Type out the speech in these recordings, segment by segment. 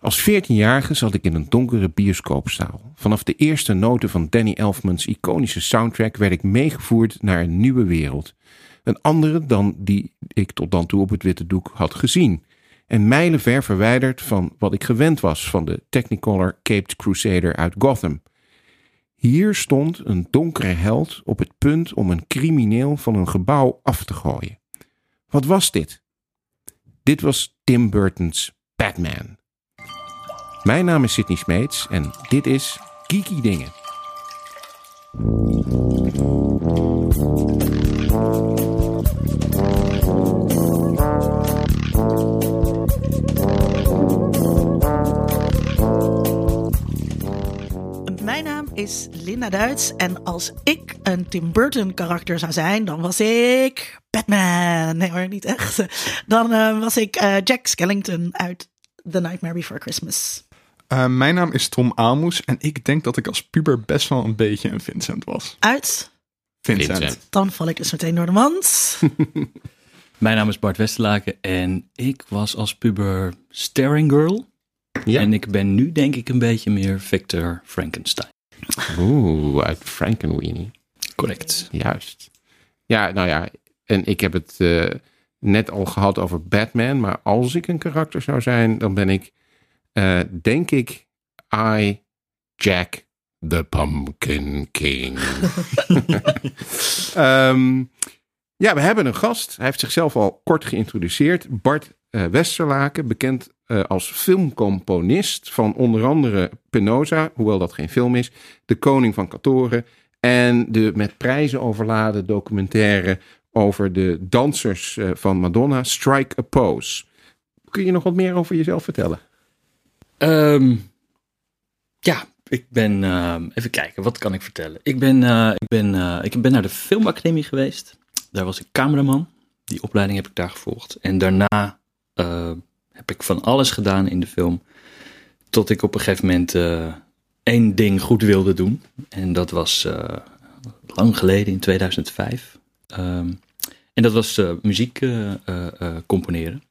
Als 14-jarige zat ik in een donkere bioscoopzaal. Vanaf de eerste noten van Danny Elfman's iconische soundtrack werd ik meegevoerd naar een nieuwe wereld. Een andere dan die ik tot dan toe op het witte doek had gezien. En mijlenver verwijderd van wat ik gewend was van de Technicolor Caped Crusader uit Gotham. Hier stond een donkere held op het punt om een crimineel van een gebouw af te gooien. Wat was dit? Dit was Tim Burton's Batman. Mijn naam is Sidney Smeets en dit is Geeky Dingen. Mijn naam is Linda Duits en als ik een Tim Burton karakter zou zijn, dan was ik Batman. Nee hoor, niet echt. Dan uh, was ik uh, Jack Skellington uit The Nightmare Before Christmas. Uh, mijn naam is Tom Aalmoes en ik denk dat ik als puber best wel een beetje een Vincent was. Uit? Vincent. Vincent. Dan val ik dus meteen door de mand. Mijn naam is Bart Westerlaken en ik was als puber Staring Girl. Ja. En ik ben nu denk ik een beetje meer Victor Frankenstein. Oeh, uit Frankenweenie. Correct. Juist. Ja, nou ja, en ik heb het eh, net al gehad over Batman, maar als ik een karakter zou zijn, dan ben ik, eh, denk ik, I, Jack the Pumpkin King. Ehm, ja, we hebben een gast. Hij heeft zichzelf al kort geïntroduceerd. Bart eh, Westerlaken, bekend eh, als filmcomponist van onder andere Penosa, hoewel dat geen film is, De Koning van Katoren en de met prijzen overladen documentaire over de dansers van Madonna, Strike a Pose. Kun je nog wat meer over jezelf vertellen? Ehm, ja, ik ben. ehm, even kijken, wat kan ik vertellen? Ik ben, eh, ik, ben, eh, ik ben naar de Filmacademie geweest. Daar was ik cameraman. Die opleiding heb ik daar gevolgd. En daarna eh, heb ik van alles gedaan in de film. Tot ik op een gegeven moment één ding goed wilde doen. En dat was lang geleden, in 2005. Ehm, en dat was muziek componeren.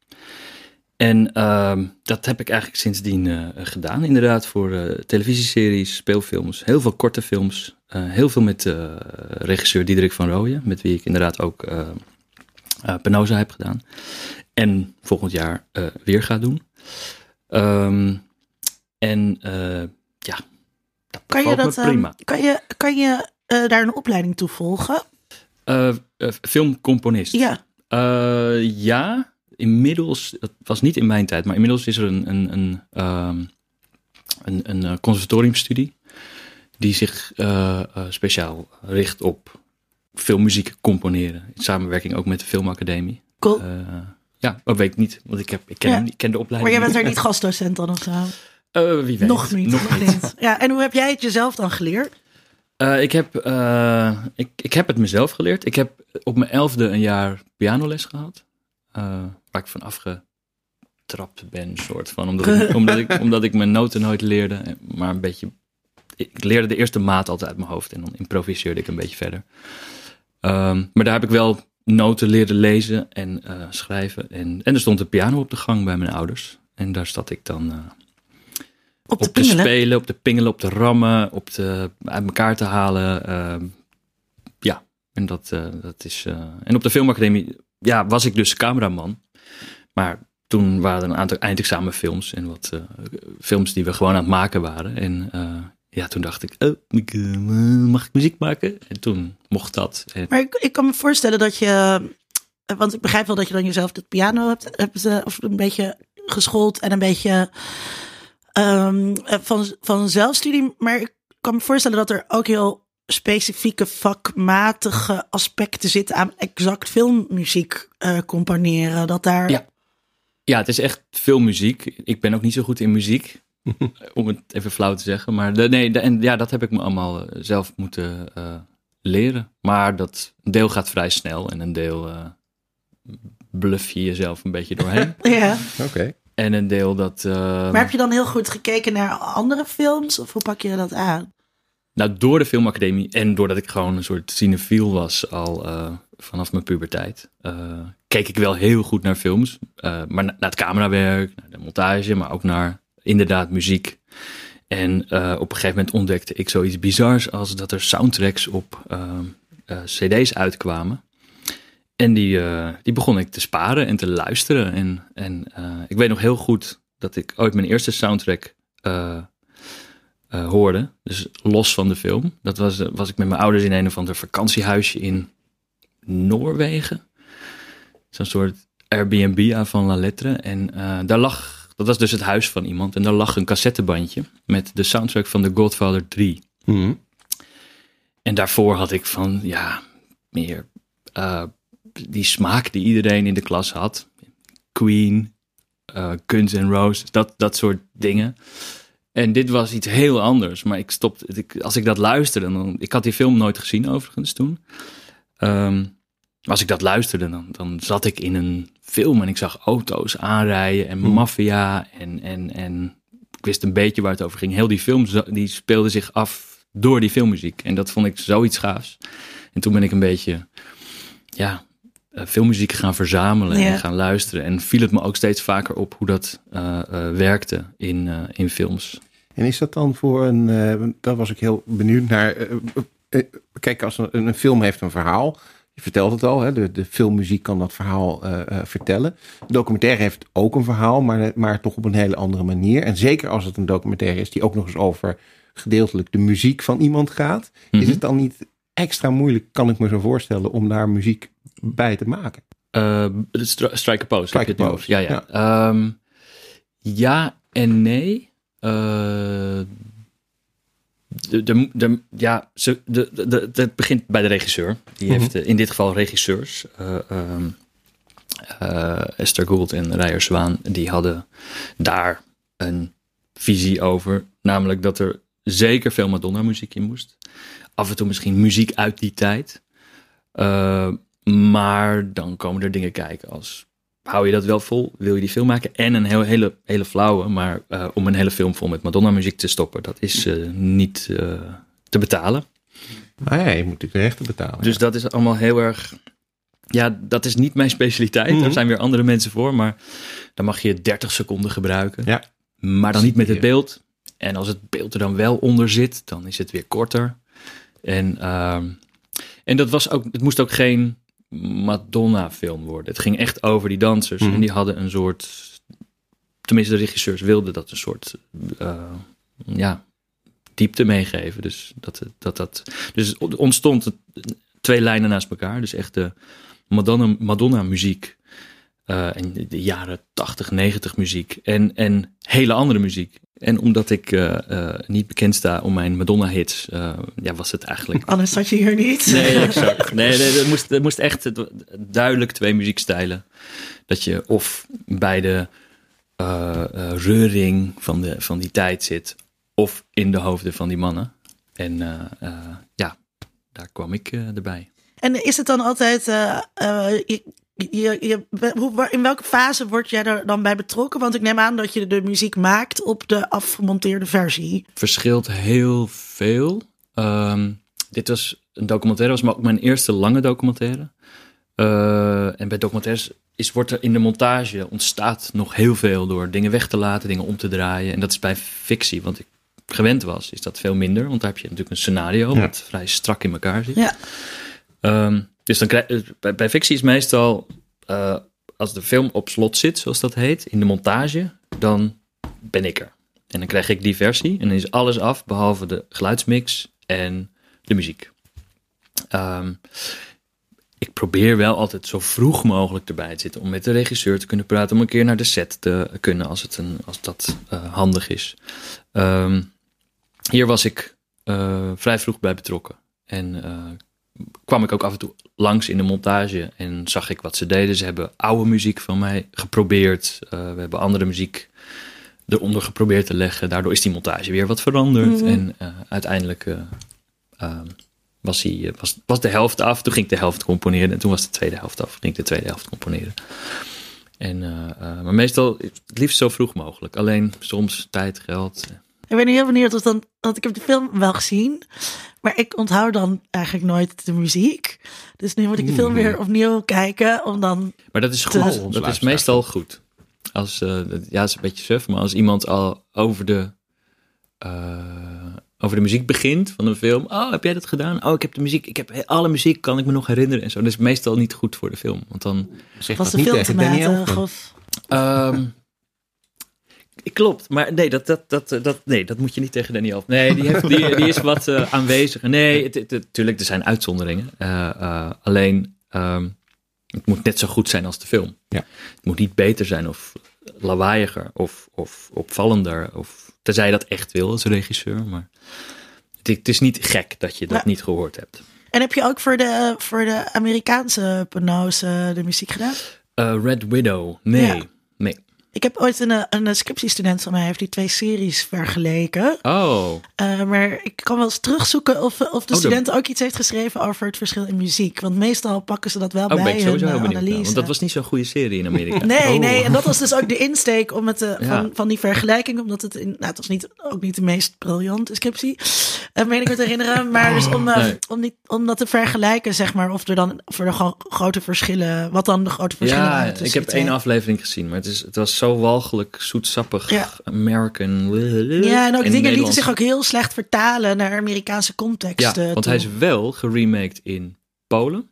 En ehm, dat heb ik eigenlijk sindsdien eh, gedaan. Inderdaad, voor eh, televisieseries, speelfilms, heel veel korte films. eh, heel veel met regisseur Diederik van Rooyen, met wie ik inderdaad ook Penosa heb gedaan. En volgend jaar weer ga doen. Ehm, en ja, dat Kan je, dat, ehm, prima. kan je, kan je daar een opleiding toe volgen? Filmcomponist. Ja. Ja, inmiddels, dat was niet in mijn tijd, maar inmiddels is er een, een, een, ehm, een, een eh, conservatoriumstudie die zich eh, eh, speciaal richt op filmmuziek componeren. In samenwerking ook met de Filmacademie. Cool. Ja, dat weet ik niet, want ik, heb, ik, ken, Ja. hem niet- ik ken de maar opleiding jij bent er niet. gastdocent dan of zo? Wie weet. Nog niet. Nog niet. Ja, en hoe heb jij het jezelf dan geleerd? Ik, heb, ik, ik heb het mezelf geleerd. Ik heb op mijn elfde een jaar pianoles gehad. Ik van afgetrapt ben, soort van. Omdat ik, omdat, ik, omdat ik mijn noten nooit leerde. Maar een beetje... Ik leerde de eerste maat altijd uit mijn hoofd. En dan improviseerde ik een beetje verder. Ehm, maar daar heb ik wel noten leren lezen en eh, schrijven. En, en er stond een piano op de gang bij mijn ouders. En daar zat ik dan... eh, Op de op te spelen, op te pingelen, op te rammen, op te, uit elkaar te halen. ehm, ja, en dat, eh, dat is. en op de filmacademie ja, was ik dus cameraman. Maar toen waren er een aantal eindexamenfilms en wat eh, films die we gewoon aan het maken waren. En eh, ja, toen dacht ik, oh, eh, mag ik muziek maken? En toen mocht dat. En, Maar ik, ik kan me voorstellen dat je. Want ik begrijp wel dat je dan jezelf de piano hebt, hebt of een beetje geschoold en een beetje eh, van, van zelfstudie. Maar ik kan me voorstellen dat er ook heel specifieke vakmatige aspecten zitten aan exact filmmuziek eh, componeren. Dat daar. Ja. Ja, het is echt veel muziek. Ik ben ook niet zo goed in muziek, om het even flauw te zeggen. Maar de, nee, de- en ja, dat heb ik me allemaal eh, zelf moeten eh, leren. Maar dat een deel gaat vrij snel en een deel eh bluff je jezelf een beetje doorheen. Ja. Oké. en een deel dat... eh, Maar heb je dan heel goed gekeken naar andere films? Of hoe pak je dat aan? Nou, door de filmacademie en doordat ik gewoon een soort cinefiel was al eh, vanaf mijn puberteit, eh, keek ik wel heel goed naar films. Eh, maar na- naar het camerawerk, naar de montage, maar ook naar inderdaad muziek. En eh, op een gegeven moment ontdekte ik zoiets bizars als dat er soundtracks op cd's uitkwamen. En die, die begon ik te sparen en te luisteren. En, en ik weet nog heel goed dat ik ooit mijn eerste soundtrack hoorde. Dus los van de film. Dat was, was ik met mijn ouders in een of ander vakantiehuisje in Noorwegen. Zo'n soort Airbnb van La Lettre. En eh, daar lag, dat was dus het huis van iemand. En daar lag een cassettebandje met de soundtrack van The Godfather 3. Mhm. En daarvoor had ik van, ja, meer eh, die smaak die iedereen in de klas had. Queen, eh Guns N' Roses, dat, dat soort dingen. En dit was iets heel anders. Maar ik stopte, ik, als ik dat luisterde, dan, ik had die film nooit gezien overigens toen. Ehm, als ik dat luisterde, dan, dan zat ik in een film en ik zag auto's aanrijden en maffia. En, en, en ik wist een beetje waar het over ging. Heel die film die speelde zich af door die filmmuziek. En dat vond ik zoiets gaafs. En toen ben ik een beetje, ja, eh, filmmuziek gaan verzamelen Ja. en gaan luisteren. En viel het me ook steeds vaker op hoe dat eh, eh, werkte in, in films. En is dat dan voor een, eh, daar was ik heel benieuwd naar. kijk, als een, een film heeft een verhaal, je vertelt het al, hè, de, de filmmuziek kan dat verhaal eh, eh, vertellen. De documentaire heeft ook een verhaal, maar, maar toch op een hele andere manier. En zeker als het een documentaire is die ook nog eens over gedeeltelijk de muziek van iemand gaat, is Mhm. het dan niet extra moeilijk, kan ik me zo voorstellen, om daar muziek bij te maken? Stri- Strike a Pose. Strike a Pose, over? Ja, ja. Ehm, ja en nee. De, de, de, ja, ze, de, de, het begint bij de regisseur. Die Mhm. heeft eh, in dit geval regisseurs. eh, ehm, eh, Esther Gould en Rijer Zwaan. Die hadden daar een visie over. Namelijk dat er zeker veel Madonna muziek in moest. Af en toe misschien muziek uit die tijd. Maar dan komen er dingen kijken als... Hou je dat wel vol? Wil je die film maken? En een heel, hele, hele flauwe, maar eh, om een hele film vol met Madonna muziek te stoppen, dat is eh, niet eh, te betalen. Nou ja, je moet natuurlijk de rechten betalen. Dus dat is allemaal heel erg. Ja, dat is niet mijn specialiteit. Mhm. Daar zijn weer andere mensen voor. Maar dan mag je 30 seconden gebruiken. Ja. Maar dan niet met het beeld. En als het beeld er dan wel onder zit, dan is het weer korter. En, ehm, en dat was ook, het moest ook geen Madonna-film worden. Het ging echt over die dansers. Mhm. En die hadden een soort. Tenminste, de regisseurs wilden dat een soort. eh, ja, diepte meegeven. Dus dat dat. dat dus ontstond twee lijnen naast elkaar. Dus echt de Madonna, Madonna muziek. eh, en de- de jaren 80, 90 muziek. En, en hele andere muziek. En omdat ik eh, eh, niet bekend sta om mijn Madonna hits, eh, ja, was het eigenlijk. Anders zat je hier niet. Nee, exact. Nee, nee, er moest, er moest echt duidelijk twee muziekstijlen. Dat je of bij de reuring van, de, van die tijd zit, of in de hoofden van die mannen. En ja, daar kwam ik erbij. En is het dan altijd, je, je, je, hoe, waar- in welke fase word jij er dan bij betrokken? Want ik neem aan dat je de muziek maakt op de afgemonteerde versie. verschilt heel veel. Ehm, dit was een documentaire, was maar ook mijn eerste lange documentaire. Eh, en bij documentaires is, wordt er in de montage ontstaat nog heel veel door dingen weg te laten, dingen om te draaien. En dat is bij fictie, want ik gewend was, is dat veel minder. Want daar heb je natuurlijk een scenario Ja. wat vrij strak in elkaar zit. Ja. Ehm, dus dan krijg, eh, bij, bij fictie is meestal, eh, als de film op slot zit, zoals dat heet, in de montage, dan ben ik er. En dan krijg ik die versie en dan is alles af, behalve de geluidsmix en de muziek. Ehm, ik probeer wel altijd zo vroeg mogelijk erbij te zitten om met de regisseur te kunnen praten, om een keer naar de set te kunnen als, het een, als dat eh, handig is. Ehm, hier was ik vrij vroeg bij betrokken. En eh, kwam ik ook af en toe langs in de montage en zag ik wat ze deden. Ze hebben oude muziek van mij geprobeerd. Eh, we hebben andere muziek eronder geprobeerd te leggen. Daardoor is die montage weer wat veranderd. Mhm. En eh, uiteindelijk eh, ehm, was, die, eh, was, was de helft af. Toen ging ik de helft componeren. En toen was de tweede helft af. Ging ik de tweede helft componeren. En, maar meestal het liefst zo vroeg mogelijk. Alleen soms tijd, geld. Ik ben heel benieuwd of dan, want ik heb de film wel gezien, maar ik onthoud dan eigenlijk nooit de muziek. Dus nu moet ik de film Oeh. weer opnieuw kijken om dan. Maar dat is goed. Dat is meestal goed. Als, eh, dat- ja, dat is een beetje suf, maar als iemand al over de, eh, over de muziek begint van een film. Oh, heb jij dat gedaan? Oh, ik heb de muziek, ik heb he- alle muziek, kan ik me nog herinneren en zo. Dat is meestal niet goed voor de film, want dan... Zeg Was dat de niet film te tegen matig? Of... Ehm, klopt, maar nee dat, dat, dat, eh, dat, nee, dat moet je niet tegen Danny Elfman. Nee, die, heeft, die, die is wat eh, aanwezig. Nee, het, het, het- tuurlijk, er zijn uitzonderingen. Eh, eh, alleen, ehm, het moet net zo goed zijn als de film. Ja. Het moet niet beter zijn of lawaaiiger of, of opvallender. Of, tenzij je dat echt wil als regisseur. Maar het, het is niet gek dat je dat Ja. niet gehoord hebt. En heb je ook voor de, voor de Amerikaanse pano's eh, de muziek gedaan? Eh, Red Widow, nee. Ja. Ik heb ooit een, eh, een scriptiestudent van mij heeft die twee series vergeleken. Oh, Eh, maar ik kan wel eens terugzoeken of, of de dan- student ook iets heeft geschreven over het verschil in muziek. Want meestal pakken ze dat wel oh ben bij ik hun eh, benieuwd analyse. Want dat was niet zo'n goede serie in Amerika. Nee, Oh. nee, en dat was dus ook de insteek om het, eh, Ja. van, van die vergelijking, omdat het, in, nou, het was niet, ook niet de meest briljante scriptie, uh, meen ik me te herinneren, maar dus om, eh, Nee. om, dat te vergelijken, zeg maar, of er dan voor de gro- grote verschillen, wat dan de grote verschillen Ja, waren ik heb één aflevering gezien, maar het, is, het was zo walgelijk, zoetsappig, Ja. American. Ja, en ook in dingen lieten zich ook heel slecht vertalen naar Amerikaanse Ja, contexten. want toe. hij is wel geremaked in Polen.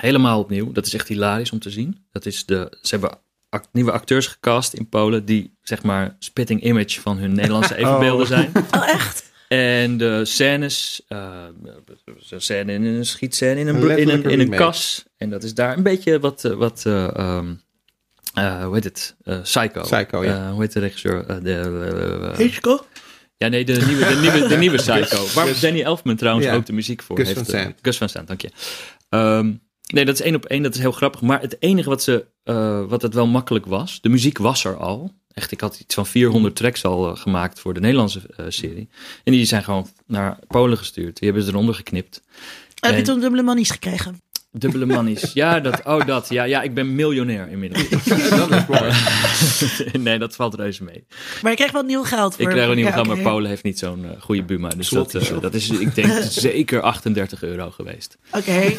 Helemaal opnieuw. Dat is echt hilarisch om te zien. Dat is de, ze hebben act- nieuwe acteurs gecast in Polen die zeg maar spitting image van hun Nederlandse evenbeelden zijn. Oh, echt? En de scènes, eh een scène in een schietscène in een, in een, in een remake. kas. En dat is daar een beetje wat, eh, wat eh, ehm, eh, hoe heet het? Eh, Psycho. Psycho, ja. Eh, hoe heet de regisseur? De, Hitchcock? ja, nee, de nieuwe, de nieuwe, de nieuwe Psycho. Waar Danny Elfman trouwens ook de muziek voor Gus heeft. van Sant. Gus van Sant, dank je. Ehm, nee, dat is één op één. Dat is heel grappig. Maar het enige wat, ze, eh, wat het wel makkelijk was, de muziek was er al. Echt, ik had iets van 400 tracks al gemaakt voor de Nederlandse serie. En die zijn gewoon naar Polen gestuurd. Die hebben ze eronder geknipt. Heb je En- toen dubbele manies gekregen? Dubbele manies. Ja, dat, oh dat. Ja, ja, ik ben miljonair inmiddels. dat is mooi. nee, dat valt reuze mee. Maar je kreeg wel nieuw geld voor. Ik krijg niet Ja, geld, maar Polen heeft niet zo'n eh, goede Buma. Dus dat, eh, dat is, ik denk, zeker 38 euro geweest. Oké,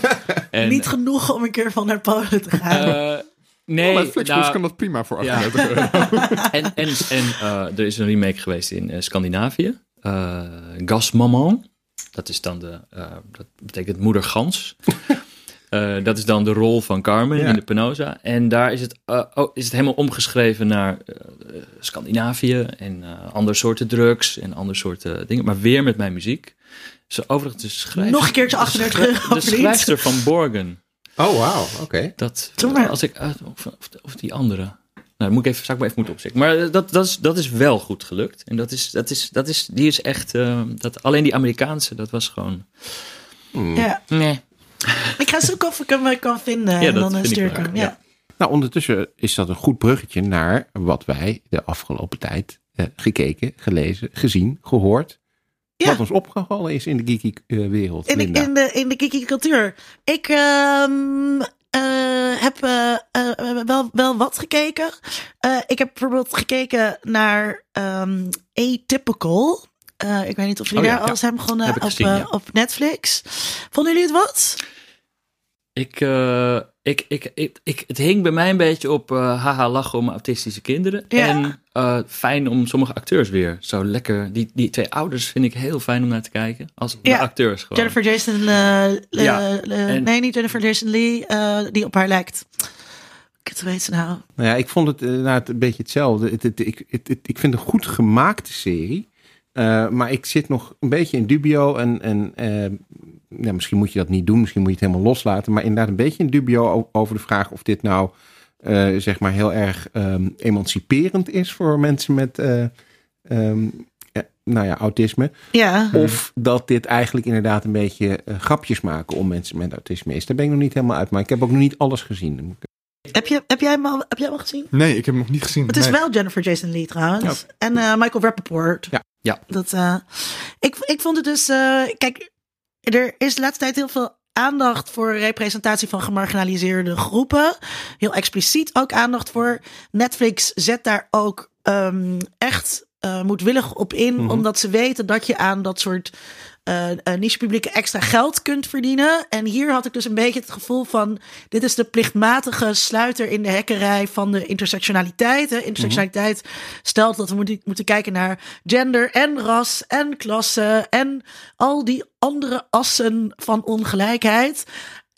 niet genoeg om een keer van naar Polen te gaan. eh, nee, Flixbus nou, kan dat prima voor ja. 38 euro. en, en, en eh, er is een remake geweest in Scandinavië. Eh Gas Maman. Dat is dan de, eh, dat betekent moeder gans. Eh, dat is dan de rol van Carmen Ja. in de Penosa. En daar is het, eh, oh, is het helemaal omgeschreven naar eh, Scandinavië en eh andere soorten drugs en andere soorten dingen. Maar weer met mijn muziek. Zo overigens de Nog een keertje de 38 schri- euro De schrijfster van Borgen. Oh, wauw. Oké. Dat, als ik of, of, of die andere. Nou, moet ik even, zou ik maar even moeten opzoeken. Maar dat, dat, is, dat is wel goed gelukt. En dat is, dat is, dat is, die is echt, dat, alleen die Amerikaanse, dat was gewoon, Hmm. ja. nee. Ik ga zoeken of ik hem eh, kan vinden. Ja, en dan eh, stuur ik hem. ja. Ja. Nou, ondertussen is dat een goed bruggetje naar wat wij de afgelopen tijd eh, gekeken, gelezen, gezien, gehoord. Ja. Wat ons opgevallen is in de geeky eh, wereld. In, de, in, de, in de geeky cultuur. Ik ehm, eh, heb wel, wel wat gekeken. Eh, ik heb bijvoorbeeld gekeken naar ehm, Atypical. Eh, ik weet niet of jullie Oh ja, daar al eens hebben begonnen op, gezien, eh, ja. op Netflix. Vonden jullie het wat? Ik, eh, ik, ik, ik, ik, het hing bij mij een beetje op eh, haha lachen om autistische kinderen. Ja. En eh, fijn om sommige acteurs weer zo lekker, die, die twee ouders vind ik heel fijn om naar te kijken. Als de acteurs gewoon. Jennifer Jason eh, eh, Ja, en- Nee, niet Jennifer Jason Lee. eh, die op haar lijkt. Ik weet ze nou. Nou ja, ik vond het inderdaad een beetje hetzelfde. Het, het, ik, het, het- ik vind het een goed gemaakte serie. Eh, maar ik zit nog een beetje in dubio. En, en eh, ja, misschien moet je dat niet doen. Misschien moet je het helemaal loslaten. Maar inderdaad een beetje in dubio over de vraag of dit nou eh, zeg maar heel erg ehm, emanciperend is voor mensen met eh, ehm, eh, nou ja, autisme. Ja. Of dat dit eigenlijk inderdaad een beetje grapjes maken om mensen met autisme is. Daar ben ik nog niet helemaal uit. Maar ik heb ook nog niet alles gezien. Heb, je, heb, jij hem al, heb jij hem al gezien? Nee, ik heb hem nog niet gezien. Het is Nee. wel Jennifer Jason Lee trouwens. En eh, Michael Rappaport. Ja. Ja. Dat, eh, ik, ik vond het dus... eh, kijk, er is de laatste tijd heel veel aandacht voor representatie van gemarginaliseerde groepen. Heel expliciet ook aandacht voor. Netflix zet daar ook ehm, echt eh, moedwillig op in. Mhm. Omdat ze weten dat je aan dat soort eh, eh, niche-publieken extra geld kunt verdienen. En hier had ik dus een beetje het gevoel van: dit is de plichtmatige sluiter in de hekkerij van de intersectionaliteit. Hè. Intersectionaliteit stelt dat we moeten, moeten kijken naar gender en ras en klasse en al die andere assen van ongelijkheid.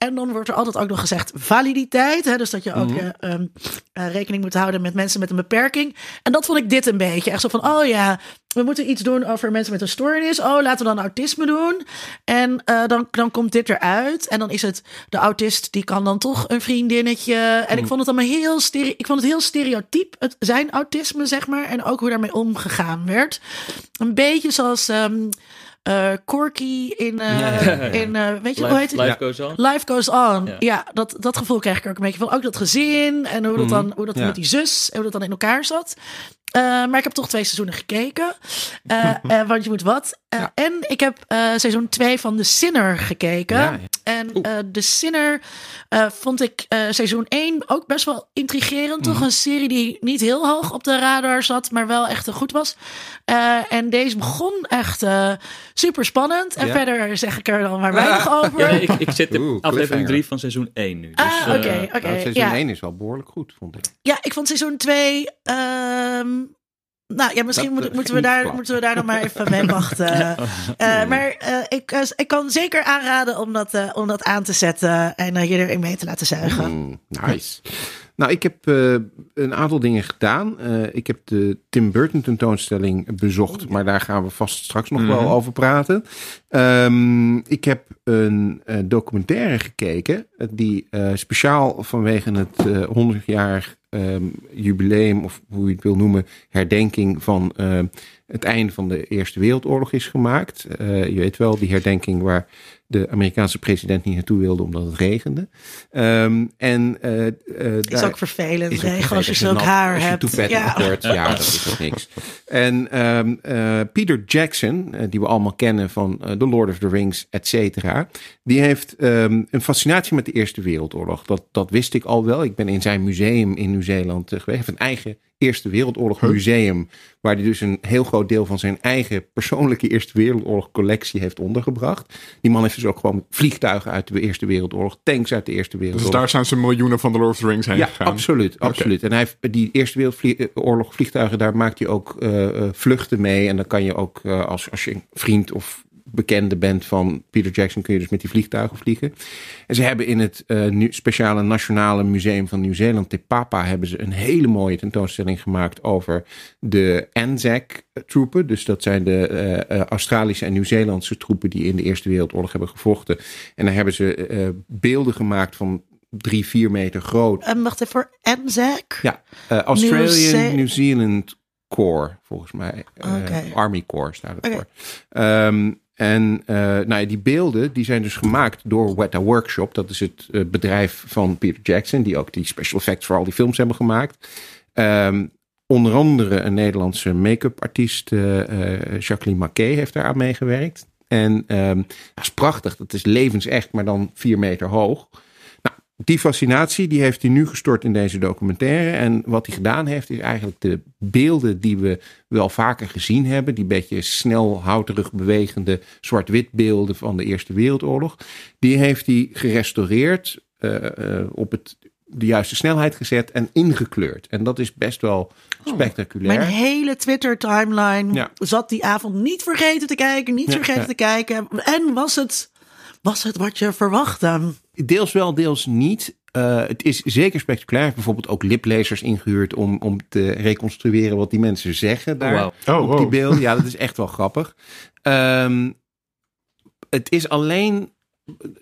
En dan wordt er altijd ook nog gezegd validiteit. Hè? Dus dat je ook Mhm. eh, ehm, eh, rekening moet houden met mensen met een beperking. En dat vond ik dit een beetje. Echt zo van, oh ja, we moeten iets doen over mensen met een stoornis. Oh, laten we dan autisme doen. En eh, dan, dan komt dit eruit. En dan is het de autist, die kan dan toch een vriendinnetje. En ik vond het allemaal heel, stere ik vond het heel stereotyp, het zijn autisme, zeg maar. En ook hoe daarmee omgegaan werd. Een beetje zoals... ehm eh, Corky in, eh, Ja, ja, ja. in eh, weet je, hoe Life, heet het? life goes on. Life goes on. Ja. Dat, dat gevoel krijg ik ook een beetje van. Ook dat gezin en hoe dat dan, hoe dat met die zus en hoe dat dan in elkaar zat. Eh, maar ik heb toch twee seizoenen gekeken. Eh, eh, want je moet wat. En ik heb eh, seizoen 2 van The Sinner gekeken. Ja, ja. En eh The Sinner eh, vond ik eh, seizoen 1 ook best wel intrigerend. Toch een serie die niet heel hoog op de radar zat, maar wel echt goed was. Eh, en deze begon echt eh, super spannend. En Ja. verder zeg ik er dan maar weinig over. Ja, nee, ik, ik zit in aflevering cliffhanger. 3 van seizoen 1 nu. Dus, ah, eh, oké, oké. Nou, seizoen ja. 1 is wel behoorlijk goed, vond ik. Ja, ik vond seizoen 2. Nou ja, misschien Dat, moet- eh, moeten, we daar, moeten we daar nog maar even mee wachten. Eh, maar eh, ik, eh, ik kan zeker aanraden om dat, eh, om dat aan te zetten en eh, je erin mee te laten zuigen. Mm, nice. Nou, ik heb eh, een aantal dingen gedaan. Eh, ik heb de Tim Burton tentoonstelling bezocht, maar daar gaan we vast straks nog wel over praten. Ehm, ik heb een eh, documentaire gekeken eh, die eh, speciaal vanwege het eh 100-jarig ehm, jubileum, of hoe je het wil noemen, herdenking van eh, het einde van de Eerste Wereldoorlog is gemaakt. Eh, je weet wel, die herdenking waar de Amerikaanse president niet naartoe wilde omdat het regende. Ehm, en eh, is ook vervelend, is ook als je zulk haar als je hebt. Ja. wordt. Ja, dat is toch niks. En ehm, Peter Jackson, die we allemaal kennen van The Lord of the Rings, et cetera. Die heeft ehm, een fascinatie met de Eerste Wereldoorlog. Dat, dat wist ik al wel. Ik ben in zijn museum in Nieuw-Zeeland eh, geweest. Hij heeft een eigen Eerste Wereldoorlog museum. Waar hij dus een heel groot deel van zijn eigen persoonlijke Eerste Wereldoorlog collectie heeft ondergebracht. Die man heeft dus ook gewoon vliegtuigen uit de Eerste Wereldoorlog, tanks uit de Eerste Dus Wereldoorlog. daar zijn ze miljoenen van de Lord of the Rings heen Ja, gegaan. absoluut, absoluut. En hij heeft die Eerste Wereldoorlog vliegtuigen, daar maakt hij ook eh, eh, vluchten mee. En dan kan je ook, eh, als, als je een vriend of bekende bent van Peter Jackson, kun je dus met die vliegtuigen vliegen. En ze hebben in het nu, speciale Nationale Museum van Nieuw-Zeeland, Te Papa, hebben ze een hele mooie tentoonstelling gemaakt over de Anzac-troepen. Dus dat zijn de eh, eh, Australische en Nieuw-Zeelandse troepen die in de Eerste Wereldoorlog hebben gevochten. En daar hebben ze beelden gemaakt van drie, vier meter groot. En wacht even voor Anzac. Ja, Australian New Zealand Corps, volgens mij. Army Corps staat het Oké. voor. Ehm, en eh, nou ja, die beelden die zijn dus gemaakt door Weta Workshop. Dat is het eh, bedrijf van Peter Jackson, die ook die special effects voor al die films hebben gemaakt. Ehm, onder andere een Nederlandse make-up artiest, eh, Jacqueline Maquet, heeft daar aan meegewerkt. En ehm, dat is prachtig. Dat is levensecht, maar dan vier meter hoog. Die fascinatie die heeft hij nu gestort in deze documentaire. En wat hij gedaan heeft, is eigenlijk de beelden die we wel vaker gezien hebben. Die beetje snel, houterig bewegende zwart-wit beelden van de Eerste Wereldoorlog. Die heeft hij gerestaureerd, eh, eh, op het, de juiste snelheid gezet en ingekleurd. En dat is best wel spectaculair. Mijn hele Twitter-timeline Ja. zat die avond niet vergeten te kijken, niet Ja, vergeten ja. te kijken. En was het, was het wat je verwachtte? Deels wel, deels niet. Eh, het is zeker spectaculair. Bijvoorbeeld ook liplezers ingehuurd om, om te reconstrueren wat die mensen zeggen daar. Oh, op wow. die beelden. Ja, dat is echt wel grappig. Ehm, het is alleen.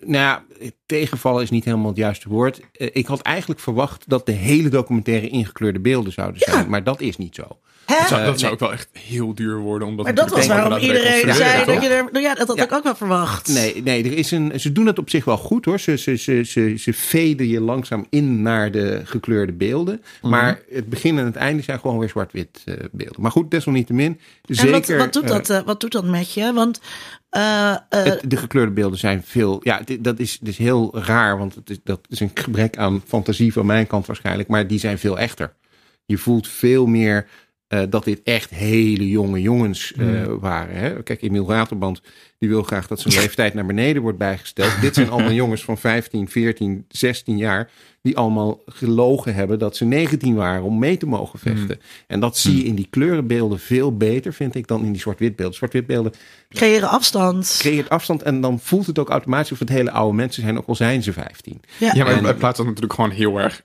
Nou ja, tegenvallen is niet helemaal het juiste woord. Eh, ik had eigenlijk verwacht dat de hele documentaire ingekleurde beelden zouden zijn. Maar dat is niet zo. Dat zou, Eh, dat zou nee. ook wel echt heel duur worden. Omdat maar dat was waarom iedereen zei dat je er... Nou ja, dat had Ja. ik ook wel verwacht. Nee, nee er is een, ze doen het op zich wel goed hoor. Ze, ze, ze, ze, ze veden je langzaam in naar de gekleurde beelden. Maar het begin en het einde zijn gewoon weer zwart-wit eh, beelden. Maar goed, desalniettemin. En Zeker, wat, wat, doet eh, dat, eh, wat doet dat met je? Want eh, eh, Het- de gekleurde beelden zijn veel. Ja, dit- dat is dus heel raar, want het is, dat is een gebrek aan fantasie van mijn kant waarschijnlijk. Maar die zijn veel echter. Je voelt veel meer eh, dat dit echt hele jonge jongens eh, Hmm. waren. Hè? Kijk, Emiel Raterband die wil graag dat zijn leeftijd naar beneden wordt bijgesteld. Dit zijn allemaal jongens van 15, 14, 16 jaar die allemaal gelogen hebben dat ze 19 waren om mee te mogen vechten. En dat zie je in die kleurenbeelden veel beter, vind ik, dan in die zwart-witbeelden. Zwart-witbeelden Creëren afstand. creëert afstand en dan voelt het ook automatisch of het hele oude mensen zijn, ook al zijn ze 15. Ja. Ja, maar En- het plaatst dat natuurlijk gewoon heel erg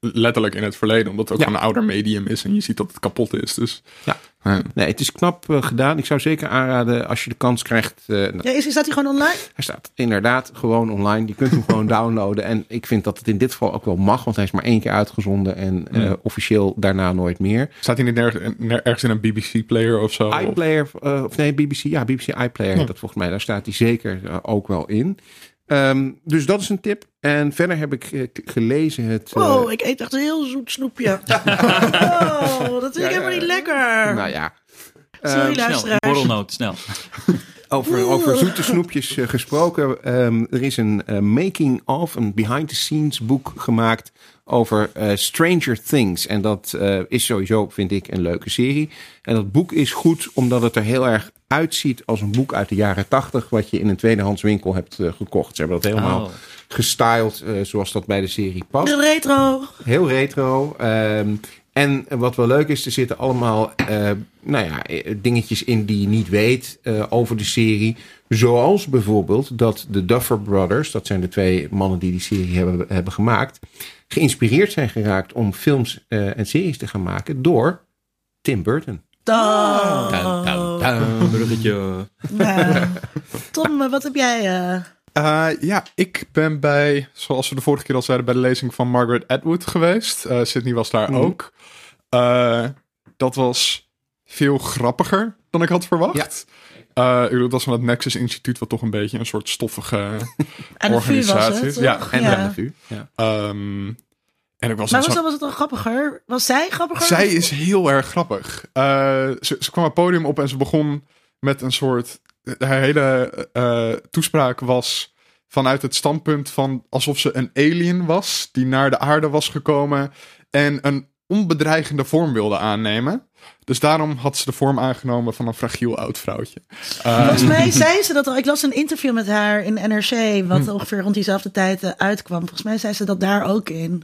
letterlijk in het verleden. Omdat het ook Ja. een ouder medium is en je ziet dat het kapot is. Dus Ja. Ja. Nee, het is knap eh, gedaan. Ik zou zeker aanraden als je de kans krijgt. eh, nou, Ja, is, staat hij gewoon online? hij staat inderdaad gewoon online. Je kunt hem gewoon downloaden. En ik vind dat het in dit geval ook wel mag, want hij is maar één keer uitgezonden en eh, Ja. officieel daarna nooit meer. staat hij niet ergens in een BBC-player of zo? Of- iPlayer, of nee, BBC, ja, BBC iPlayer, Ja. dat volgens mij, daar staat hij zeker ook wel in. Ehm, dus dat is een tip. En verder heb ik eh, gelezen het. eh, Oh, ik eet echt een heel zoet snoepje. Oh, dat vind ik Ja, helemaal ja. niet lekker. nou ja. Sorry, Ehm, luisteraars. borrelnoot, snel. Over, over zoete snoepjes eh, gesproken. ehm, er is een making of, een behind the scenes boek gemaakt over Stranger Things. En dat is sowieso, vind ik, een leuke serie. En dat boek is goed omdat het er heel erg uitziet als een boek uit de jaren tachtig. Wat je in een tweedehands winkel hebt eh, gekocht. Ze hebben dat helemaal Oh. gestyled eh, zoals dat bij de serie past. Een retro. Heel retro. ehm, en wat wel leuk is, er zitten allemaal eh, nou ja, dingetjes in die je niet weet eh, over de serie. Zoals bijvoorbeeld dat de Duffer Brothers, dat zijn de twee mannen die die serie hebben, hebben gemaakt, geïnspireerd zijn geraakt om films eh, en series te gaan maken door Tim Burton. Oh. Dun, Bruggetje. Ja. Tom, eh, wat heb jij? eh? Eh, ja, ik ben bij, zoals we de vorige keer al zeiden, bij de lezing van Margaret Atwood geweest. Eh, Sydney was daar Mhm. ook. Eh, dat was veel grappiger dan ik had verwacht. Eh, ik bedoel, dat was van het Nexus Instituut, wat toch een beetje een soort stoffige organisatie. het, Ja? En Ja. ja. de ja. Ehm, en ik was Maar zo- was, dat, was het dan grappiger? Was zij grappiger? Zij is heel erg grappig. Eh, ze, ze kwam het podium op en ze begon met een soort. Haar hele eh, toespraak was vanuit het standpunt van alsof ze een alien was die naar de aarde was gekomen en een onbedreigende vorm wilde aannemen. Dus daarom had ze de vorm aangenomen van een fragiel oud vrouwtje. Eh, Volgens mij zei ze dat al. Ik las een interview met haar in NRC, wat Hm. ongeveer rond diezelfde tijd eh, uitkwam. Volgens mij zei ze dat daar ook in.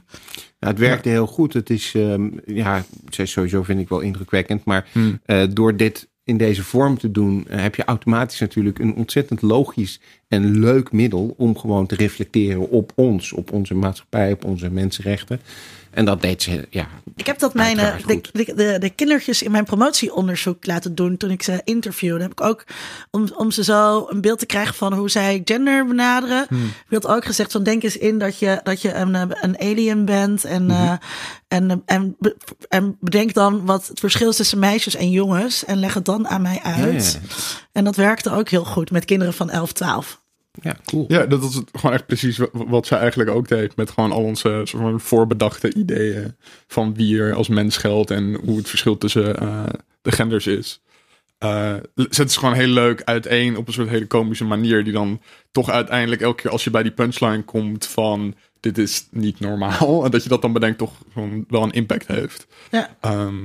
Ja, het werkte heel goed. Het is, ehm, ja, sowieso vind ik wel indrukwekkend. Maar Hmm. eh, door dit in deze vorm te doen, eh, heb je automatisch natuurlijk een ontzettend logisch en leuk middel om gewoon te reflecteren op ons, op onze maatschappij, op onze mensenrechten. En dat deed ze, ja. Ik heb dat mijn, eh, de, de, de, de kindertjes in mijn promotieonderzoek laten doen toen ik ze interviewde. Heb ik ook, om, om ze zo een beeld te krijgen van hoe zij gender benaderen. Hmm. Ik had ook gezegd van denk eens in dat je, dat je een, eh, een alien bent. En, Mhm. eh, en, en, be- en bedenk dan wat het verschil is tussen meisjes en jongens. En leg het dan aan mij uit. Ja, En dat werkte ook heel goed met kinderen van 11, 12. Ja, cool. Ja, dat is gewoon echt precies wa- wat zij eigenlijk ook deed. Met gewoon al onze soort van voorbedachte ideeën van wie er als mens geldt en hoe het verschil tussen eh, de genders is. Eh zet ze gewoon heel leuk uiteen op een soort hele komische manier. Die dan toch uiteindelijk elke keer als je bij die punchline komt van dit is niet normaal. En dat je dat dan bedenkt toch gewoon wel een impact heeft. Ja. Ehm,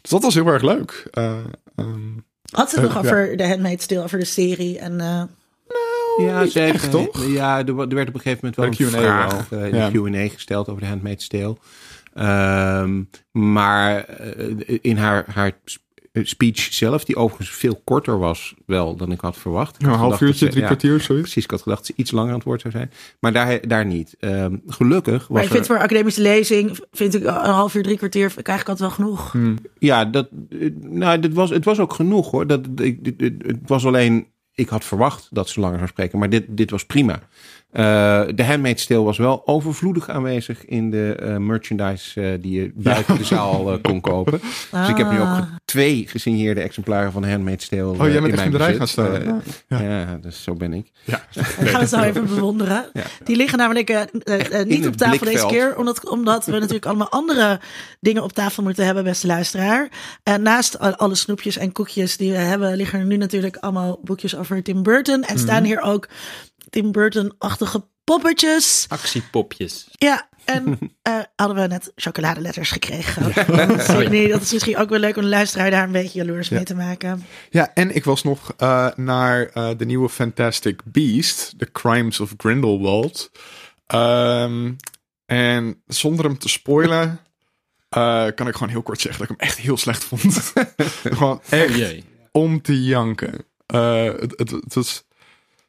dus dat was heel erg leuk. Eh, ehm, Had ze het nog over de Handmaid's Tale, over de serie. En Ja, ze heeft, echt, toch? Ja, er, er werd op een gegeven moment wel een Q&A vraag eh, in Ja. de Q&A gesteld over de Handmaid's Tale. Ehm, maar eh, in haar, haar eh, speech zelf, die overigens veel korter was wel dan ik had verwacht. Ik een half dat uurtje, ze- drie ja, kwartier, zoiets. Precies, ik had gedacht dat ze iets langer aan het woord zou zijn. Maar daar, daar niet. Ehm, gelukkig was maar ik vind voor academische lezing, vind ik een half uur, drie kwartier, vind ik eigenlijk altijd wel genoeg. Hmm. Ja, dat, nou, dit was, het was ook genoeg hoor. Dat, het was alleen, ik had verwacht dat ze langer zou spreken, maar dit, dit was prima. Eh, de Handmaid's Tale was wel overvloedig aanwezig in de eh, merchandise eh, die je buiten de zaal kon kopen. Dus ik heb nu ook Ah. twee gesigneerde exemplaren van de Handmaid's Tale Oh, jij bent in echt in mijn de rij gaan staan. Ja. ja. dus zo ben ik. Ja. Dan gaan we het zo even bewonderen. Die liggen namelijk niet op tafel deze keer, omdat, omdat we natuurlijk allemaal andere dingen op tafel moeten hebben, beste luisteraar. En naast al- alle snoepjes en koekjes die we hebben, liggen er nu natuurlijk allemaal boekjes over Tim Burton. En Mhm. staan hier ook Tim Burton-achtige poppetjes. Actiepopjes. Ja, en eh, hadden we net chocoladeletters gekregen. Niet, dat is misschien ook wel leuk om de luisteraar daar een beetje jaloers mee te maken. Ja, en ik was nog eh, naar eh, de nieuwe Fantastic Beast, The Crimes of Grindelwald. Ehm, en zonder hem te spoilen, eh, kan ik gewoon heel kort zeggen dat ik hem echt heel slecht vond. gewoon echt Oh jee. om te janken. Eh, het, het, het was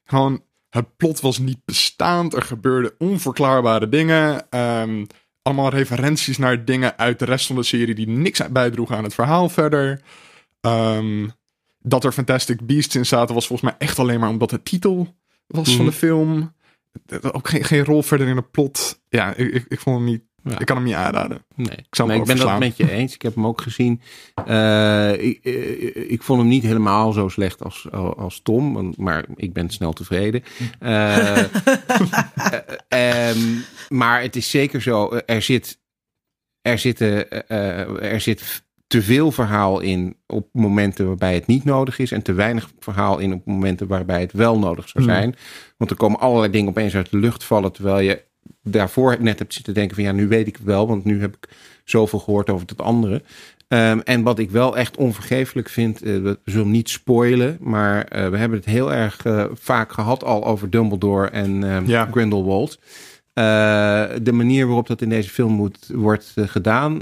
gewoon. Het plot was niet bestaand. Er gebeurden onverklaarbare dingen. Ehm, allemaal referenties naar dingen uit de rest van de serie die niks bijdroegen aan het verhaal verder. Ehm, dat er Fantastic Beasts in zaten was volgens mij echt alleen maar omdat de titel was van Mhm. de film. Ook geen, geen rol verder in het plot. Ja, ik, ik, ik vond hem niet. Ja. Ik kan hem niet aanraden. Nee, Ik maar hem ik ben dat met je eens. Ik heb hem ook gezien. Eh, ik, eh, ik vond hem niet helemaal zo slecht als, als Tom, maar ik ben snel tevreden. Eh, eh, ehm, maar het is zeker zo, er zit, er, zitten, er zit te veel verhaal in op momenten waarbij het niet nodig is en te weinig verhaal in op momenten waarbij het wel nodig zou Hmm. zijn. Want er komen allerlei dingen opeens uit de lucht vallen, terwijl je daarvoor net hebt zitten denken van ja, nu weet ik het wel, want nu heb ik zoveel gehoord over het andere. Ehm, en wat ik wel echt onvergeeflijk vind, eh, we zullen hem niet spoilen, maar eh, we hebben het heel erg eh, vaak gehad al over Dumbledore en ehm, Ja. Grindelwald. De manier waarop dat in deze film moet, wordt gedaan,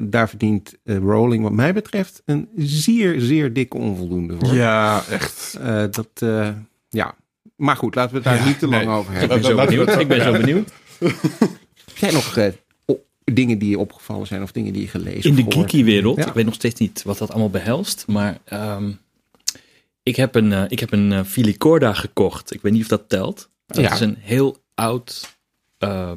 daar verdient Rowling wat mij betreft een zeer, zeer dikke onvoldoende voor. Ja, echt. Dat, ja. Maar goed, laten we het daar Ja, niet te lang nee. over Ik hebben. ben zo benieuwd. Ik ben zo benieuwd. Zijn nog eh, dingen die je opgevallen zijn of dingen die je gelezen In de gehoord? geeky wereld, Ja. ik weet nog steeds niet wat dat allemaal behelst, maar ehm, ik heb een, eh, ik heb een eh, Filicorda gekocht. Ik weet niet of dat telt. Dat Ja. is een heel oud eh,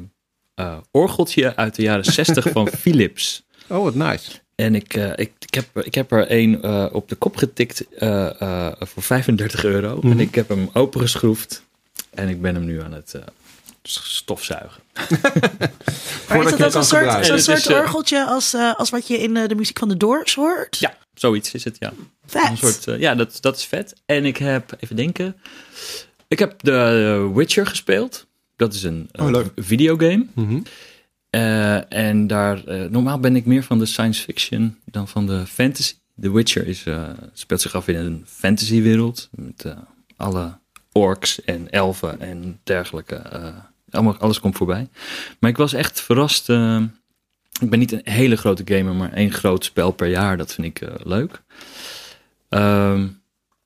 orgeltje uit de jaren 60 van Philips. Oh, wat nice. En ik, eh, ik, ik, heb, ik heb er een eh, op de kop getikt eh, eh, voor 35 euro. Mhm. En ik heb hem opengeschroefd. En ik ben hem nu aan het stofzuigen. Maar is dat ook kan soort, zo'n soort is, orgeltje als, eh, als wat je in eh, de muziek van de Doors hoort? Ja, zoiets is het, ja. Vet. Een soort, ja, dat, dat is vet. En ik heb, even denken. Ik heb de Witcher gespeeld. Dat is een eh, Oh, videogame. Mhm. Eh, en daar, eh, normaal ben ik meer van de science fiction dan van de fantasy. The Witcher is, eh, speelt zich af in een fantasywereld. Met alle orks en elfen en dergelijke. allemaal, alles komt voorbij. Maar ik was echt verrast. ik ben niet een hele grote gamer, maar één groot spel per jaar. Dat vind ik leuk. Ehm,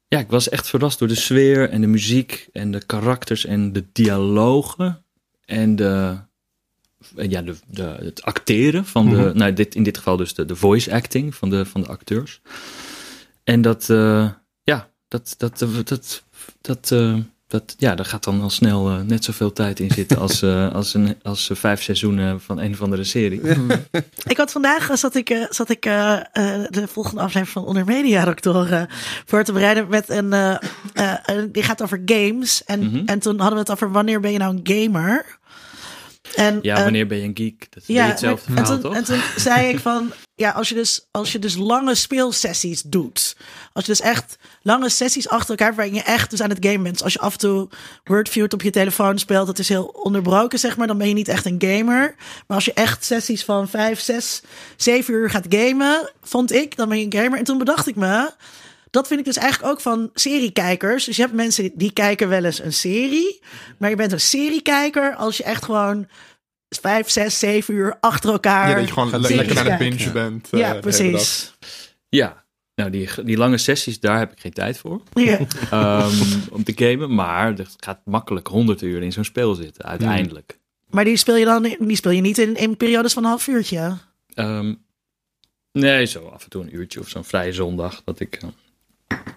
ja, ik was echt verrast door de sfeer en de muziek en de karakters en de dialogen. En de, ja, de, de, het acteren van de, Mhm. nou dit, in dit geval dus de, de voice acting van de, van de acteurs. En dat, eh, ja, dat, dat, dat, dat, dat, eh, dat, ja, daar gaat dan al snel eh, net zoveel tijd in zitten als, eh, als, een, als eh, vijf seizoenen van een of andere serie. Ik had vandaag eh, zat ik, eh, zat ik eh, eh, de volgende aflevering van Onder Media Doctoren voor te bereiden met een, eh, eh, een- die gaat over games. En, Mhm. en toen hadden we het over wanneer ben je nou een gamer? En, Ja, eh, wanneer ben je een geek? Dat is ja, hetzelfde en toen, toch? en toen zei ik van, ja, als je, dus, als je dus lange speelsessies doet. Als je dus echt lange sessies achter elkaar, waarin je echt dus aan het game bent. Dus als je af en toe Wordfeud op je telefoon speelt, dat is heel onderbroken, zeg maar. Dan ben je niet echt een gamer. Maar als je echt sessies van vijf, zes, zeven uur gaat gamen, vond ik, dan ben je een gamer. En toen bedacht ik me, dat vind ik dus eigenlijk ook van seriekijkers. Dus je hebt mensen die kijken wel eens een serie. Maar je bent een seriekijker als je echt gewoon vijf, zes, zeven uur achter elkaar. Ja, dat je gewoon lekker aan het kijkt. bingen bent. eh, Ja, de precies. Ja, nou die, die lange sessies, daar heb ik geen tijd voor. Ja. Ehm, om te gamen. Maar er gaat makkelijk 100 uur in zo'n spel zitten, uiteindelijk. Maar die speel je dan die speel je niet in, in periodes van een half uurtje. Ehm, nee, zo af en toe een uurtje of zo'n vrije zondag dat ik eh,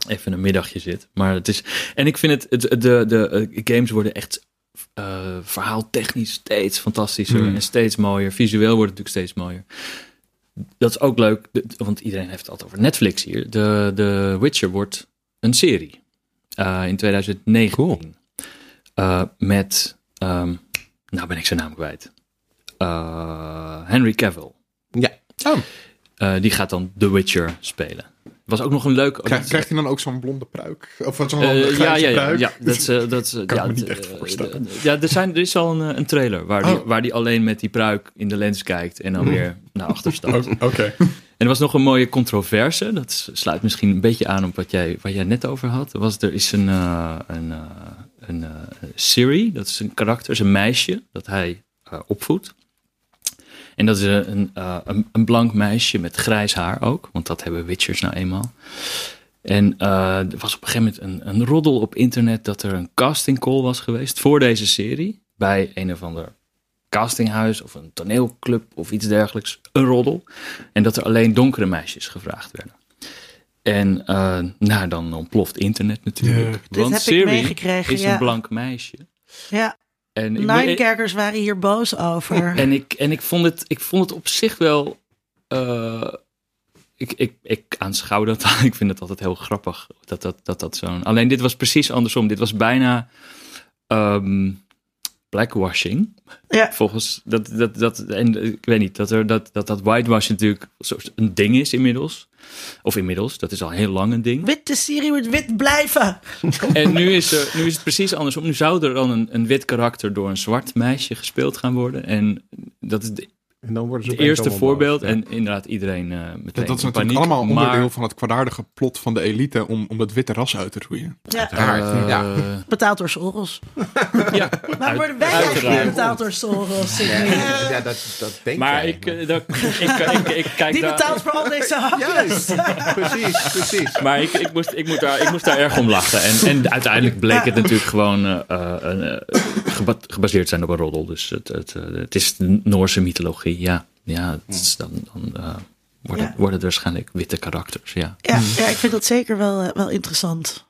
even een middagje zit. Maar het is. En ik vind het, het de, de eh, games worden echt eh verhaaltechnisch steeds fantastischer Hmm. en steeds mooier. Visueel wordt het natuurlijk steeds mooier. Dat is ook leuk, want iedereen heeft het altijd over Netflix hier. De, de Witcher wordt een serie eh, in 2019. Cool. Eh, met, ehm, nou ben ik zijn naam kwijt. Henry Cavill. Ja. Oh. Die gaat dan The Witcher spelen. Was ook nog een leuk... Krijg- krijgt hij dan ook zo'n blonde pruik? Of zo'n grijze ja, ja, ja, pruik? ja, dat eh, dat Kan ja, ik me niet echt eh, voorstellen. Ja, er, zijn, er is al een, een trailer waar die, Oh. die alleen met die pruik in de lens kijkt en dan weer naar achter stapt. O- Oké. En er was nog een mooie controverse. Dat sluit misschien een beetje aan op wat jij, wat jij net over had. Er, was, er is een, eh, een, een Siri, dat is een karakter, is een meisje dat hij opvoedt. En dat is een, een, eh, een, een blank meisje met grijs haar ook, want dat hebben Witchers nou eenmaal. En eh, er was op een gegeven moment een, een roddel op internet dat er een casting call was geweest voor deze serie. Bij een of ander castinghuis of een toneelclub of iets dergelijks. Een roddel. En dat er alleen donkere meisjes gevraagd werden. En eh, nou, dan ontploft internet natuurlijk. Ja. Dit Want heb ik Siri meegekregen, is ja. een blank meisje. Ja, En ik, Ninekerkers waren hier boos over. en ik, en ik, vond, het, ik vond het op zich wel. eh, ik, ik, ik aanschouw dat. ik vind het altijd heel grappig. Dat dat, dat, dat zo'n. Alleen dit was precies andersom. Dit was bijna. ehm, blackwashing. Ja. Volgens dat, dat, dat, en ik weet niet, dat er, dat, dat, dat whitewash natuurlijk een ding is inmiddels. Of inmiddels, dat is al heel lang een ding. Witte Siri moet wit blijven. En nu is, er, nu is het precies andersom. Nu zou er dan een, een wit karakter door een zwart meisje gespeeld gaan worden. En dat is de- En dan worden ze het eerste voorbeeld. boos, ja. En inderdaad, iedereen eh meteen Dat, dat is natuurlijk paniek. allemaal onderdeel Maar, van het kwaadaardige plot van de elite om, om het witte ras uit te roeien. Ja, Uiteraard, ja. betaald door Soros. ja, Maar worden wij eigenlijk betaald door Soros? Ja, ja, dat, dat denk Maar jij, ik, eh, dat- ik, ik, ik, ik kijk Die daar- betaalt voor al deze hapjes. precies, precies. Maar ik, ik, moest, ik, moet daar, ik moest daar erg om lachen. En, en uiteindelijk bleek het natuurlijk gewoon eh, gebaseerd zijn op een roddel. Dus het, het, het is de Noorse mythologie. Ja, ja het is dan, dan eh, worden, Ja. worden het waarschijnlijk witte karakters. Ja. Ja, ja, ik vind dat zeker wel, eh, wel interessant.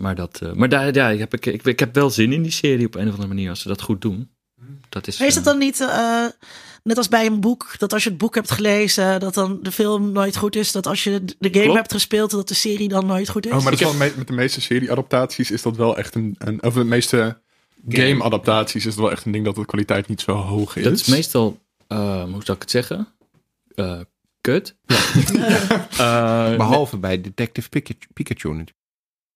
Maar, dat, eh, maar daar ja, ik, heb, ik, ik, ik heb wel zin in die serie op een of andere manier als ze dat goed doen. Dat is, Maar is het dan niet, eh, net als bij een boek, dat als je het boek hebt gelezen, dat dan de film nooit goed is? Dat als je de game Klopt. hebt gespeeld, dat de serie dan nooit goed is? Oh, maar dat is wel me- met de meeste serie-adaptaties is dat wel echt een, een... Of de meeste game-adaptaties is het wel echt een ding dat de kwaliteit niet zo hoog is. dat is meestal, eh, hoe zou ik het zeggen? Eh, kut. Eh, Behalve bij Detective Pikachu.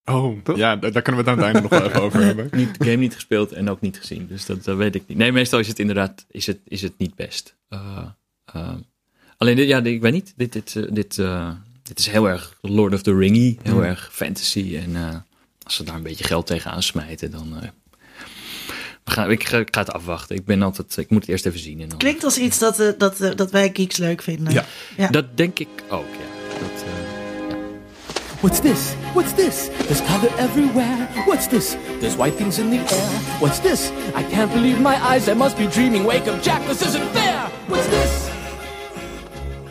Oh, Toch? ja, daar daar kunnen we het aan het einde nog wel even over hebben. niet, de game niet gespeeld en ook niet gezien. Dus dat, dat weet ik niet. Nee, meestal is het inderdaad is het, is het niet best. Eh, eh, alleen, dit, ja, dit- ik weet niet. Dit, dit, dit, eh, dit is heel erg Lord of the Ringy. Heel Hmm. erg fantasy. En eh, als ze daar een beetje geld tegenaan smijten, dan... we gaan, ik, ga, ik ga het afwachten. Ik ben altijd... Ik moet het eerst even zien. En dan, Klinkt als iets dat, eh, dat, eh, dat wij geeks leuk vinden. Ja. Ja. Dat denk ik ook, ja. Dat, eh, What's this? What's this? There's color everywhere. What's this? There's white things in the air. What's this? I can't believe my eyes. I must be dreaming. Wake up, Jack. This isn't fair. What's this?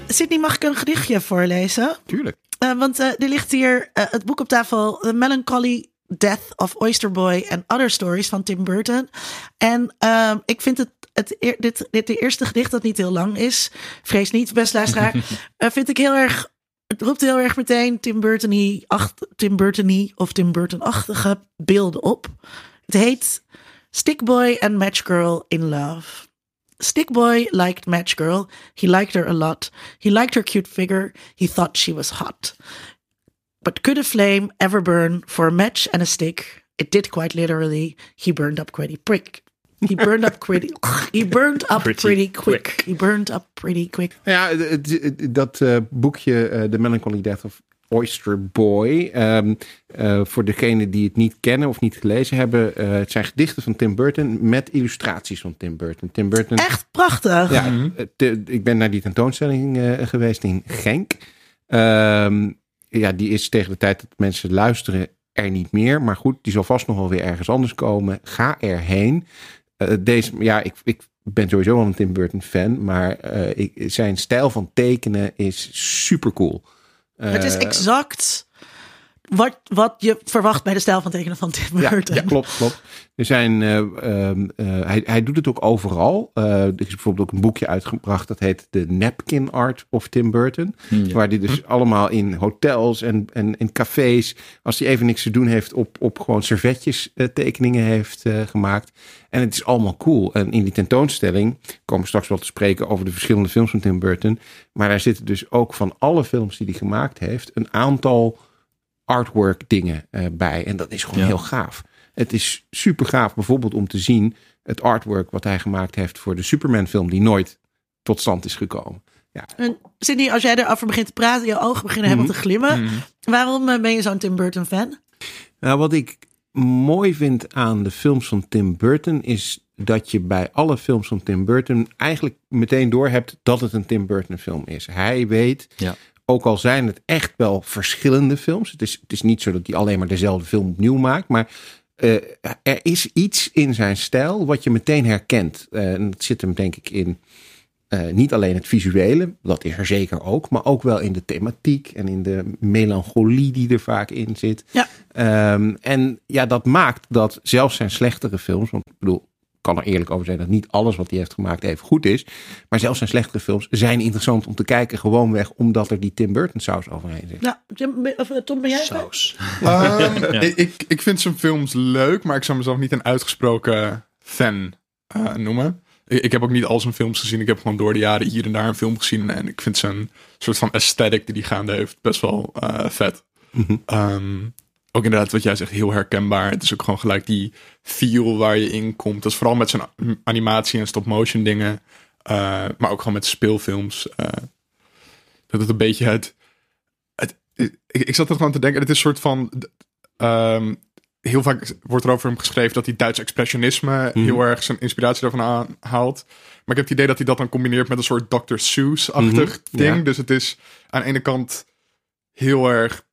Sydney, mag ik een gedichtje voorlezen? Tuurlijk. Eh, want eh, er ligt hier eh, het boek op tafel, The Melancholy Death of Oyster Boy and Other Stories van Tim Burton. En ehm, ik vind het, het dit, dit de eerste gedicht dat niet heel lang is, vrees niet, best luisteraar, eh, vind ik heel erg, het roept heel erg meteen Tim Burton acht, Tim Burton of Tim Burton-achtige beelden op. Het heet Stickboy and Matchgirl in Love. Stickboy liked Matchgirl. He liked her a lot. He liked her cute figure. He thought she was hot. But could a flame ever burn for a match and a stick? It did quite literally. He burned up pretty quick. He burned up pretty. He burned up Pretty pretty, quick. quick. He burned up pretty quick. Ja, dat eh, boekje eh, The Melancholy Death of Oyster Boy. ehm, eh, voor degenen die het niet kennen of niet gelezen hebben. eh, het zijn gedichten van Tim Burton met illustraties van Tim Burton. Tim Burton Echt prachtig. Ja, te- ik ben naar die tentoonstelling eh, geweest in Genk. Ehm, ja, die is tegen de tijd dat mensen luisteren er niet meer. Maar goed, die zal vast nog wel weer ergens anders komen. Ga erheen. Eh, deze, ja, ik, ik ben sowieso wel een Tim Burton fan. Maar eh, ik, zijn stijl van tekenen is super cool. Het is exact wat, wat je verwacht bij de stijl van tekenen van Tim Burton. ja, klopt, klopt. Er zijn, eh, ehm, eh, hij, hij doet het ook overal. Eh, er is bijvoorbeeld ook een boekje uitgebracht dat heet The Napkin Art of Tim Burton. Ja. Waar hij dus allemaal in hotels en, en in cafés, als hij even niks te doen heeft, op, op gewoon servetjes tekeningen heeft eh, gemaakt. En het is allemaal cool. En in die tentoonstelling komen we straks wel te spreken over de verschillende films van Tim Burton. Maar daar zitten dus ook van alle films die hij gemaakt heeft, een aantal artwork dingen eh, bij. En dat is gewoon Ja. heel gaaf. Het is super gaaf bijvoorbeeld om te zien het artwork wat hij gemaakt heeft voor de Superman film die nooit tot stand is gekomen. En Cindy, als jij erover begint te praten, je ogen beginnen helemaal te glimmen. Mhm. Waarom eh, ben je zo'n Tim Burton fan? Nou, wat ik mooi vind aan de films van Tim Burton is dat je bij alle films van Tim Burton eigenlijk meteen doorhebt dat het een Tim Burton film is. Hij weet, Ja. Ook al zijn het echt wel verschillende films. Het is, het is niet zo dat hij alleen maar dezelfde film opnieuw maakt, maar eh, er is iets in zijn stijl wat je meteen herkent. Eh, en dat zit hem denk ik in eh, niet alleen het visuele, dat is er zeker ook, maar ook wel in de thematiek en in de melancholie die er vaak in zit. Ja. Ehm, en ja, dat maakt dat zelfs zijn slechtere films, want ik bedoel, kan er eerlijk over zijn dat niet alles wat hij heeft gemaakt even goed is, maar zelfs zijn slechtere films zijn interessant om te kijken, gewoonweg omdat er die Tim Burton saus overheen zit. Ja, Jim, of, eh, Tom, ben jij? Saus. Ehm, ik- ik, ik vind zijn films leuk, maar ik zou mezelf niet een uitgesproken fan eh, noemen. Ik, ik heb ook niet al zijn films gezien. Ik heb gewoon door de jaren hier en daar een film gezien. En ik vind zijn soort van aesthetic die hij gaande heeft best wel eh, vet. Mhm. Ehm, ook inderdaad wat jij zegt, heel herkenbaar. Het is ook gewoon gelijk die feel waar je in komt. Dat is vooral met zijn animatie en stop-motion dingen. eh, maar ook gewoon met speelfilms. eh, dat het een beetje het... het ik, ik zat er gewoon te denken, het is een soort van... ehm, heel vaak wordt er over hem geschreven dat hij Duits expressionisme heel erg zijn inspiratie daarvan aanhaalt. Maar ik heb het idee dat hij dat dan combineert met een soort Dr. Seuss-achtig Mhm, ding. ja. Dus het is aan de ene kant heel erg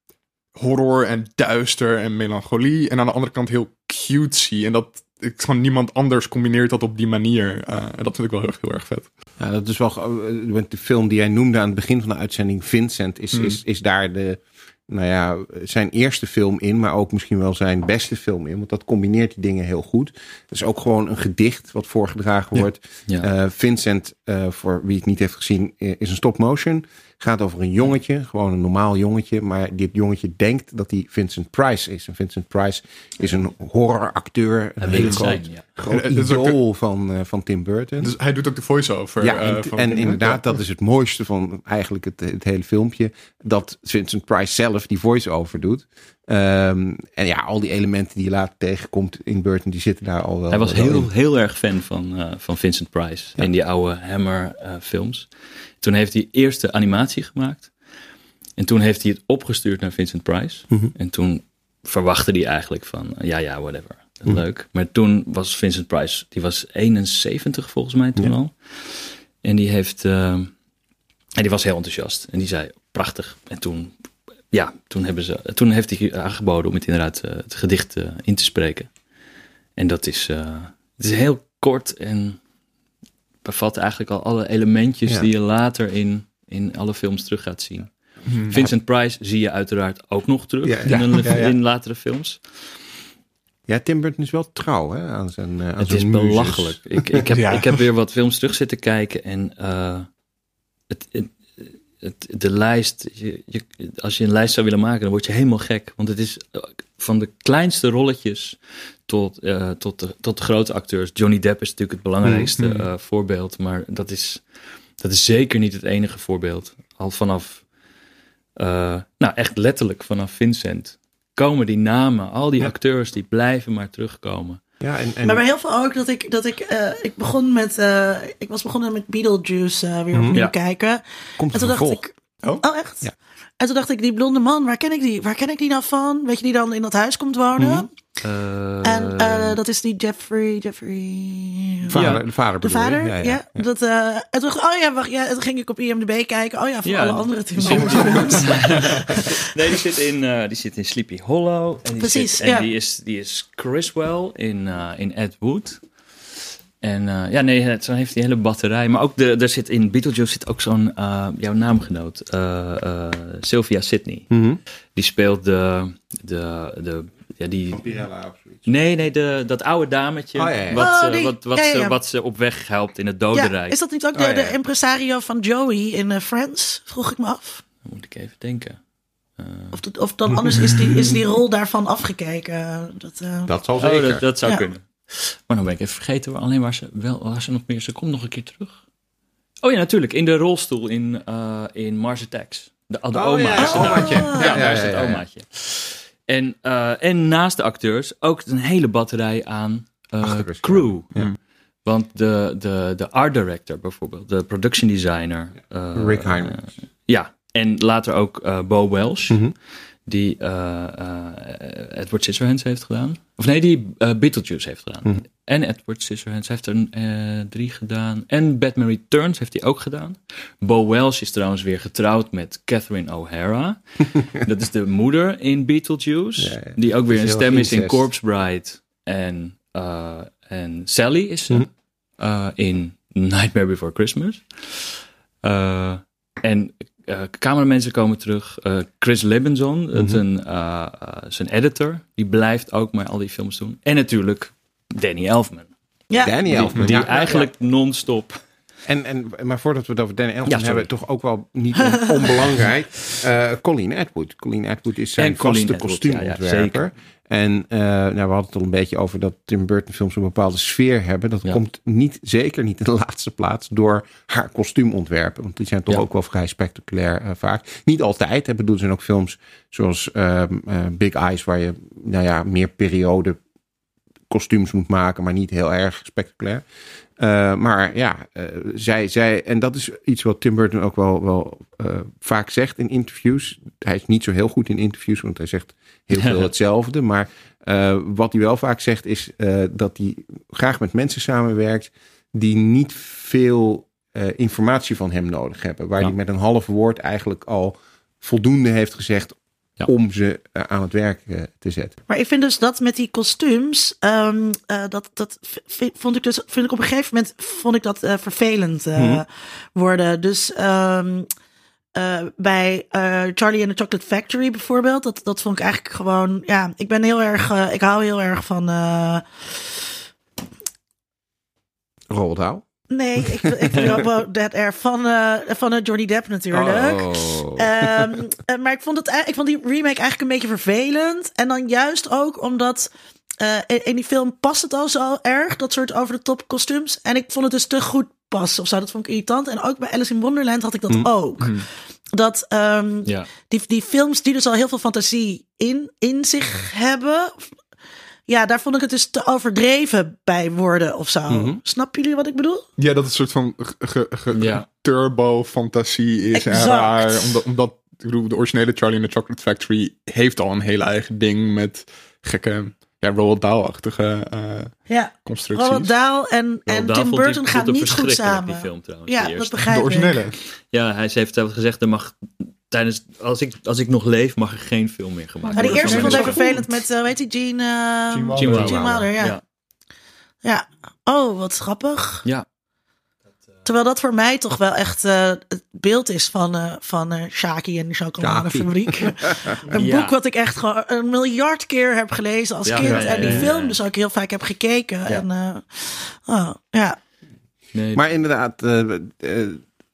horror en duister en melancholie. En aan de andere kant heel cutesy. En dat ik gewoon niemand anders combineert dat op die manier. Eh, en dat vind ik wel heel, erg- heel erg vet. Ja, dat is wel. ge- eh, De film die jij noemde aan het begin van de uitzending, Vincent, is, Hmm. is, is daar de. Nou ja, zijn eerste film in, maar ook misschien wel zijn beste film in. Want dat combineert die dingen heel goed. Het is ook gewoon een gedicht wat voorgedragen wordt. Ja. Eh, Vincent, eh, voor wie het niet heeft gezien, is een stop motion. Gaat over een jongetje, gewoon een normaal jongetje. Maar dit jongetje denkt dat hij Vincent Price is. En Vincent Price is een horroracteur. Een het groot, zijn, ja. groot de- van, eh, van Tim Burton. Dus hij doet ook de voice-over. Ja, eh, en, van en inderdaad, dat is het mooiste van eigenlijk het, het hele filmpje. Dat Vincent Price zelf die voice-over doet. Ehm, en ja, al die elementen die je later tegenkomt in Burton, die zitten daar al wel. Hij was wel in. heel, heel erg fan van, eh, van Vincent Price Ja. in die oude Hammer eh, films. Toen heeft hij eerst de animatie gemaakt. En toen heeft hij het opgestuurd naar Vincent Price. Mhm. En toen verwachtte hij eigenlijk van, ja, ja, whatever. Mhm. Leuk. Maar toen was Vincent Price, die was 71 volgens mij toen Ja. al. En die heeft, eh, en die was heel enthousiast. En die zei, prachtig. En toen, ja, toen, hebben ze, toen heeft hij aangeboden om het inderdaad eh, het gedicht eh, in te spreken. En dat is, eh, het is heel kort en bevat eigenlijk al alle elementjes Ja. die je later in, in alle films terug gaat zien. Hmm. Vincent Price zie je uiteraard ook nog terug Ja, in, een- in latere films. Ja, Tim Burton is wel trouw hè, aan zijn. aan Het zijn is belachelijk. Ik, ik, heb, ik heb weer wat films terug zitten kijken en het, het, het- de lijst, je, je, als je een lijst zou willen maken, dan word je helemaal gek. Want het is eh, van de kleinste rolletjes tot, eh, tot, de, tot de grote acteurs. Johnny Depp is natuurlijk het belangrijkste Mhm. eh, voorbeeld, maar dat is, dat is zeker niet het enige voorbeeld. Al vanaf, nou echt letterlijk vanaf Vincent, komen die namen, al die acteurs, die blijven maar terugkomen. Ja, en, en, Maar bij heel veel ook dat ik, dat ik, eh, ik begon met, eh, ik was begonnen met Beetlejuice eh, weer Mhm. opnieuw Ja. kijken. komt En toen dacht ik, Oh? oh echt? Ja. En toen dacht ik, die blonde man, waar ken ik die? Waar ken ik die nou van? Weet je, die dan in dat huis komt wonen? Mhm. En eh, dat is die Jeffrey, Jeffrey... Vader, Ja. De vader De vader, ja. ja, ja. Dat, eh, en toen dacht ik, oh ja, wacht, ja, en toen ging ik op IMDb kijken. Oh ja, voor Ja, alle andere Tim Burton nee, die zit in, eh, die zit in Sleepy Hollow. En die Precies, zit- en ja. die, is, die is Criswell in, eh, in Ed Wood. En eh, ja, nee, het- zo heeft die hele batterij. Maar ook de, er zit in Beetlejuice zit ook zo'n, eh, jouw naamgenoot, eh, eh, Sylvia Sidney. Mhm. Die speelt de, de, de ja, die, of zoiets. nee, nee, de, dat oude dametje. Oh, ja, ja. Wat, Oh, die- wat, wat, ja, ja, Ze, wat ze op weg helpt in het Ja, dodenrijk. is dat niet ook de, Oh, ja, ja. de impresario van Joey in Friends? Vroeg ik me af. Dan moet ik even denken. Of, dat- of dan anders is die, is die rol daarvan afgekeken. Dat, eh, Dat zal Oh, zeker. dat, dat zou Ja. kunnen. Maar dan ben ik even vergeten waar, alleen waar ze, wel, waar ze nog meer... Ze komt nog een keer terug. Oh ja, natuurlijk. In de rolstoel in, eh, in Mars Attacks. De, de Oh, oma ja, is omaatje. Ja, Ja, daar is het omaatje. En, eh, en naast de acteurs ook een hele batterij aan eh, crew. Ja. Want de, de, de art director bijvoorbeeld, de production designer. eh, Rick Heinrich. ja, en later ook eh, Bo Welsh, Mhm. Die eh, eh, Edward Scissorhands heeft gedaan. Of nee, die eh, Beetlejuice heeft gedaan. Mhm. En Edward Scissorhands heeft er drie gedaan. En Batman Returns heeft hij ook gedaan. Bo Welsh is trouwens weer getrouwd met Catherine O'Hara. Dat is de moeder in Beetlejuice. Ja, ja. Die ook weer een stem is in. Corpse Bride. En, en Sally is ze. Mhm. in Nightmare Before Christmas. En eh cameramensen komen terug. Eh, Chris Libenson, een, eh, zijn editor, die blijft ook maar al die films doen. En natuurlijk Danny Elfman. ja. Danny Elfman. Die ja, eigenlijk non-stop. En, en, maar voordat we het over Danny Elfman Ja, hebben, toch ook wel niet on- onbelangrijk. eh Colleen Atwood. Colleen Atwood is zijn vaste kostuumontwerper. ja, ja, en eh, nou, we hadden het al een beetje over dat Tim Burton films een bepaalde sfeer hebben. Dat komt niet, zeker niet in de laatste plaats door haar kostuumontwerpen. Want die zijn toch ook wel vrij spectaculair eh, vaak. Niet altijd. Hè. Bedoel, er zijn ook films zoals ehm, eh, Big Eyes, waar je nou ja, meer periode kostuums moet maken, maar niet heel erg spectaculair. Eh, maar ja, eh, zij, zij, en dat is iets wat Tim Burton ook wel, wel eh, vaak zegt in interviews. Hij is niet zo heel goed in interviews, want hij zegt heel veel hetzelfde. Maar wat hij wel vaak zegt is dat hij graag met mensen samenwerkt die niet veel informatie van hem nodig hebben. Waar Ja. hij met een half woord eigenlijk al voldoende heeft gezegd Ja. om ze eh, aan het werk eh, te zetten. Maar ik vind dus dat met die kostuums, ehm, eh, dat, dat vond ik dus, vind ik op een gegeven moment vond ik dat eh, vervelend eh, Mhm. worden. Dus ehm, eh, bij eh, Charlie and the Chocolate Factory bijvoorbeeld, dat, dat vond ik eigenlijk gewoon, ja, ik ben heel erg, ik hou heel erg van, eh, Roald Dahl. Nee, ik, ik vind wel dat er van, eh van eh, Johnny Depp natuurlijk. Oh. Ehm, eh, maar ik vond, het, ik vond die remake eigenlijk een beetje vervelend. En dan juist ook omdat eh, in, in die film past het al zo erg, dat soort over de top kostuums. En ik vond het dus te goed passen of zo. Dat vond ik irritant. En ook bij Alice in Wonderland had ik dat ook. Dat ehm, Ja. die, die films die dus al heel veel fantasie in, in zich hebben. Ja, daar vond ik het dus te overdreven bij worden of zo. Mhm. Snappen jullie wat ik bedoel? Ja, dat het een soort van ge- ge- ge- Ja. turbo-fantasie is. En raar, omdat, omdat ik bedoel, de originele Charlie and the Chocolate Factory heeft al een hele eigen ding met gekke, ja, Roald Dahl-achtige eh, Ja, constructies. Roald Dahl en, en Roald Dahl Tim Burton gaan niet goed samen. Die film trouwens, ja, de dat begrijp de ik. originele. Ja, hij heeft zelf gezegd, er mag tijdens, als ik, als ik nog leef, mag er geen film meer gemaakt Maar die worden. eerste vond ik vervelend met, eh weet je, Gene, eh, Gene Gene Wilder. Gene Wilder, ja. Ja. ja. Oh, wat grappig. Ja. Terwijl dat voor mij toch wel echt eh, het beeld is van, eh van eh Shaki en de chocoladefabriek. een Ja. boek wat ik echt gewoon een miljard keer heb gelezen als Ja, kind. ja, ja, en die ja, ja, film ja. dus ook heel vaak heb gekeken. En, eh, oh, ja. Nee, Maar inderdaad, eh, eh,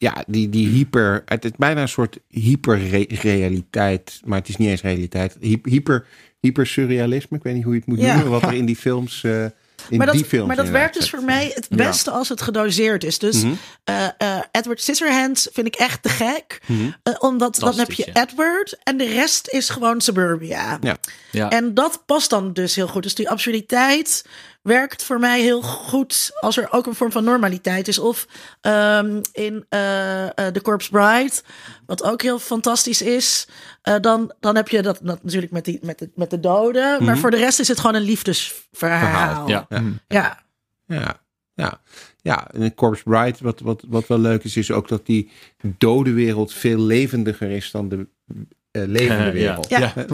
ja, die, die hyper. Het is bijna een soort hyperrealiteit. Maar het is niet eens realiteit. Hy- Hyper, hyper surrealisme. Ik weet niet hoe je het moet Ja. noemen. Wat er in die films. eh, in Maar die dat, films maar dat werkt dus voor mij het beste als het gedoseerd is. Dus Mhm. eh, eh, Edward Scissorhands vind ik echt te gek. Mhm. Omdat dan heb je. Edward en de rest is gewoon Suburbia. Ja. ja. En dat past dan dus heel goed. Dus die absurditeit werkt voor mij heel goed als er ook een vorm van normaliteit is. Of ehm, in eh, eh, The Corpse Bride, wat ook heel fantastisch is. eh, dan, dan heb je dat, dat natuurlijk met, die, met, de, met de doden. Maar voor de rest is het gewoon een liefdesverhaal. Verhaal, ja. Ja. ja. Ja, ja. Ja, en in Corpse Bride, wat, wat, wat wel leuk is, is ook dat die dode wereld veel levendiger is dan de eh, levende ja. wereld. Ja.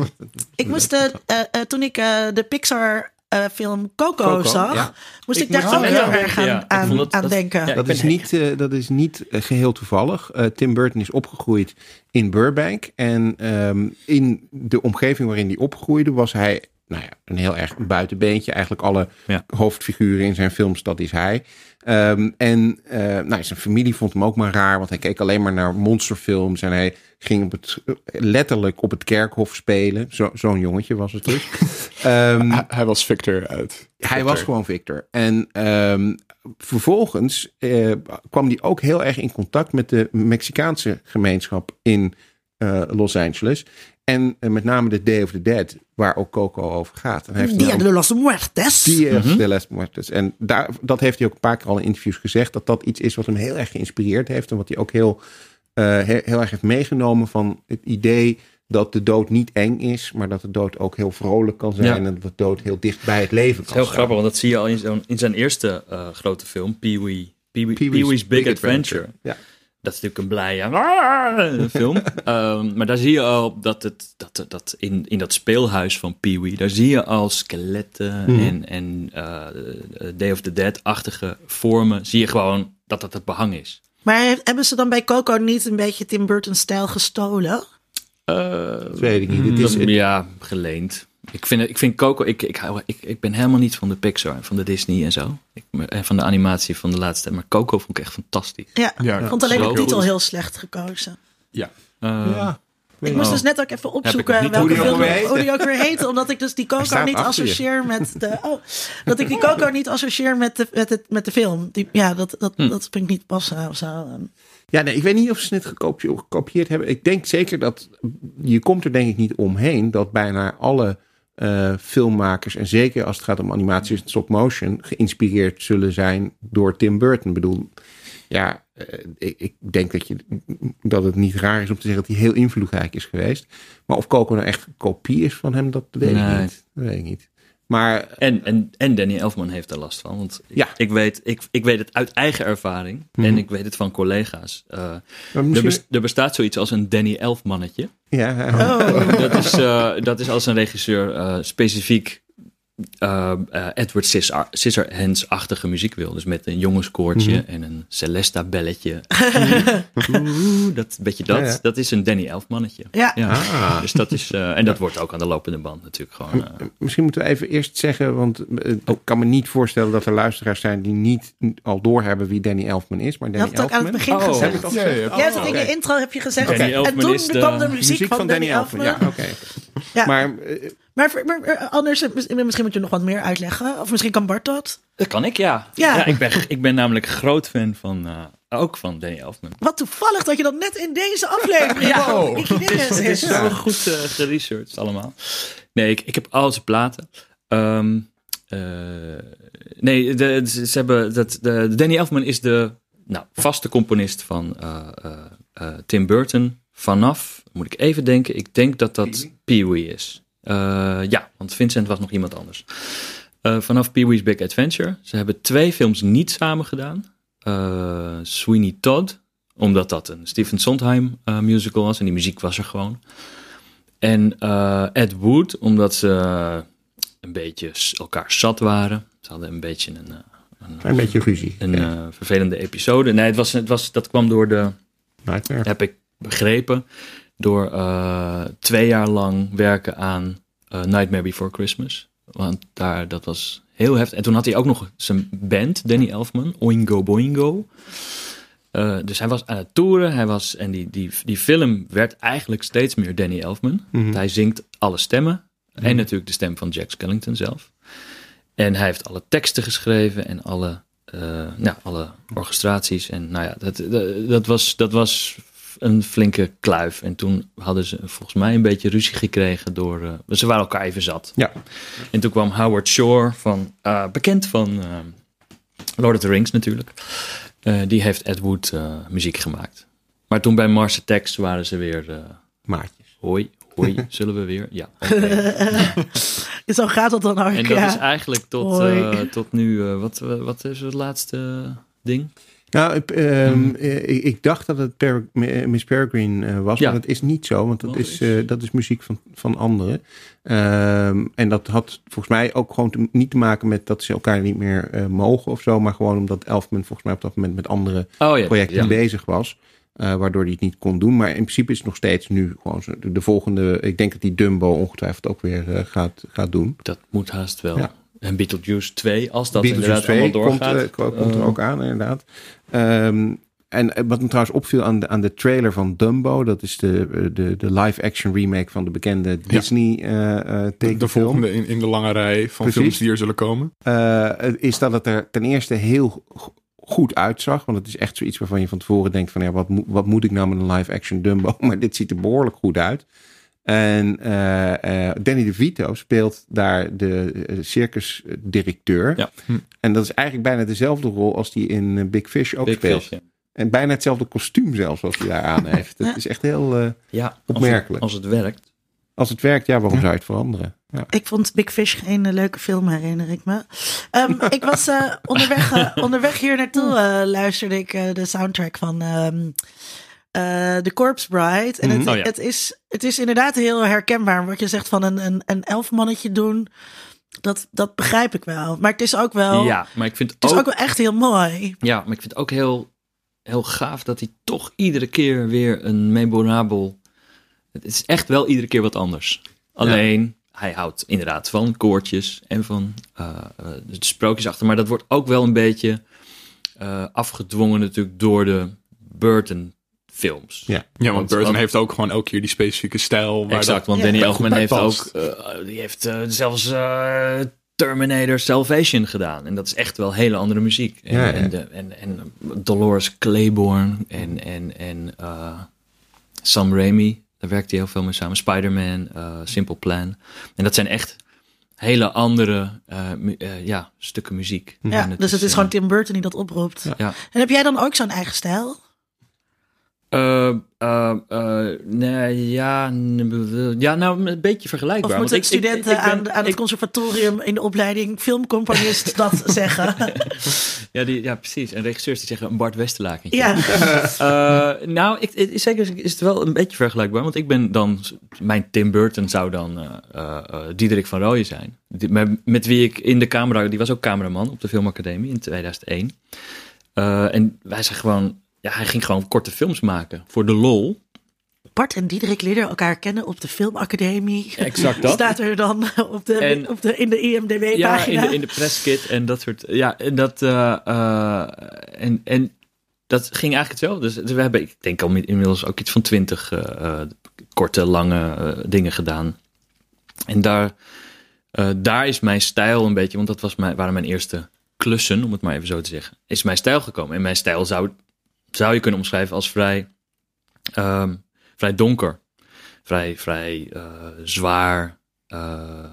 Ik moest, eh, toen ik eh, de Pixar eh, film Coco, Coco, zag, ja. moest ik, Ik daar ook heel erg aan denken, ja. Aan, dat- aan dat- denken. ja, Dat ik ben is, niet, eh, dat is niet eh, geheel toevallig. Eh, Tim Burton is opgegroeid in Burbank. En ehm, in de omgeving waarin hij opgroeide was hij nou ja, een heel erg buitenbeentje. Eigenlijk alle Ja. hoofdfiguren in zijn films, dat is hij. Ehm, en eh, nou, zijn familie vond hem ook maar raar, want hij keek alleen maar naar monsterfilms. En hij ging op het, letterlijk op het kerkhof spelen. Zo, Zo'n jongetje was het dus. Ehm, Hij, hij was Victor uit. hij was gewoon Victor. En ehm, vervolgens eh, kwam hij ook heel erg in contact met de Mexicaanse gemeenschap in eh, Los Angeles. En eh, met name de Day of the Dead, waar ook Coco over gaat. En hij heeft Dia de los Muertes. Dia de las Muertes. En daar, dat heeft hij ook een paar keer al in interviews gezegd. Dat dat iets is wat hem heel erg geïnspireerd heeft. En wat hij ook heel, eh, heel, heel erg heeft meegenomen van het idee dat de dood niet eng is. Maar dat de dood ook heel vrolijk kan zijn. Ja. En dat de dood heel dicht bij het leven kan heel staan. grappig, want dat zie je al in, in zijn eerste eh, grote film, Pee-wee. Pee-wee's Big, Adventure. Ja. Dat is natuurlijk een blije ah, film. Ehm, maar daar zie je al dat, het, dat, dat in, in dat speelhuis van Pee-wee, daar zie je al skeletten Mhm. en, en eh, Day of the Dead-achtige vormen. Zie je gewoon dat dat het behang is. Maar hebben ze dan bij Coco niet een beetje Tim Burton-stijl gestolen? Dat weet ik niet. Het is, Dat- ja, geleend. Ik vind, ik vind Coco, ik, ik, hou, ik, ik ben helemaal niet van de Pixar en van de Disney en zo. Ik, en van de animatie van de laatste. Maar Coco vond ik echt fantastisch. Ja, Ja, ik vond alleen de titel goed. heel slecht gekozen. Ja. Eh, ja. Ik moest Oh. dus net ook even opzoeken welke hoe die ook film weer heet. hoe die ook weer heet. Omdat ik dus die Coco niet associeer met de... Oh, dat ik die Coco niet associeer met de, met het, met de film. Die, ja, dat, dat, Hm. dat vind ik niet passen of zo. Ja, nee, ik weet niet of ze het gekopie- gekopieerd hebben. Ik denk zeker dat je komt er denk ik niet omheen dat bijna alle eh, filmmakers en zeker als het gaat om animaties en stop motion geïnspireerd zullen zijn door Tim Burton. Ik bedoel, ja, eh, ik, ik denk dat, je, dat het niet raar is om te zeggen dat hij heel invloedrijk is geweest. Maar of Coco nou echt een kopie is van hem, dat weet Nee. ik niet. Dat weet ik niet. Maar En, en, en Danny Elfman heeft er last van. Want Ja. ik, weet, ik, ik weet het uit eigen ervaring. En ik weet het van collega's. Eh, er, bes- er bestaat zoiets als een Danny Elfmannetje. ja, Oh, dat, is, eh, dat is als een regisseur eh, specifiek eh, eh, Edward Scissorhands-achtige muziek wil. Dus met een jongenskoortje en een Celesta-belletje. Oeh, dat beetje dat. Ja, ja. Dat is een Danny Elfmannetje. Ja. Ah. Dus dat is, eh, en dat wordt ook aan de lopende band natuurlijk gewoon. eh, Misschien moeten we even eerst zeggen, want ik kan me niet voorstellen dat er luisteraars zijn die niet al doorhebben wie Danny Elfman is. Maar je Danny ook aan het begin Oh, gezegd. heb ik dat Ja, Oh, in je intro heb je gezegd. En toen is de- kwam de muziek, van, Danny Elfman. Ja, oké. Ja. Maar Maar, eh, anders, eh, misschien moet je nog wat meer uitleggen. Of misschien kan Bart dat. Dat kan ik, ja. Ja. ik, ben, ik ben namelijk groot fan van, eh, ook van Danny Elfman. Wat toevallig dat je dat net in deze aflevering Ja. Nicky Dinges Het is is. zo goed eh, geresearched allemaal. Nee, ik, ik heb al zijn platen. Ehm, eh, nee, de, ze hebben dat, de, Danny Elfman is de nou, vaste componist van eh, eh, eh, Tim Burton. Vanaf, moet ik even denken, ik denk dat dat Pee-wee is. Eh, ja, want Vincent was nog iemand anders. Eh, vanaf Pee-wee's Big Adventure. Ze hebben twee films niet samen gedaan. Eh, Sweeney Todd, omdat dat een Stephen Sondheim eh, musical was en die muziek was er gewoon. En eh, Ed Wood, omdat ze een beetje elkaar zat waren. Ze hadden een beetje een, eh, een beetje ruzie. een vervelende episode. Nee, het was, het was, dat kwam door de, Nightmare. heb ik begrepen, door eh, twee jaar lang werken aan eh, Nightmare Before Christmas. Want daar, dat was heel heftig. En toen had hij ook nog zijn band, Danny Elfman, Oingo Boingo. Eh, dus hij was aan het toeren. Hij was, en die, die, die film werd eigenlijk steeds meer Danny Elfman. Mhm. Hij zingt alle stemmen. En natuurlijk de stem van Jack Skellington zelf. En hij heeft alle teksten geschreven en alle, nou, alle orchestraties. En nou ja, dat, dat, dat was, dat was een flinke kluif. En toen hadden ze volgens mij een beetje ruzie gekregen door... eh, ze waren elkaar even zat. Ja. En toen kwam Howard Shore, van, eh, bekend van eh, Lord of the Rings natuurlijk. Eh, die heeft Ed Wood eh, muziek gemaakt. Maar toen bij Mars Attacks waren ze weer... eh, Maatjes. hoi, hoi, zullen we weer? Ja. oké. Zo gaat dat dan ook. En dat ja. is eigenlijk tot, eh, tot nu... wat, wat is het laatste ding? Nou, ik, ehm, eh, ik, ik dacht dat het Per- eh, Miss Peregrine eh, was, Ja. maar dat is niet zo, want dat Wat is, dat is muziek van, van anderen. Ehm, en dat had volgens mij ook gewoon te- niet te maken met dat ze elkaar niet meer mogen of zo, maar gewoon omdat Elfman volgens mij op dat moment met andere Oh ja. projecten ja. bezig was. waardoor hij het niet kon doen. Maar in principe is het nog steeds nu gewoon zo- de, de volgende. Ik denk dat die Dumbo ongetwijfeld ook weer gaat, gaat doen. Dat moet haast wel. Ja. En Beetlejuice 2, als dat Beetlejuice inderdaad 2 allemaal komt, doorgaat. eh, komt er Eh, ook aan, inderdaad. Ehm, en eh, wat me trouwens opviel aan de, aan de trailer van Dumbo, dat is de, eh, de, de live-action remake van de bekende Disney eh eh De, de tekenfilm. volgende in, in de lange rij van Precies. films die er zullen komen. Is dat het er ten eerste heel go- goed uitzag. Want het is echt zoiets waarvan je van tevoren denkt van ja, wat, wat moet ik nou met een live-action Dumbo? Maar dit ziet er behoorlijk goed uit. En eh, eh, Danny DeVito speelt daar de eh, circusdirecteur. Ja. Hm. En dat is eigenlijk bijna dezelfde rol als die in Big Fish ook Big speelt. Fish, ja. En bijna hetzelfde kostuum zelfs als hij daar aan heeft. Het is echt heel... eh, Ja, als Opmerkelijk. het, als het werkt. als het werkt, ja, waarom zou je het veranderen? Ja. Ik vond Big Fish geen leuke film, herinner ik me. Ehm, ik was eh, onderweg, onderweg hier naartoe, eh, luisterde ik eh, de soundtrack van ehm eh, The Corpse Bride. En het, Mhm. Oh ja. het, is, het is inderdaad heel herkenbaar. Wat je zegt van een, een, een elfmannetje doen, dat, dat begrijp ik wel. Maar het is ook wel, Ja, maar ik vind het is ook, ook wel echt heel mooi. ja, maar ik vind het ook heel, heel gaaf dat hij toch iedere keer weer een memorabel... Het is echt wel iedere keer wat anders. Alleen, hij houdt inderdaad van koortjes en van eh, eh, de sprookjes achter. Maar dat wordt ook wel een beetje afgedwongen natuurlijk door de Burton films. Ja. Ja, want Burton heeft ook gewoon elke keer die specifieke stijl. Waar Exact, dat- want Ja. Danny Elfman heeft past. ook eh, die heeft eh, zelfs eh, Terminator Salvation gedaan. En dat is echt wel hele andere muziek. En, Ja, ja. en, de, en, en Dolores Claiborne en, en, en eh, Sam Raimi, daar werkt hij heel veel mee samen. Spider-Man, eh, Simple Plan. En dat zijn echt hele andere eh, mu- eh, ja, stukken muziek. Ja, dus het is eh, gewoon Tim Burton die dat oproept. Ja. En heb jij dan ook zo'n eigen stijl? Eh, eh, eh, nee, ja, ja, nou een beetje vergelijkbaar. Of moeten ik- studenten ik ben- aan, aan het conservatorium in de opleiding filmcomponist dat zeggen? Ja, die, ja, precies. En regisseurs die zeggen een Bart Westerlakentje. ja. Nou, ik, zeker is het wel een beetje vergelijkbaar. Want ik ben dan... Mijn Tim Burton zou dan Diederik van Rooyen zijn. Die- met, met wie ik in de camera... Die was ook cameraman op de Filmacademie in 2001. Eh, en wij zijn gewoon... Ja, hij ging gewoon korte films maken. Voor de lol. Bart en Diederik leerden elkaar kennen op de filmacademie. Exact dat. Staat er dan op de, En- op de, in de Ja, IMDb-pagina? in de, in de presskit en dat soort. Ja, en dat. eh, eh, en, en dat ging eigenlijk hetzelfde. Dus, dus we hebben, ik denk al inmiddels ook iets van twintig eh, korte, lange dingen gedaan. En daar, daar is mijn stijl een beetje, want dat was mijn, waren mijn eerste klussen, om het maar even zo te zeggen, is mijn stijl gekomen. En mijn stijl zou, zou je kunnen omschrijven als vrij, ehm, vrij donker. Vrij, vrij eh, zwaar. eh,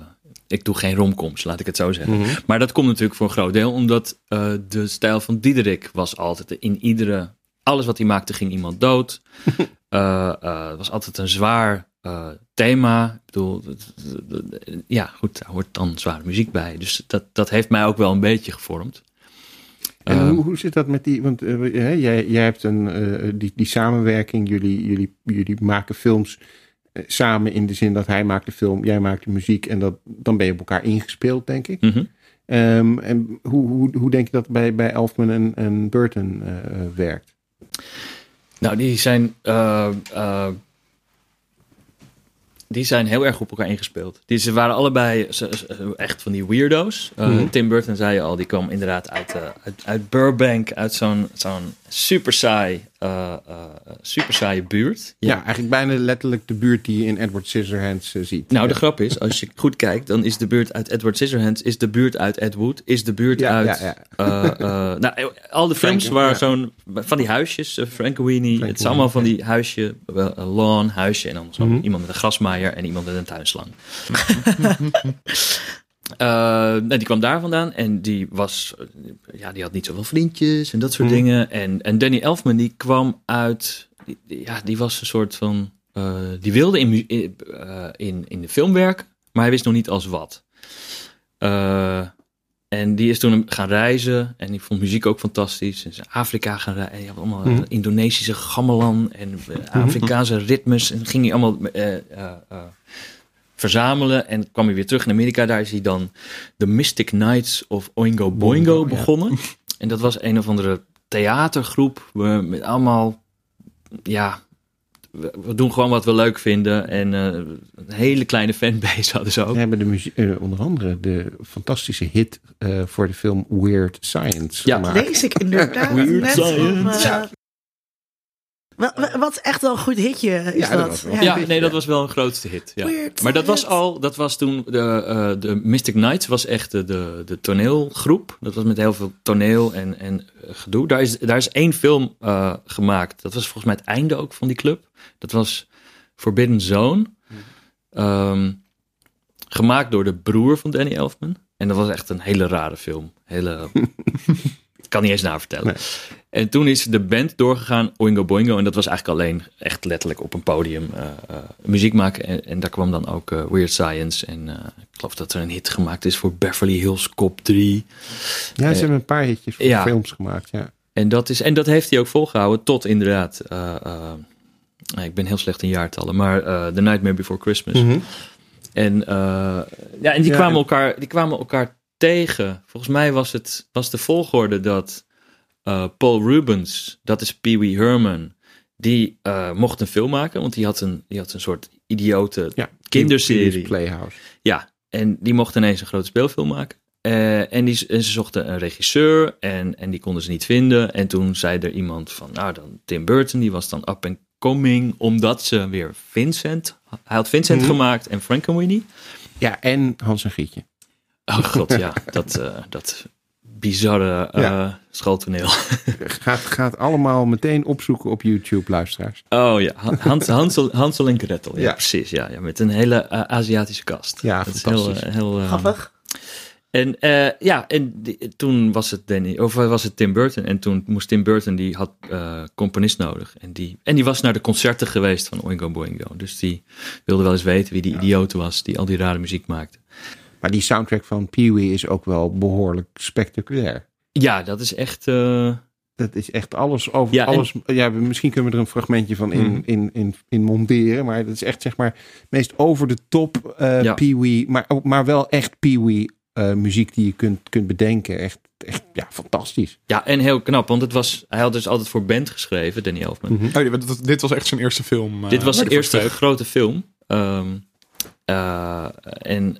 ik doe geen romcoms, laat ik het zo zeggen. Mhm. Maar dat komt natuurlijk voor een groot deel omdat eh, de stijl van Diederik was altijd in iedere. Alles wat hij maakte ging iemand dood. Het was altijd een zwaar thema. Ik bedoel, ja, goed, daar hoort dan zware muziek bij. Dus dat, dat heeft mij ook wel een beetje gevormd. En Eh, hoe, hoe zit dat met die, want eh, hè, jij, jij hebt een, eh, die, die samenwerking, jullie, jullie, jullie maken films samen in de zin dat hij maakt de film, jij maakt de muziek en dat, dan ben je op elkaar ingespeeld, denk ik. mhm. Ehm, en hoe, hoe, hoe denk je dat bij, bij Elfman en, en Burton werkt? Nou, die zijn. Die zijn heel erg op elkaar ingespeeld. Die, ze waren allebei ze- ze- echt van die weirdo's. Eh, Mhm. Tim Burton zei je al, die kwam inderdaad uit, eh, uit, uit Burbank, uit zo'n zo'n super saai, eh, eh, super saaie buurt. Ja. eigenlijk bijna letterlijk de buurt die je in Edward Scissorhands eh, ziet. Nou, de grap is, als je goed kijkt, dan is de buurt uit Edward Scissorhands, is de buurt uit Ed Wood, is de buurt Ja, uit... ja, eh, eh, nou, al de films Frank- waar ja. zo'n, van die huisjes, uh, Frankenweenie, het is allemaal van die huisje, wel, een lawn, huisje en dan zo Mhm. iemand met een grasmaaier en iemand met een tuinslang. Eh, die kwam daar vandaan en die was, ja, die had niet zoveel vriendjes en dat soort Mhm. dingen. En, en Danny Elfman, die kwam uit, die- die- ja, die was een soort van, eh, die wilde in, eh, in, in de film werken, maar hij wist nog niet als wat. En die is toen gaan reizen en die vond muziek ook fantastisch. En is in Afrika gaan reizen. En had allemaal Mhm. Indonesische gamelan en eh, Afrikaanse ritmes. En ging hij allemaal verzamelen. En kwam hij weer terug in Amerika. Daar is hij dan de Mystic Knights of Oingo Boingo Boingo, ja. begonnen. En dat was een of andere theatergroep eh, met allemaal, ja, we, we doen gewoon wat we leuk vinden. En eh, een hele kleine fanbase hadden ze ook. We hebben de muziek, eh, onder andere de fantastische hit eh, voor de film Weird Science Ja. gemaakt. Lees ik inderdaad Weird science. Wat, echt wel een goed hitje is Ja, dat. Ja, nee, dat was wel een grootste hit. Ja. Weird Maar dat was al, dat was toen, de, eh, de Mystic Knights was echt de, de, de toneelgroep. Dat was met heel veel toneel en, en eh, gedoe. Daar is, daar is één film eh, gemaakt. Dat was volgens mij het einde ook van die club. Dat was Forbidden Zone. Ehm, gemaakt door de broer van Danny Elfman. En dat was echt een hele rare film. Hele, kan niet eens navertellen. Nee. En toen is de band doorgegaan, Oingo Boingo. En dat was eigenlijk alleen echt letterlijk op een podium eh, eh, muziek maken. En, en daar kwam dan ook eh, Weird Science. En ik geloof dat er een hit gemaakt is voor Beverly Hills Cop 3. Ja, ze hebben een paar hitjes voor ja. films gemaakt. Ja. En dat, is, en dat heeft hij ook volgehouden tot inderdaad... ik ben heel slecht in jaartallen, maar The Nightmare Before Christmas. Mhm. En, ja, en die, Ja, kwamen en- elkaar, die kwamen elkaar tegen. Volgens mij was het was de volgorde dat eh, Paul Rubens, dat is Pee Wee Herman, die eh, mocht een film maken, want die had een, die had een soort idiote Ja, kinderserie. Playhouse. Ja, en die mocht ineens een grote speelfilm maken. Eh, en, die, en ze zochten een regisseur en, en die konden ze niet vinden. En toen zei er iemand van, nou dan Tim Burton, die was dan up and coming, omdat ze weer Vincent, hij had Vincent Mhm. gemaakt en Frankenweenie. Ja, en Hans en Gietje. Oh god, ja, dat, eh, dat bizarre eh, Ja. schooltoneel. Gaat, gaat allemaal meteen opzoeken op YouTube, luisteraars. Oh ja, Han- Hans, Hansel, Hansel en Gretel, ja, Ja. precies. Ja, ja, met een hele eh, Aziatische kast. Ja, dat is fantastisch. heel, eh, heel, eh, Grappig. En eh, ja, en die- toen was het Danny, of was het Tim Burton. En toen moest Tim Burton, die had eh componist nodig. En die, en die was naar de concerten geweest van Oingo Boingo. Dus die wilde wel eens weten wie die idioot was die al die rare muziek maakte. Maar die soundtrack van Pee-wee is ook wel behoorlijk spectaculair. Ja, dat is echt... eh, Dat is echt alles over Ja, en- alles. Ja, we- misschien kunnen we er een fragmentje van in, Hmm. in, in, in monteren. Maar dat is echt zeg maar meest over de top eh Ja. Pee-wee. Maar, ook- maar wel echt Pee-wee eh, muziek die je kunt, kunt bedenken. Echt, echt ja, fantastisch. ja, en heel knap, want het was, hij had dus altijd voor band geschreven, Danny Elfman. Mhm. Oh, dit- was echt zijn eerste film. Dit was zijn eerste grote film. Ehm, eh, en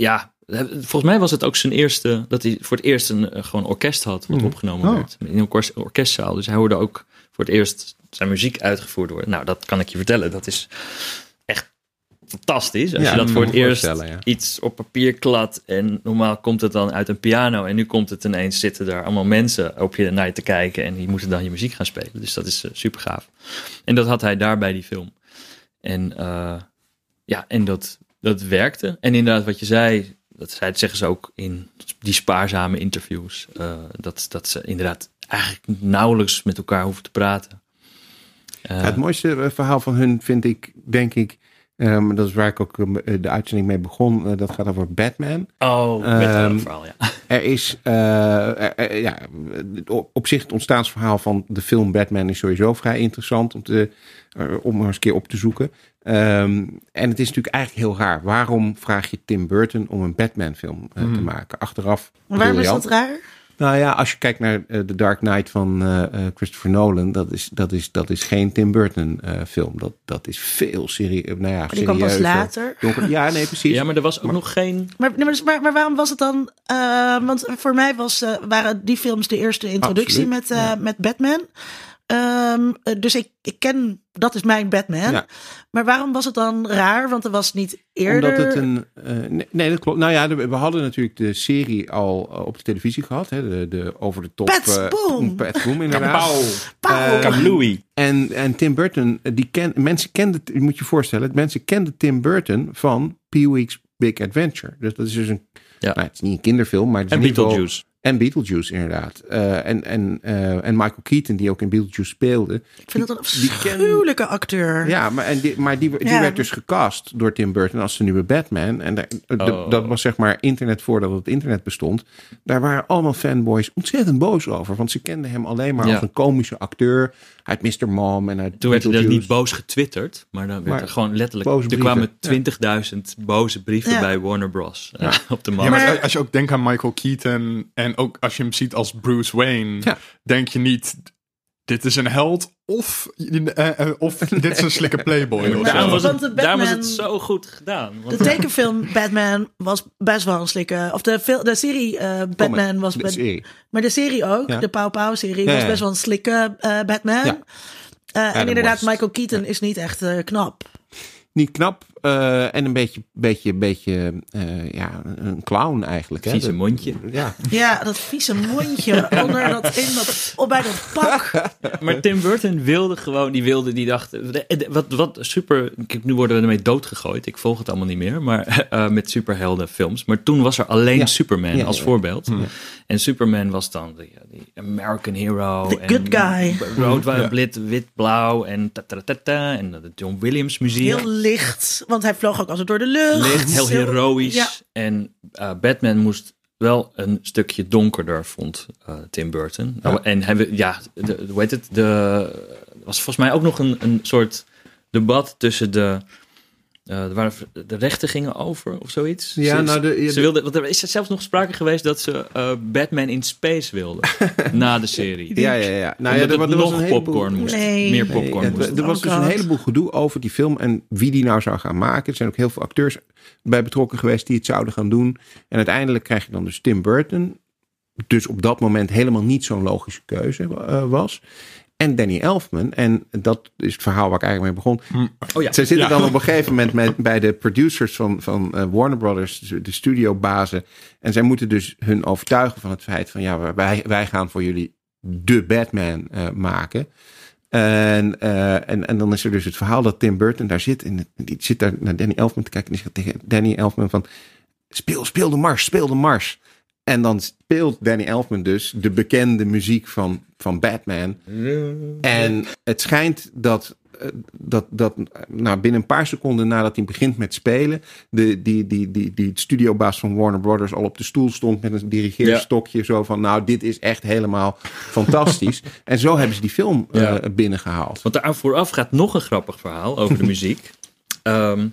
ja, volgens mij was het ook zijn eerste, dat hij voor het eerst een eh, gewoon orkest had wat Mhm. opgenomen Oh. werd. In een orkest, orkestzaal. Dus hij hoorde ook voor het eerst zijn muziek uitgevoerd worden. Nou, dat kan ik je vertellen. Dat is echt fantastisch. Als Ja, je dat voor het eerst ja. iets op papier klad en normaal komt het dan uit een piano en nu komt het ineens zitten daar allemaal mensen op je naar je te kijken en die moeten dan je muziek gaan spelen. Dus dat is super gaaf. En dat had hij daar bij die film. En eh, ja, en dat, dat werkte. En inderdaad, wat je zei, dat zeggen ze ook in die spaarzame interviews, eh, dat, dat ze inderdaad eigenlijk nauwelijks met elkaar hoeven te praten. Eh, het mooiste eh, verhaal van hun vind ik, denk ik. Ehm, dat is waar ik ook eh, de uitzending mee begon. eh, dat gaat over Batman. oh, ehm, dat verhaal, ja. Er is, eh, er- er- ja, op- zich het ontstaansverhaal van de film Batman is sowieso vrij interessant om, te, eh, om eens een keer op te zoeken. Ehm, en het is natuurlijk eigenlijk heel raar. Waarom vraag je Tim Burton om een Batman film eh, te maken? Achteraf. Waarom is dat raar? Nou ja, als je kijkt naar eh, The Dark Knight van eh, eh, Christopher Nolan, dat is, dat, is, dat is geen Tim Burton eh, film. Dat, dat is veel serieus. Nou ja, die kwam pas later. Donker- ja, nee, precies. Ja, maar er was ook nog geen... Maar, nee, maar, dus- maar, maar waarom was het dan? eh, want voor mij was, eh, waren die films de eerste introductie Absoluut, met, eh, met Batman. Ehm, eh, dus ik, ik ken, dat is mijn Batman. Ja. Maar waarom was het dan raar? Want er was niet eerder. Omdat het een. eh, nee, nee, dat klopt. Nou ja, we hadden natuurlijk de serie al eh, op de televisie gehad. Hè, de, de over de top. Eh, Boom. Pets Boom, inderdaad. Pauw. En, en Tim Burton, die ken, mensen kenden, je moet je voorstellen, mensen kenden Tim Burton van Pee-wee's Big Adventure. Dus dat is dus een, Ja. nou, het is niet een kinderfilm, maar het is En Beetlejuice. En Beetlejuice inderdaad. Eh, en, en, eh, en Michael Keaton, die ook in Beetlejuice speelde. Ik vind dat een die ken- afschuwelijke acteur. Ja, maar, en die, maar die, die Ja. werd dus gecast door Tim Burton als de nieuwe Batman. En daar- de- Oh. dat was zeg maar internet voordat het internet bestond. Daar waren allemaal fanboys ontzettend boos over. Want ze kenden hem alleen maar Ja. als een komische acteur. Uit Mr. Mom en uit Toen werd er dus niet boos getwitterd, maar dan werd Maar er gewoon letterlijk... boze Er kwamen ja. 20.000 boze brieven Ja. bij Warner Bros. eh, op de man. Ja, maar Maar- als je ook denkt aan Michael Keaton en ook als je hem ziet als Bruce Wayne, Ja. denk je niet, dit is een held of, eh, eh, of dit is een slikke playboy. of Nou, zo. daarom was, Want het, daarom het zo goed gedaan. Want De tekenfilm Batman was best wel een slikke. Of de, de serie eh, Batman was. Serie. maar de serie ook, Ja. de Pauw Pauw serie, Ja, was best wel een slikke eh, Batman. Ja. Eh, en inderdaad, West. Michael Keaton is niet echt eh, knap. Niet knap eh, en een beetje, beetje, beetje eh, ja, een clown eigenlijk. hè. Vieze Dat- mondje. Ja, Ja, dat vieze mondje onder dat, in dat, op bij dat pak. Maar Tim Burton wilde gewoon, die wilde, die dacht, de- wat, wat super, nu worden we ermee doodgegooid. Ik volg het allemaal niet meer, maar eh, met superheldenfilms. Maar toen was er alleen Ja. Superman Ja, als ja. voorbeeld. En Superman was dan die, die American hero. The en good guy. Rood, Ja. wit, wit, blauw en ta, ta, ta, ta, en de John Williams muziek. Heel licht, want hij vloog ook altijd door de lucht. licht, heel heroïsch. Ja. En eh, Batman moest wel een stukje donkerder, vond eh, Tim Burton. Nou, en hij, wil- ja, de, hoe heet het? De, er was volgens mij ook nog een, een soort debat tussen de. Eh, er waren, de rechten gingen over of zoiets. Ja, ze, nou, de- ze wilden, want er is er zelfs nog sprake geweest dat ze eh, Batman in Space wilden na de serie. ja, ja. ja. Nou, ja, er, er was nog een popcorn moest. Nee. Meer Nee, popcorn het- moest. er was dus een heleboel gedoe over die film en wie die nou zou gaan maken. Er zijn ook heel veel acteurs bij betrokken geweest die het zouden gaan doen. En uiteindelijk krijg je dan dus Tim Burton. Dus op dat moment helemaal niet zo'n logische keuze eh, was. En Danny Elfman. En dat is het verhaal waar ik eigenlijk mee begon. Oh ja. Zij zitten Ja. dan op een gegeven moment met, bij de producers van, van eh, Warner Brothers, de de studiobazen. En zij moeten dus hun overtuigen van het feit van ja, wij, wij gaan voor jullie de Batman eh, maken. En, eh, en, en dan is er dus het verhaal dat Tim Burton daar zit. En die zit daar naar Danny Elfman te kijken. En die zegt tegen Danny Elfman van speel, speel de mars, speel de mars. En dan speelt Danny Elfman dus de bekende muziek van, van Batman. En het schijnt dat, eh, dat, dat nou, binnen een paar seconden nadat hij begint met spelen, de, die, die, die, die studiobaas van Warner Brothers al op de stoel stond met een dirigeerstokje. Zo van, nou, dit is echt helemaal fantastisch. en zo hebben ze die film eh, Ja. binnengehaald. Want daar vooraf gaat nog een grappig verhaal over de muziek. Ehm,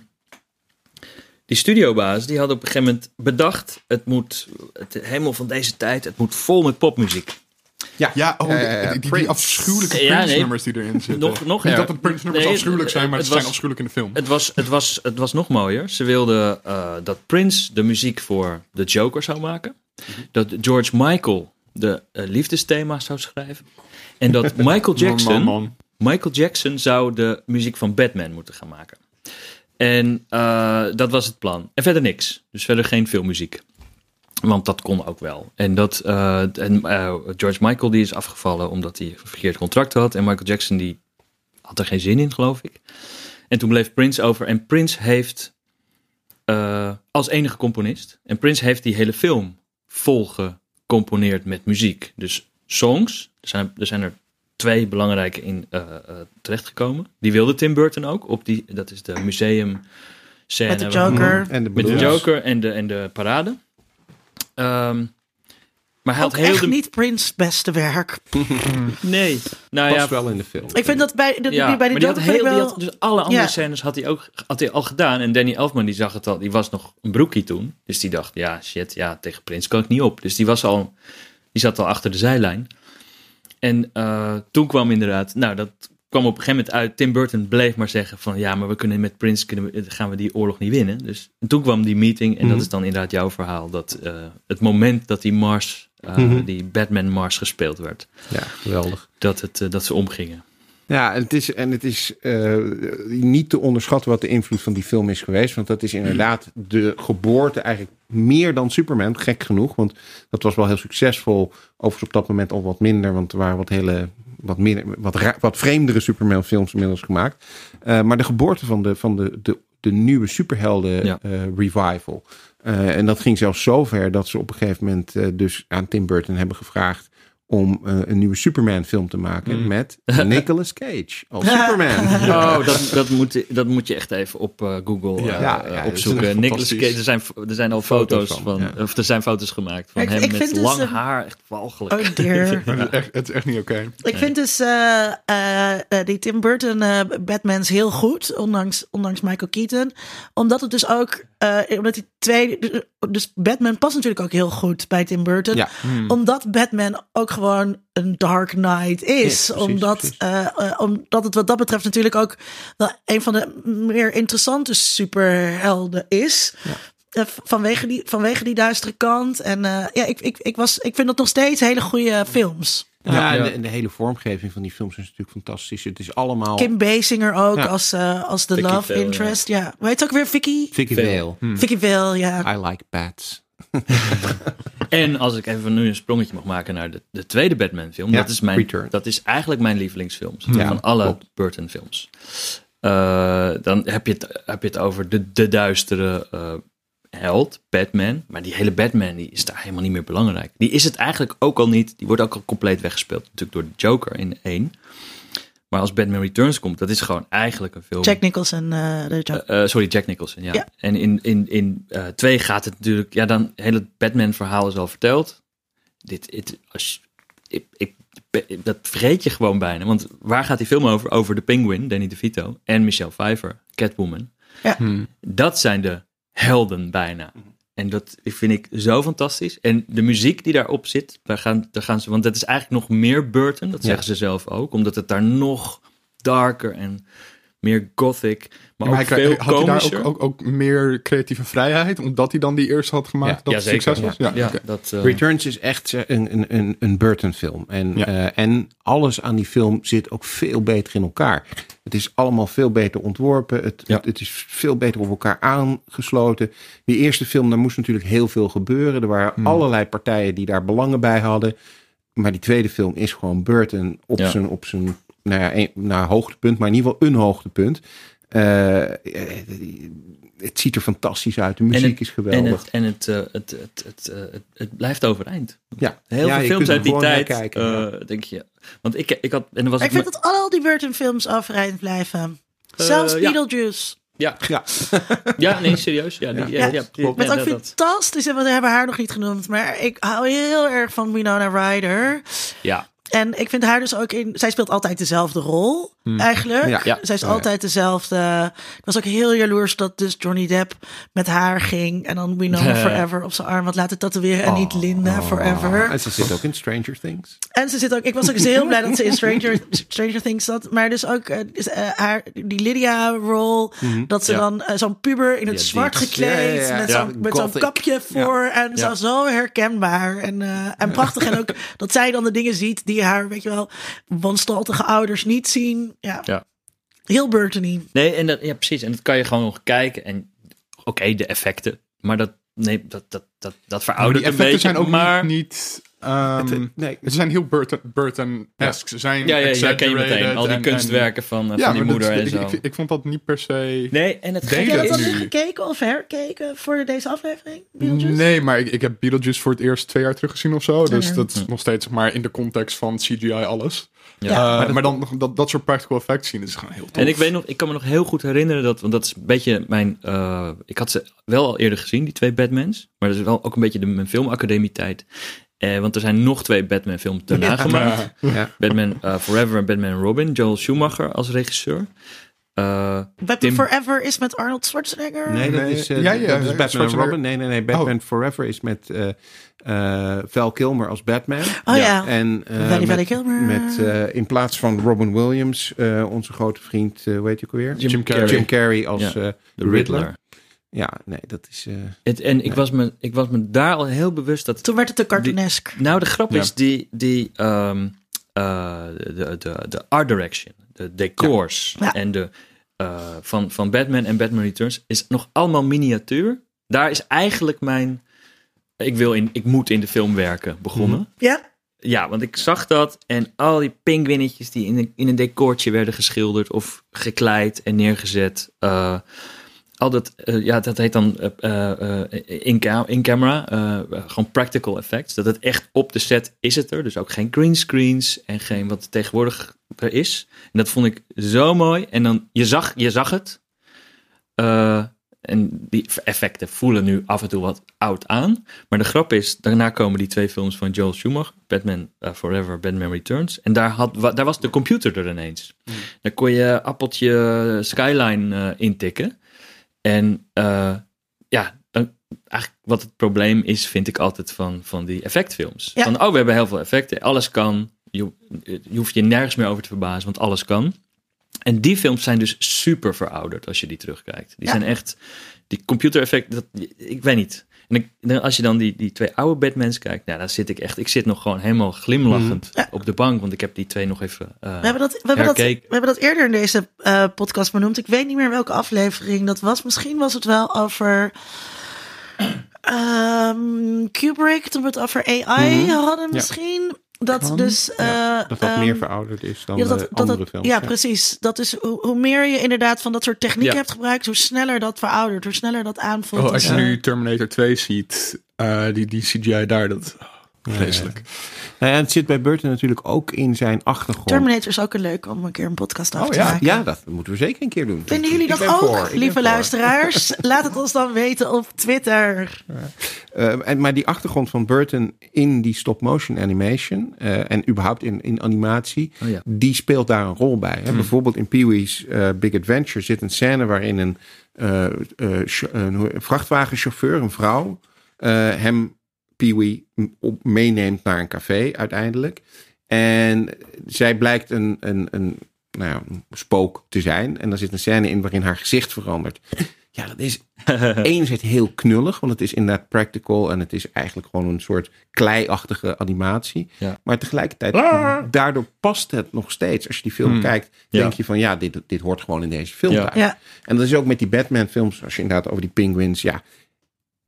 die studiobaas die hadden op een gegeven moment bedacht: het moet het helemaal van deze tijd, het moet vol met popmuziek. Ja, oh, Ja, ja. die, die, die Prince. afschuwelijke Ja, nee. Prince-nummers die erin zitten. Nog, nog Niet dat de Prince-nummers Nee, afschuwelijk zijn, maar het ze zijn was- afschuwelijk in de film. Het was, het, was, het was nog mooier. Ze wilden eh, dat Prince de muziek voor de Joker zou maken. Dat George Michael de eh, liefdesthema zou schrijven. En dat Michael Jackson. Man, man, man. Michael Jackson zou de muziek van Batman moeten gaan maken. En eh, dat was het plan. En verder niks. Dus verder geen filmmuziek. Want dat kon ook wel. En, dat, eh, en eh, George Michael die is afgevallen omdat hij een verkeerd contract had. En Michael Jackson die had er geen zin in, geloof ik. En toen bleef Prince over. En Prince heeft als enige componist. En Prince heeft die hele film vol gecomponeerd met muziek. Dus songs. Er, zijn er twee belangrijke in eh, eh, terechtgekomen. Die wilde Tim Burton ook. Op die, dat is de museum scène. Met de Joker. En de Met de bedoelers. Joker en de, en de parade. Ehm, maar hij Ook had heel echt de... niet Prince beste werk. Nee. Nou Past ja, wel in de film. Ik vind dat bij de, ja, bij de die Joker heel, die wel... had, dus alle andere Ja. scènes had hij ook had hij al gedaan. En Danny Elfman die zag het al, die was nog een broekie toen. Dus die dacht, ja shit, ja tegen Prins kan ik niet op. Dus die was al, die zat al achter de zijlijn. En eh, toen kwam inderdaad, nou dat kwam op een gegeven moment uit. Tim Burton bleef maar zeggen van, ja maar we kunnen met Prince kunnen we, gaan we die oorlog niet winnen. Dus en toen kwam die meeting en Mhm. dat is dan inderdaad jouw verhaal. Dat eh, het moment dat die Mars, eh, Mhm. die Batman Mars gespeeld werd, Ja, geweldig. dat, het, eh, dat ze omgingen. Ja, en het is, en het is eh, niet te onderschatten wat de invloed van die film is geweest. Want dat is inderdaad de geboorte eigenlijk meer dan Superman. Gek genoeg, want dat was wel heel succesvol. Overigens op dat moment al wat minder, want er waren wat hele... Wat, meer, wat, wat vreemdere Superman films inmiddels gemaakt. Eh, maar de geboorte van de, van de, de, de nieuwe superhelden Ja. eh, revival. En dat ging zelfs zo ver dat ze op een gegeven moment dus aan Tim Burton hebben gevraagd om eh, een nieuwe Superman film te maken Mm. met Nicolas Cage als Superman. Oh, dat, dat, moet, dat moet je echt even op eh, Google Ja, eh, ja, opzoeken. Nicolas. Cage, er zijn, er zijn al foto's, Foto's van, van, ja. of er zijn foto's gemaakt van Ik- hem ik met vind dus lang een- haar, echt walgelijk. Oh dear. Het, is echt, het is echt niet oké. Ik vind dus eh, eh, eh, die Tim Burton eh, Batmans heel goed, ondanks, ondanks Michael Keaton. Omdat het dus ook, eh, omdat die twee, dus Batman past natuurlijk ook heel goed bij Tim Burton. Ja. Omdat Batman ook gewoon een Dark Knight is. Ja, precies, omdat, precies. eh, eh, omdat het wat dat betreft natuurlijk ook wel een van de meer interessante superhelden is. Vanwege, die, vanwege die duistere kant. En eh, ja, ik, ik, ik, was, ik vind dat nog steeds hele goede films. Ja, en de, en de hele vormgeving van die films is natuurlijk fantastisch. Het is allemaal Kim Basinger ook Ja. als, eh, als de Vicky love interest. Ja. Hoe heet het ook weer? Vicky? Vicky Veel. Vale. Vicky Vale, ja. I like bats. En als ik even nu een sprongetje mag maken naar de, de tweede Batman film. Ja, dat, is mijn, Return. dat is eigenlijk mijn lievelingsfilm. Ja, van alle klopt. Burton films. Eh, dan heb je, het, heb je het over de, de duistere eh, held, Batman. Maar die hele Batman die is daar helemaal niet meer belangrijk. Die is het eigenlijk ook al niet. Die wordt ook al compleet weggespeeld. Natuurlijk door de Joker in één. Maar als Batman Returns komt, dat is gewoon eigenlijk een film. Jack Nicholson, eh de Joker. Eh, eh, sorry, Jack Nicholson, ja. Ja. En in, in, in eh, twee gaat het natuurlijk... Ja, dan het hele Batman-verhaal is al verteld. Dit, dit, als, ik, ik, dat vergeet je gewoon bijna. Want waar gaat die film over? Over de Penguin, Danny DeVito. En Michelle Pfeiffer, Catwoman. Ja. Dat zijn de helden bijna. En dat vind ik zo fantastisch. En de muziek die daarop zit, daar gaan, daar gaan ze... Want dat is eigenlijk nog meer Burton, dat Ja. zeggen ze zelf ook. Omdat het daar nog darker en meer gothic, maar, Maar ook hij, veel had hij daar ook, ook, ook meer creatieve vrijheid? Omdat hij dan die eerste had gemaakt Ja. dat Ja, zeker. succes was? Ja, dat, eh, Returns is echt eh, een, een, een, een Burton film. En, Ja. eh, en alles aan die film zit ook veel beter in elkaar. Het is allemaal veel beter ontworpen. Het, Ja. het, het is veel beter op elkaar aangesloten. Die eerste film, daar moest natuurlijk heel veel gebeuren. Er waren allerlei partijen die daar belangen bij hadden. Maar die tweede film is gewoon Burton op Ja. zijn, op zijn nou ja, een, nou, hoogtepunt. Maar in ieder geval een hoogtepunt. Eh, het ziet er fantastisch uit. De muziek het, is geweldig. En, het, en het, eh, het, het, het, eh, het, het blijft overeind. ja. Heel Ja, veel films uit die tijd, kijken, ja. Denk je. Want ik, ik had, en was ik ik, vind dat al die Burton films overeind blijven. Zelfs ja. Beetlejuice. ja, Ja. ja, nee, serieus. Ja, die, ja, Ja. ja, Klopt. Met ja, ook fantastisch, en we hebben haar nog niet genoemd, maar ik hou heel erg van Winona Ryder. ja, En ik vind haar dus ook in. Zij speelt altijd dezelfde rol, eigenlijk. Ja. Ja. Zij is Oh, ja. altijd dezelfde. Ik was ook heel jaloers dat dus Johnny Depp met haar ging. En dan Winona Forever op zijn arm had laten tatoeëren. En niet Linda Forever. En ze zit ook in Stranger Things. En ze zit ook. Ik was ook eens heel blij dat ze in Stranger, Stranger Things zat. Maar dus ook eh, is, eh, haar, die Lydia-rol. Dat ze Ja. dan eh, zo'n puber in het Ja, zwart die- gekleed. Ja, ja, ja. Met Ja. zo'n met zo'n Gothic. kapje voor. En Ja. zo, zo herkenbaar. En, eh, en prachtig. en ook dat zij dan de dingen ziet die haar, weet je wel, wanstaltige ouders niet zien. Ja. Ja. Heel Burtony. Nee, en dat, ja, precies. En dat kan je gewoon nog kijken. En oké, de effecten. Maar dat, nee, dat, dat, dat, dat veroudert die een effecten beetje. zijn ook maar, niet... niet ehm, Het- nee. Ze zijn heel Burton- Burton-esque. Ze zijn ja, ja, ja, ken je meteen. Al die en- kunstwerken van, en- eh, van die moeder dat- en ik, zo. Ik, ik vond dat niet per se... nee, en het Denk Heb je dat nu. gekeken of herkeken voor deze aflevering? Beetlejuice? Nee, maar ik, ik heb Beetlejuice voor het eerst twee jaar teruggezien of zo. Dus ja. dat is nog steeds zeg maar, in de context van CGI alles. Ja. Eh, maar, dan nog dat, dat soort practical effects zien, dat is gewoon heel tof. En ik weet nog, ik kan me nog heel goed herinneren dat, want dat is een beetje mijn, eh, ik had ze wel al eerder gezien, die twee Batmans, maar dat is wel ook een beetje de, mijn filmacademie tijd. Eh, want er zijn nog twee Batman films daarna Ja. gemaakt. Ja. Batman eh, Forever en Batman Robin, Joel Schumacher als regisseur. Eh, Batman Tim- Forever is met Arnold Schwarzenegger. Nee, dat Nee, is, eh, ja, ja, dat is Batman. Robin. Nee, nee, nee. Batman Forever is met eh eh, Val Kilmer als Batman. Oh ja. En eh, Valley met, Valley Kilmer. met eh, in plaats van Robin Williams, eh, onze grote vriend, eh hoe heet je ook alweer? Jim Jim Carrey. Jim Carrey als Ja, eh, Riddler. Riddler. Ja, nee, dat is... eh, Het, en ik, was me, ik was me daar al heel bewust dat Toen werd het te cartoonesk. Nou, de grap Ja. is die, die ehm, eh, de, de, de art direction, de decors Ja. en de eh, van, van Batman en Batman Returns is nog allemaal miniatuur. Daar is eigenlijk mijn, ik wil in, ik moet in de film werken begonnen. Ja? Ja, want ik zag dat en al die pinguïnnetjes die in een, in een decoortje werden geschilderd of gekleid en neergezet. eh, al dat, eh, ja, dat heet dan eh, eh, in, ca- in camera, gewoon practical effects. Dat het echt op de set is het er. Dus ook geen green screens en geen wat tegenwoordig er is. En dat vond ik zo mooi. En dan, je zag, je zag het. En die effecten voelen nu af en toe wat oud aan. Maar de grap is, daarna komen die twee films van Joel Schumacher. Batman Forever, Batman Returns. En daar, had, daar was de computer er ineens. Daar kon je appeltje Skyline intikken. En eh, ja, dan, eigenlijk wat het probleem is, vind ik altijd van, van die effectfilms. Ja. Van, oh, we hebben heel veel effecten. Alles kan. Je, je hoeft je nergens meer over te verbazen, want alles kan. En die films zijn dus super verouderd als je die terugkijkt. Die Ja. zijn echt, die computereffecten, dat, ik weet niet. En dan- als je dan die, die twee oude Batmans kijkt, nou, dan zit ik echt, ik zit nog gewoon helemaal glimlachend Ja. op de bank, want ik heb die twee nog even eh, We hebben dat, we hebben dat, we hebben dat eerder in deze eh, podcast benoemd. Ik weet niet meer welke aflevering dat was. Misschien was het wel over ehm, Kubrick, toen we het over AI Mhm. hadden misschien. Dat Kan. dus... Ja, eh, dat dat ehm, meer verouderd is dan ja, dat, de dat, andere dat- films. ja, precies. Dat is hoe, hoe meer je inderdaad van dat soort technieken Ja. hebt gebruikt, hoe sneller dat veroudert, hoe sneller dat aanvoelt. Oh, als je Dus, nu eh, Terminator 2 ziet, eh, die, die CGI daar, dat vreselijk. Nou ja, het zit bij Burton natuurlijk ook in zijn achtergrond. Terminator is ook een leuk om een keer een podcast over Oh, te ja. maken. Ja, dat moeten we zeker een keer doen. Vinden jullie dat ook, voor, lieve luisteraars? Laat het ons dan weten op Twitter. Eh, en, maar die achtergrond van Burton in die stop-motion animation eh, en überhaupt in, in animatie, Oh ja. die speelt daar een rol bij. Hè? Bijvoorbeeld in Pee-wee's eh, Big Adventure zit een scène waarin een, eh, eh, een vrachtwagenchauffeur, een vrouw, eh, hem Pee-wee meeneemt naar een café uiteindelijk. En zij blijkt een, een, een, nou ja, een spook te zijn. En er zit een scène in waarin haar gezicht verandert. Ja, dat is enerzijds heel knullig, want het is inderdaad practical en het is eigenlijk gewoon een soort kleiachtige animatie. Ja. Maar tegelijkertijd, daardoor past het nog steeds. Als je die film Hmm. kijkt, Ja. denk je van ja, dit, dit hoort gewoon in deze film Ja. En dat is ook met die Batman films, als je inderdaad over die penguins, ja,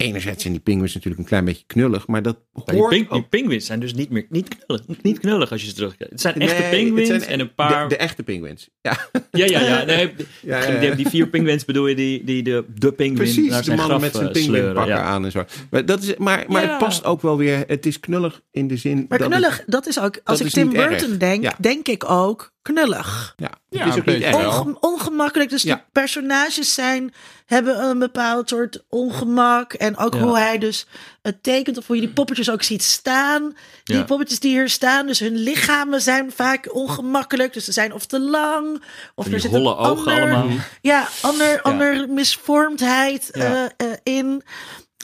enerzijds zijn die penguins natuurlijk een klein beetje knullig, maar dat die, hoort ping, die ook- penguins zijn dus niet meer niet knullig, niet knullig als je ze terugkijkt. Het zijn Nee, echte penguins zijn en een paar. De, de echte penguins. Ja, ja, ja, ja. Nee, ja, die, ja. die vier penguins bedoel je die, die de, de penguin Precies, naar de zijn mannen graf met zijn eh, sleuren. pinguïnpakken Ja. aan en zo. Maar, dat is, maar, maar Ja. het past ook wel weer. Het is knullig in de zin. Maar dat knullig, dat is ook, als ik Tim erg. Burton denk, Ja. denk ik ook knullig. Ja, is ook niet. Onge- ongemakkelijk. Dus Ja. de personages zijn, hebben een bepaald soort ongemak. En ook Ja. hoe hij dus het tekent. Of hoe je die poppetjes ook ziet staan. Die Ja. poppetjes die hier staan. Dus hun lichamen zijn vaak ongemakkelijk. Dus ze zijn of te lang. Of Die er zit een holle ogen ander, allemaal. Ja, ander, ander misvormdheid Ja. eh, eh, in.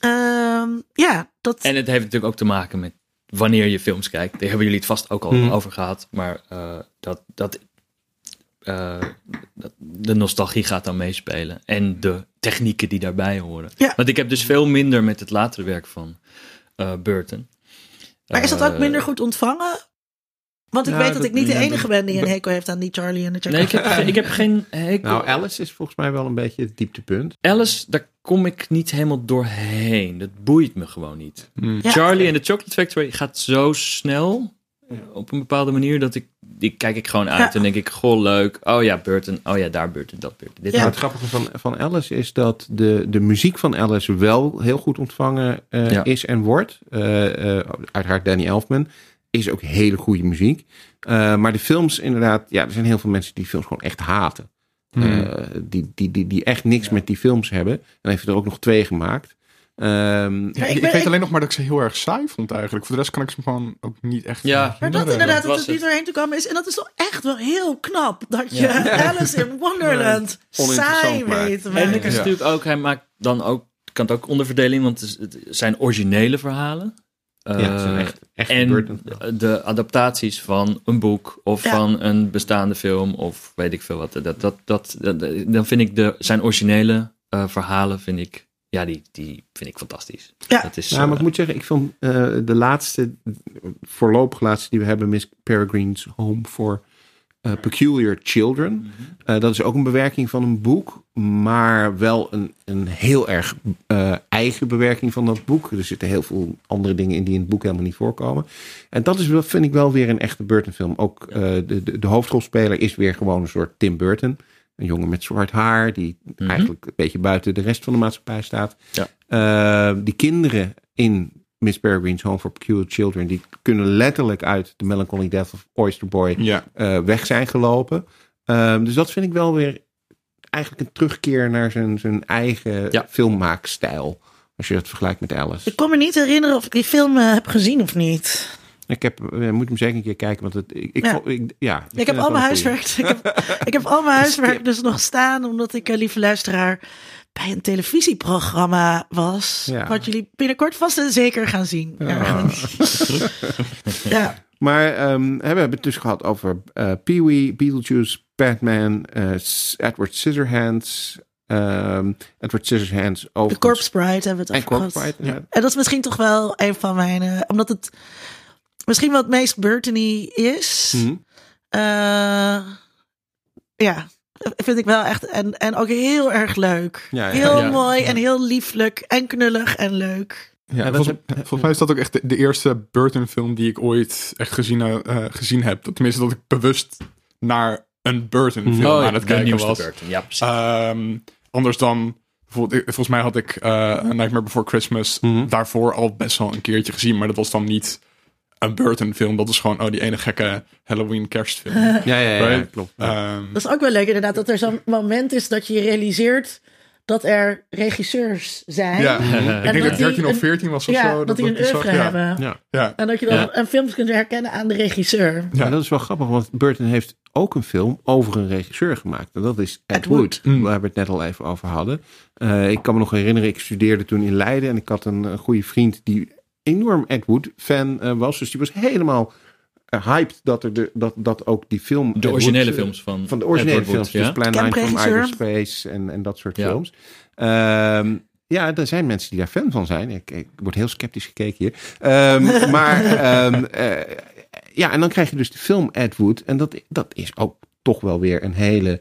Ehm, ja, dat... En het heeft natuurlijk ook te maken met wanneer je films kijkt. Daar hebben jullie het vast ook al Hmm. over gehad. Maar eh, dat, dat, eh, dat de nostalgie gaat dan meespelen. En de technieken die daarbij horen. Ja. Want ik heb dus veel minder met het latere werk van eh, Burton. Maar is dat ook minder goed ontvangen? Want ik Nou, weet dat dat- ik niet de enige ben die een hekel heeft aan die Charlie en de Nee, ik heb, Chocolate geen- ik heb geen hekel. Nou, Alice is volgens mij wel een beetje het dieptepunt. Alice, daar kom ik niet helemaal doorheen. Dat boeit me gewoon niet. Hmm. Ja. Charlie en de Chocolate Factory gaat zo snel op een bepaalde manier dat ik die kijk ik gewoon uit Ja. en denk ik goh leuk. Oh ja, Burton. Oh ja, daar Burton, dat Burton. Dit Ja. Nou, het grappige van, van Alice is dat de, de muziek van Alice wel heel goed ontvangen eh, Ja. is en wordt. Eh, eh, uiteraard Danny Elfman is ook hele goede muziek. Eh, maar de films inderdaad, ja, er zijn heel veel mensen die films gewoon echt haten. Hmm. Eh, die, die, die, die echt niks met die films hebben. Dan heeft hij er ook nog twee gemaakt. Ehm, Ja, ik, weet ik- alleen nog maar dat ik ze heel erg saai vond eigenlijk. Voor de rest kan ik ze gewoon ook niet echt Ja. Maar dat inderdaad, dat was het niet het. doorheen te komen is. En dat is toch echt wel heel knap. Dat je Ja. Alice in Wonderland Oninteressant saai weet En ik is natuurlijk ook, hij maakt dan ook, kan het ook onderverdeling, want het is- het zijn originele verhalen. ja, Eh, en de adaptaties van een boek of Ja. van een bestaande film of weet ik veel wat. Dat, dat, dat, dat- dan vind ik de, zijn originele eh, verhalen, vind ik, ja, die, die vind ik fantastisch. Ja. Dat is, Ja, maar eh, ik moet zeggen, ik vond eh, de laatste, voorlopig laatste die we hebben, Miss Peregrine's Home for eh, Peculiar Children. Mhm. Eh, dat is ook een bewerking van een boek, maar wel een, een heel erg eh, eigen bewerking van dat boek. Er zitten heel veel andere dingen in die in het boek helemaal niet voorkomen. En dat is vind ik wel weer een echte Burton film. Ook de, de, de hoofdrolspeler is weer gewoon een soort Tim Burton. Een jongen met zwart haar, die Mhm. eigenlijk een beetje buiten de rest van de maatschappij staat. Ja. Die kinderen in Miss Peregrine's Home for Peculiar Children, die kunnen letterlijk uit The Melancholy Death of Oyster Boy Ja. eh, weg zijn gelopen. Ehm, dus dat vind ik wel weer eigenlijk een terugkeer naar zijn, zijn eigen Ja. filmmaakstijl. Als je dat vergelijkt met Alice. Ik kon me niet herinneren of ik die film eh, heb gezien of niet. Ik heb, eh, moet hem zeker een keer kijken, want het, ik, ik, Ja. ik, ja, Ik, vind heb al mijn huiswerk. Ik heb, ik heb al mijn huiswerk dus nog staan, omdat ik, eh, lieve luisteraar, bij een televisieprogramma was. Ja. Wat jullie binnenkort vast en zeker gaan zien. ergens. ja. Maar ehm, we hebben het dus gehad over eh Pee-wee, Beetlejuice, Batman, eh, Edward Scissorhands, ehm, Edward Scissorhands De over Corpse Bride hebben we het en over Corpse gehad. Bride. ja. En dat is misschien toch wel een van mijn... eh, omdat het misschien wel het meest Burtony is. Mhm. Eh, ja, vind ik wel echt. En, en ook heel erg leuk. Ja, ja, heel ja. mooi en heel lieflijk en knullig en leuk. Ja, volgens, heb- volgens mij is dat ook echt de, de eerste Burton-film die ik ooit echt gezien, eh, gezien heb. Tenminste, dat ik bewust naar een Burton-film Oh, ja, aan het kijken was. Burton. Ja, precies. Ehm, anders dan, bijvoorbeeld, ik- volgens mij had ik eh Nightmare Before Christmas Mhm. daarvoor al best wel een keertje gezien. Maar dat was dan niet een Burton-film. Dat is gewoon, oh, die ene gekke Halloween-kerstfilm. Ja, ja, ja, ja, Right? klopt. Ehm, Dat is ook wel leuk inderdaad, dat er zo'n moment is dat je je realiseert dat er regisseurs zijn. ja, ik En denk dat dat die ik 13 of een- 14 was of Ja, zo. dat die ik een oeuvre ja. hebben. Ja. Ja. En dat je dan Ja. een film kunt herkennen aan de regisseur. Ja. Dat is wel grappig, want Burton heeft ook een film over een regisseur gemaakt. En dat is Ed, Ed Wood, Mm. waar we het net al even over hadden. Eh, ik kan me nog herinneren, ik studeerde toen in Leiden en ik had een, een goede vriend die enorm Ed Wood fan eh, was. Dus die was helemaal eh, hyped dat, er de, dat, dat ook die film... De originele films van Van de originele Edward Wood, films, dus ja? Plan 9 from. Outer Space en, en dat soort Ja. films. Ehm, ja, er zijn mensen die daar fan van zijn. Ik, ik word heel sceptisch gekeken hier. Ehm, maar ehm, eh, ja, en dan krijg je dus de film Ed Wood. En dat, dat is ook toch wel weer een hele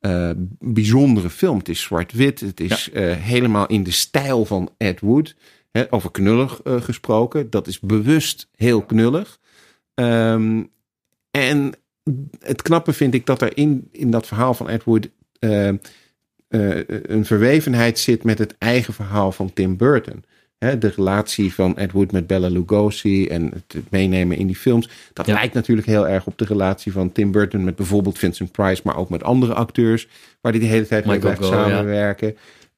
eh, bijzondere film. Het is zwart-wit. Het is eh, helemaal in de stijl van Ed Wood. Over knullig eh, gesproken. Dat is bewust heel knullig. Ehm, en het knappe vind ik dat er in, in dat verhaal van Ed Wood eh, eh, een verwevenheid zit met het eigen verhaal van Tim Burton. De relatie van Ed Wood met Bella Lugosi en het, meenemen in die films. Dat Ja. lijkt natuurlijk heel erg op de relatie van Tim Burton met bijvoorbeeld Vincent Price, maar ook met andere acteurs, waar hij de hele tijd mee ja.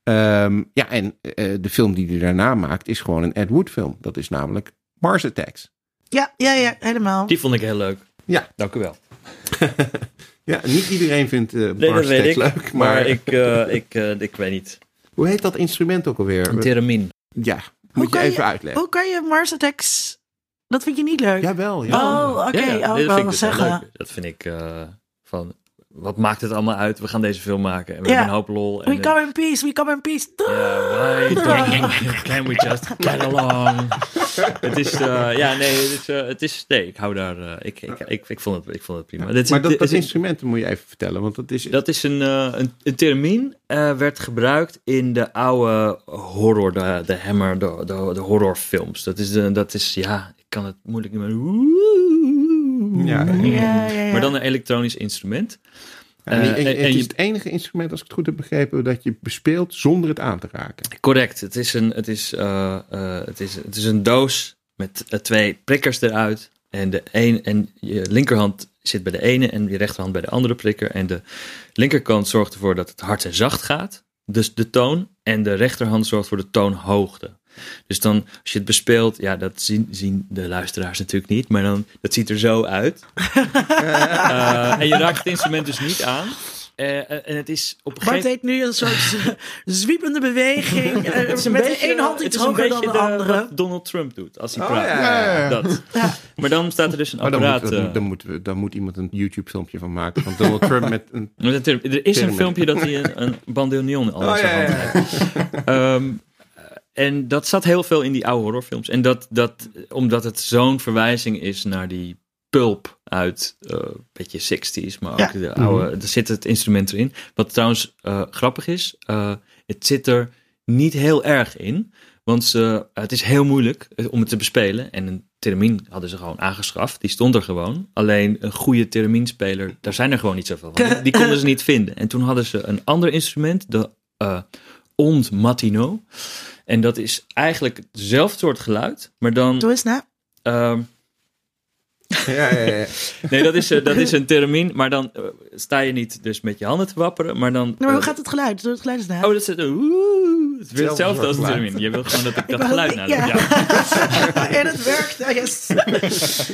Ehm, ja, en eh, de film die hij daarna maakt is gewoon een Ed Wood film. Dat is namelijk Mars Attacks. Ja, ja, ja, helemaal. Die vond ik heel leuk. Ja. Dank u wel. Ja, niet iedereen vindt eh Nee, Mars Attacks ik. leuk, Maar, maar, ik, eh, ik, eh, ik weet niet. hoe heet dat instrument ook alweer? Een theramin. Ja, moet je even je- uitleggen. Hoe kan je Mars Attacks... Dat vind je niet leuk? Jawel, ja. Oh, oké. Ja, ja, oh, dat vind ik dus zeggen. Dat vind ik eh, van... Wat maakt het allemaal uit? We gaan deze film maken. En we Ja. hebben een hoop lol. En, We come in peace, we come in peace. Ja, why don't- can we just get along? het is, eh, ja, nee, het is, eh, het is, nee, ik hou daar, eh, ik, ik, ik, ik, vond het, ik vond het prima. Dit is- Maar dat, dit dat instrument moet je even vertellen, want dat is... dat is een, eh, een, een theremin, eh, werd gebruikt in de oude horror, de, de Hammer, de, de, de horrorfilms. Dat is, de, dat is, ja, ik kan het moeilijk niet meer. Ja, ja, Ja, ja, ja. Maar dan een elektronisch instrument. en, Eh, en- en- het en is je- het enige instrument, als ik het goed heb begrepen, dat je bespeelt zonder het aan te raken. Correct. Het is een, het is, eh, eh, het is, het is een doos met twee prikkers eruit. En, de een, en je linkerhand zit bij de ene en je rechterhand bij de andere prikker. En de linkerkant zorgt ervoor dat het hard en zacht gaat. Dus de toon. En de rechterhand zorgt voor de toonhoogte. Dus dan, als je het bespeelt, ja, dat zien, zien de luisteraars natuurlijk niet. Maar dan, dat ziet er zo uit. Eh, en je raakt het instrument dus niet aan. Eh, eh, en het is op een Bart gegeven deed nu een soort zwiepende beweging. Het is een met beetje, de ene hand iets hoger dan de de- andere. wat Donald Trump doet als hij Oh, praat. ja, ja, ja. Dat. Ja. Maar dan staat er dus een Maar dan apparaat. moet, dan, dan, moeten we, dan moet iemand een YouTube-filmpje van maken van Donald Trump met een... er is een filmpje dat hij een, een bandoneon al in Oh, zijn ja, hand heeft. Ehm, en dat zat heel veel in die oude horrorfilms. En dat, dat omdat het zo'n verwijzing is naar die pulp uit eh, een beetje 60s, maar ook Ja. de oude, er zit het instrument erin. Wat trouwens eh, grappig is, eh, het zit er niet heel erg in. Want ze, het is heel moeilijk om het te bespelen. En een theremin hadden ze gewoon aangeschaft. Die stond er gewoon. Alleen een goede thereminspeler, daar zijn er gewoon niet zoveel van. Die, konden ze niet vinden. En toen hadden ze een ander instrument, de eh Ond Matino. En dat is eigenlijk hetzelfde soort geluid, maar dan... Doe eens na. ehm, Ja, ja, ja. nee, dat is, eh, dat is een theremin, maar dan eh, sta je niet dus met je handen te wapperen, maar dan... Nou, maar hoe eh, gaat het geluid? Doe het geluid eens na. Oh, dat is het. Oeh, het is weer hetzelfde als een soort theremin. Je wilt gewoon dat ik dat geluid naar ja. ja. en het werkt. Ja, yes.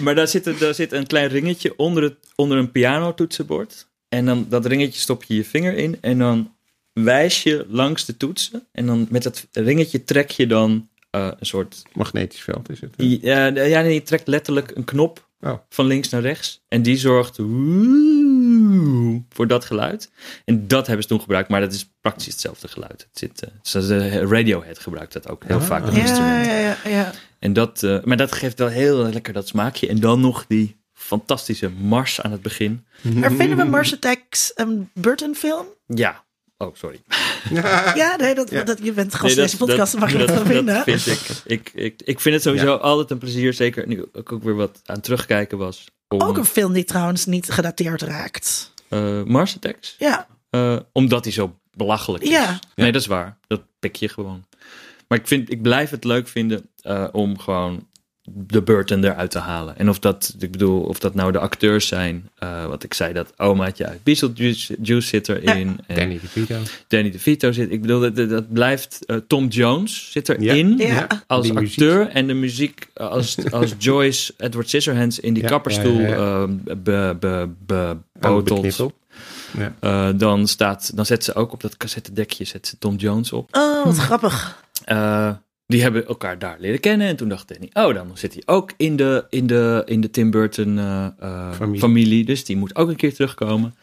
Maar daar zit, daar zit een klein ringetje onder, het, onder een pianotoetsenbord. En dan dat ringetje stop je je vinger in. En dan wijs je langs de toetsen. En dan met dat ringetje trek je dan eh, een soort... Magnetisch veld is het. Ja, ja, nee, je trekt letterlijk een knop Oh. van links naar rechts. En die zorgt woe, voor dat geluid. En dat hebben ze toen gebruikt. Maar dat is praktisch hetzelfde geluid. Het zit, eh, de Radiohead gebruikt dat ook heel Ah. vaak. Dat Ja, instrument. ja, ja, ja. En dat, eh, maar dat geeft wel heel lekker dat smaakje. En dan nog die fantastische mars aan het begin. Maar vinden we Mars Attacks een Burton film? Ja. Oh, sorry. Ja, nee, dat, Ja. dat, je bent gast Nee, in deze podcast, dan mag je dat wel vinden. dat vind ik. Ik, ik. ik vind het sowieso altijd een plezier. Zeker nu ik ook weer wat aan terugkijken was. Om, Ook een film die trouwens niet gedateerd raakt. eh, Mars Attacks. Ja, Eh, omdat hij zo belachelijk is. Ja. Nee, dat is waar. Dat pik je gewoon. Maar ik, vind, ik blijf het leuk vinden eh, om gewoon de Burton eruit te halen. En of dat, ik bedoel, of dat nou de acteurs zijn. eh, wat ik zei, dat omaatje uit Beetlejuice Juice zit erin. En Danny DeVito. Danny DeVito zit. Ik bedoel, dat, dat blijft. eh, Tom Jones zit erin. Ja. Als Die muziek. acteur en de muziek eh, als, als Joyce Edward Scissorhands in die Ja, kapperstoel ja, ja, eh, be, be, be. Eh, dan, staat, dan zet ze ook op dat cassettedekje zet ze Tom Jones op. oh, wat grappig. Eh, die hebben elkaar daar leren kennen. En toen dacht Danny, oh, dan zit hij ook in de, in de, in de Tim Burton eh, eh, Familie. familie. Dus die moet ook een keer terugkomen.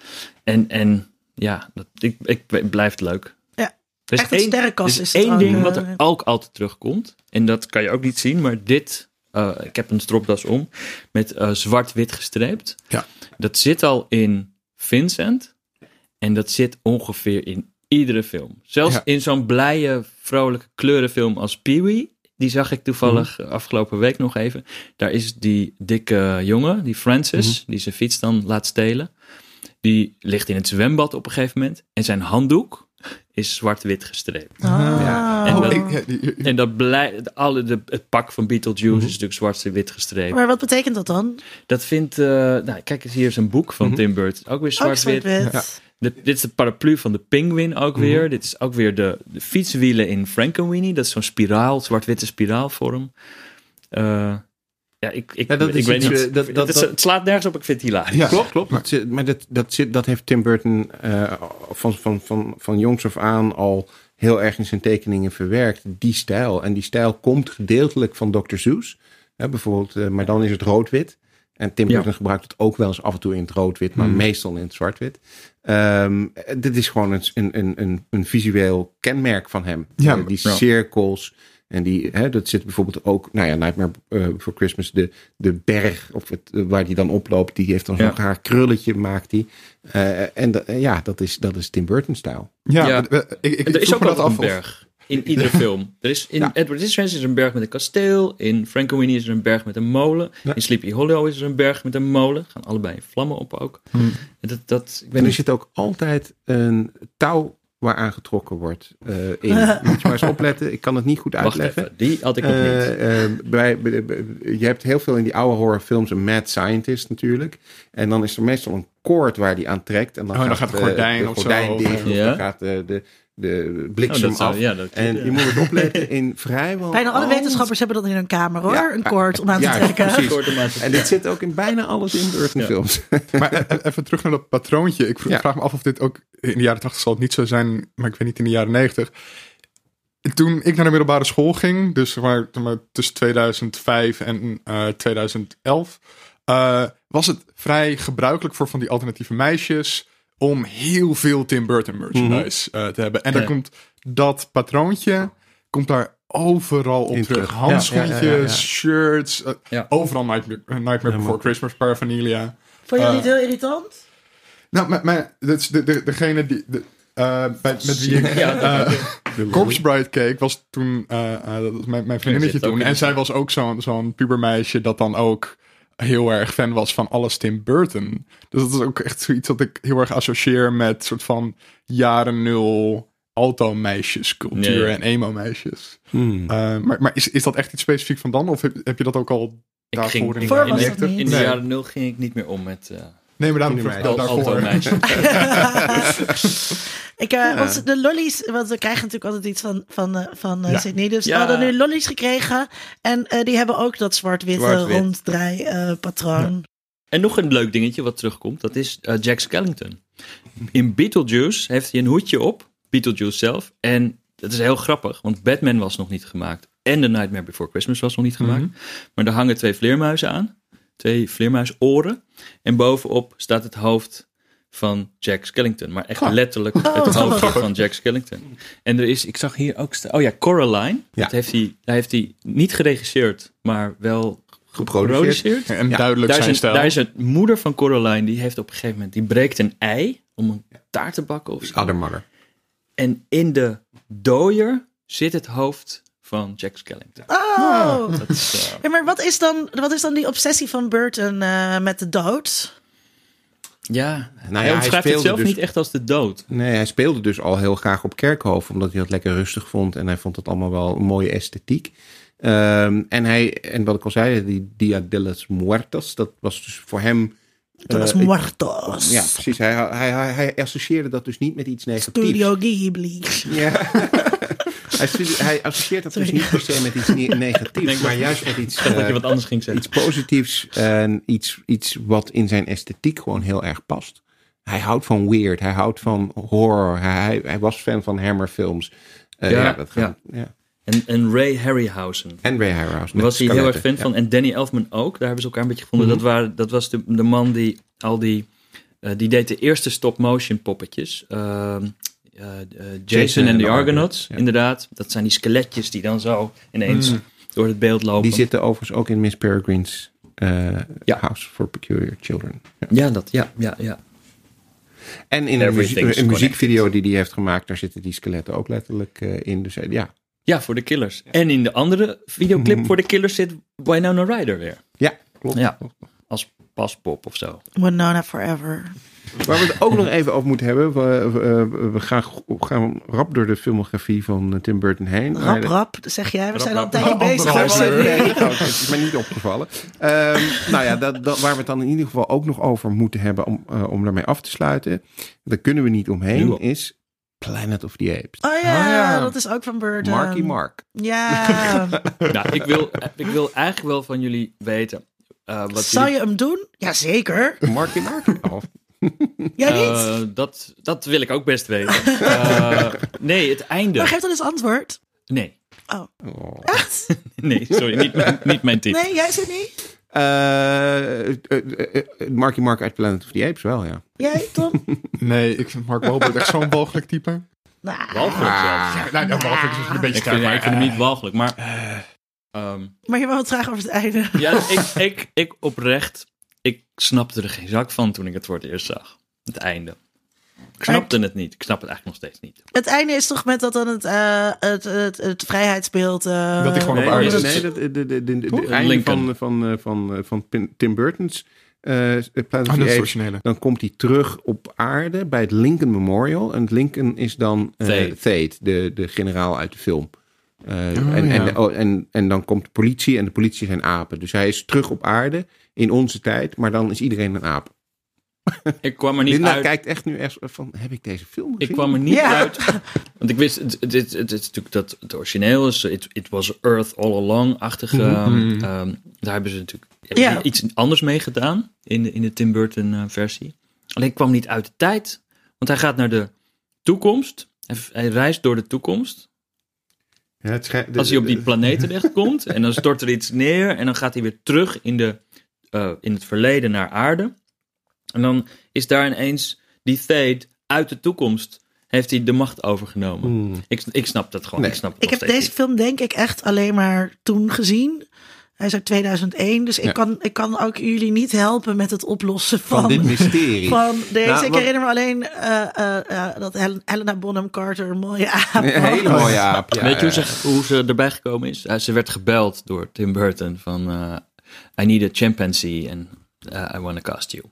En, en ja, dat, ik, ik blijf het leuk. Ja, Er is echt een één- sterrenkast er is één ding eh, wat er ook altijd terugkomt. En dat kan je ook niet zien, maar dit... eh, ik heb een stropdas om met eh, zwart-wit gestreept. Ja. Dat zit al in Vincent. En dat zit ongeveer in iedere film. Zelfs Ja. in zo'n blije, vrolijke kleurenfilm als Pee-wee. Die zag ik toevallig Mhm. afgelopen week nog even. Daar is die dikke jongen, die Francis, Mhm. die zijn fiets dan laat stelen. Die ligt in het zwembad op een gegeven moment. En zijn handdoek is zwart-wit gestreept. Ah. En Oh, dat- ik- ja, En dat blij, alle, de, het pak van Beetlejuice Mhm. is natuurlijk zwart-wit gestreept. Maar wat betekent dat dan? Dat vindt, eh, nou kijk eens, hier is een boek van. Tim Burton. Ook weer zwart-wit. Ja. De- dit is de paraplu van de Penguin ook Mhm. weer. Dit is ook weer de, de fietswielen in Frankenweenie. Dat is zo'n spiraal, zwart-witte spiraalvorm. Eh, ja, ik, ik, Ja, dat ik is weet iets, niet. eh, dat- Het dat- is- dat- het slaat nergens op, ik vind het hilarisch. Ja. Klopt, klopt. Dat, zit- maar dat, dat, zit, dat heeft Tim Burton eh, van, van, van, van jongs af aan al heel erg in zijn tekeningen verwerkt. Die stijl. En die stijl komt gedeeltelijk van Dr. Seuss. Hè, bijvoorbeeld, eh, maar dan is het rood-wit. En Tim Ja. Burton gebruikt het ook wel eens af en toe in het rood-wit, maar Hmm. meestal in het zwart-wit. Ehm, eh, dit is gewoon een, een, een, een visueel kenmerk van hem. Ja, Eh, die ja. cirkels. En die, hè, dat zit bijvoorbeeld ook, nou ja, Nightmare eh, for Christmas, de, de berg of het, eh, waar die dan oploopt, die heeft dan zo'n Ja. haar krulletje, maakt die. Eh, en eh, ja, dat is, dat is Tim Burton-stijl. ja, Ja. eh, ik, ik er is ook me dat een berg. In iedere film. Er is, in Ja. Edward Scissorhands is er een berg met een kasteel. In Frankenweenie is er een berg met een molen. Ja. In Sleepy Hollow is er een berg met een molen. Gaan allebei in vlammen op ook. Hmm. En dat, dat, ik En weet er niet. zit ook altijd een touw waaraan getrokken wordt eh, in. Moet je maar eens opletten. Ik kan het niet goed Wacht uitleggen. even, die had ik nog niet. Eh, eh, bij, bij- bij- je hebt heel veel in die oude horrorfilms een mad scientist natuurlijk. En dan is er meestal een koord waar die aan trekt. En dan, Oh, dan gaat, eh, gordijn de of zo, gordijn of, dicht. Of Ja. dan gaat de, de, de Oh, bliksem dat zou- af. ja, dat, En ja. je moet het opletten in vrijwel... Bijna alle al- wetenschappers hebben dat in hun kamer hoor. Ja, een koord om aan te trekken. precies. En dit zit ook in bijna alle Tim Burton Ja. films. Maar eh, even terug naar dat patroontje. Ik vraag me af of dit ook in de jaren 80 zal het niet zo zijn, maar ik weet niet in de jaren 90. Toen ik naar de middelbare school ging, dus maar, tussen 2005 en eh, 2011, eh, was het vrij gebruikelijk voor van die alternatieve meisjes om heel veel Tim Burton merchandise eh, te hebben. En dan Ja. komt dat patroontje, komt daar overal op In terug. terug. Handschoentjes, Ja, ja, ja, ja. shirts, Ja. overal Nightmare, Nightmare Ja, Before Christmas paraphernalia. Vond je dat Eh, niet heel irritant? Nou, maar, maar dat is de, de, degene die. De, eh, bij, met wie ik Ja, eh, Corpse Bride keek, was toen dat was mijn, mijn vriendinnetje toen. En zij was ook zo'n zo'n pubermeisje dat dan ook heel erg fan was van alles Tim Burton. Dus dat is ook echt zoiets dat ik heel erg associeer met soort van jaren nul alto-meisjes cultuur Ja, ja. en emo-meisjes. Hmm. Eh, maar maar is, is dat echt iets specifiek van dan? Of heb, heb je dat ook al Ik daarvoor ging, in in, de in de jaren nul ging ik niet meer om met eh Nee, maar daarom dat alto daarvoor. Ik, eh, onze- de lollies, want we krijgen natuurlijk altijd iets van, van, eh, van eh, Ja. Sydney. Dus Ja. we hadden nu lollies gekregen. En eh, die hebben ook dat zwart-witte Zwart-wit. ronddraai eh, patroon. En nog een leuk dingetje wat terugkomt, dat is eh, Jack Skellington. In Beetlejuice heeft hij een hoedje op, Beetlejuice zelf. En dat is heel grappig, want Batman was nog niet gemaakt. En The Nightmare Before Christmas was nog niet gemaakt. Maar er hangen twee vleermuizen aan. Twee vleermuisoren. En bovenop staat het hoofd van Jack Skellington. Maar echt letterlijk het wat hoofd van Jack Skellington. En er is, ik zag hier ook staan, oh ja, Coraline. Ja. Dat heeft hij, daar heeft hij niet geregisseerd, maar wel Geproduceerd. geproduceerd. En Ja, duidelijk Daar zijn stijl. daar is een moeder van Coraline, die heeft op een gegeven moment, die breekt een ei om een taart te bakken of zo. Mother. En in de dooier zit het hoofd van Jack Skellington. Oh! Dat is, eh, Ja, maar wat is, dan, wat is dan die obsessie van Burton eh, met de dood? ja, Nou hij ja, hij omschrijft het speelde zelf dus- niet echt als de dood. Nee, hij speelde dus al heel graag op Kerkhof, omdat hij dat lekker rustig vond. En hij vond het allemaal wel een mooie esthetiek. Ehm, en, hij, en wat ik al zei, die Dia de los Muertos, dat was dus voor hem... Dat was eh, Muertos. Ja, precies. Hij, hij, hij, hij associeerde dat dus niet met iets negatiefs. Studio Ghibli. Ja. hij, associeert dat dus niet per se met iets ne- negatiefs, Denk maar juist met iets, dat je eh, wat anders ging zeggen. iets positiefs en iets, iets wat in zijn esthetiek gewoon heel erg past. Hij houdt van weird, hij houdt van horror, hij, hij, was fan van Hammerfilms. Eh, Ja, ja, dat gaat, ja. En, en Ray Harryhausen. En Ray Harryhausen. Daar was hij heel erg fan van. En Danny Elfman ook. Daar hebben ze elkaar een beetje gevonden. Mhm. dat, waren, dat was de, de man die al die... eh, die deed de eerste stop-motion poppetjes. Ehm, eh, eh, Jason, en de Argonauts, ja. inderdaad. Dat zijn die skeletjes die dan zo ineens door het beeld lopen. Die zitten overigens ook in Miss Peregrine's Ja. House for Peculiar Children. Ja. Ja, dat, ja, ja, ja. En in een, een muziekvideo die hij heeft gemaakt, daar zitten die skeletten ook letterlijk in. Dus ja, Ja, voor de Killers. En in de andere videoclip voor de Killers zit Winona Ryder weer. ja klopt. Ja, als paspop of zo. Winona Forever. Waar we het ook nog even over moeten hebben. We, we, we gaan, gaan rap door de filmografie van eh, Tim Burton heen. Rap, de- rap, zeg jij. We zijn al een tijdje bezig. Dat is mij niet opgevallen. Ehm, nou ja, dat, dat, waar we het dan in ieder geval ook nog over moeten hebben om, eh, om daarmee af te sluiten. Daar kunnen we niet omheen, is Planet of the Apes. Oh ja, Ah, ja. dat is ook van Burton. Marky Mark. Ja. nou, ik wil, ik wil eigenlijk wel van jullie weten. eh, wat Zou jullie- je hem doen? Jazeker. Marky Mark? Oh, Jij niet? Eh, dat, dat wil ik ook best weten. Eh, nee, het einde. maar geef dan eens antwoord. Nee, oh. Echt? nee, sorry, niet, mijn- niet mijn tip. Nee, jij zit niet? Eh, eh, eh, Marky Mark uit Planet of the Apes wel, ja. Jij, Tom? Nee, ik vind Mark Wahlberg echt zo'n walgelijk type. Nou, Walgelijk zelfs. Ja, nou, nou, walgelijk is een beetje Ik vind, sterk, ik vind hem maar, niet walgelijk, maar... ehm, maar je wou het graag over het einde. ja, ik, ik, ik oprecht, ik snapte er geen zak van toen ik het voor het eerst zag. Het einde. Ik snapte het niet. Ik snap het eigenlijk nog steeds niet. Het einde is toch met dat dan het, eh, het, het, het vrijheidsbeeld... eh, Dat hij gewoon op aarde nee, is. Nee, dat, de, de, de, de, einde van, van, eh, van, van Tim Burton's eh Planet of Oh. Dan komt hij terug op aarde bij het Lincoln Memorial. En Lincoln is dan eh Thade. Thade, de, de generaal uit de film. Eh, Oh, en, ja. en, oh, en, en dan komt de politie en de politie zijn apen. Dus hij is terug op aarde in onze tijd, maar dan is iedereen een aap. Ik kwam er niet Linda uit. kijkt echt nu echt van, heb ik deze film gezien? Ik kwam er niet Ja. uit. Want ik wist, het, het, het, het is natuurlijk dat het origineel is. It, it was Earth all along-achtige. Mhm. ehm, daar hebben ze natuurlijk hebben Ja. ze iets anders mee gedaan in de, in de Tim Burton eh, versie. Alleen ik kwam niet uit de tijd. Want hij gaat naar de toekomst. Hij, hij reist door de toekomst. Ja, het schijnt- de- Als hij op die planeet terechtkomt. en dan stort er iets neer. En dan gaat hij weer terug in, de, eh, in het verleden naar aarde. En dan is daar ineens die Thade uit de toekomst. Heeft hij de macht overgenomen. Hmm. Ik, ik snap dat gewoon. Nee. Ik, snap het Ik heb deze film denk ik echt alleen maar toen gezien. Hij is uit 2001, dus ik, kan, ik kan ook jullie niet helpen met het oplossen van, Van dit mysterie. van deze. Nou, ik wat- herinner me alleen eh, eh, eh, dat Hel- Helena Bonham Carter een mooie aap Een hele mooie aap. Ja, Weet je hoe ze, hoe ze erbij gekomen is? Ze werd gebeld door Tim Burton van eh, I need a chimpanzee and I want to cast you.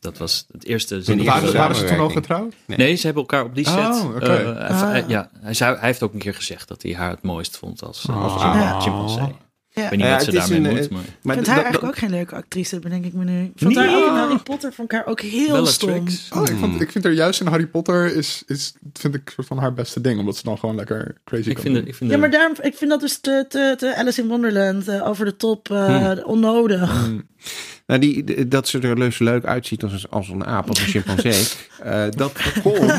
Dat, was het eerste. Waren- Waren, ze toen al getrouwd? Nee, ze hebben elkaar op die set. Oh, oké. eh, hij- Ah. hij- ja, hij, zou, hij heeft ook een keer gezegd dat hij haar het mooist vond als, Oh. als Ja. chimpansee. Ja. Ik weet niet Ja, wat ze daarmee een, moet. eh, Maar... Ik Maar vind haar eigenlijk ook geen leuke actrice, bedenk ik me nu. Ik vond Nee. haar ook in Harry Potter vond ik haar ook heel stom. Bellatrix. Oh, ik, vond, ik vind er juist in Harry Potter is, is vind ik soort van haar beste ding. Omdat ze dan gewoon lekker crazy Ik kan vind, doen. het, ik vind Ja, maar daarom, ik vind dat dus te, te, te Alice in Wonderland, eh, over de top, eh, onnodig. Mm. Nou, die, dat ze er leuk, leuk uitziet als, een- als een aap, als een chimpansee. eh, dat komt,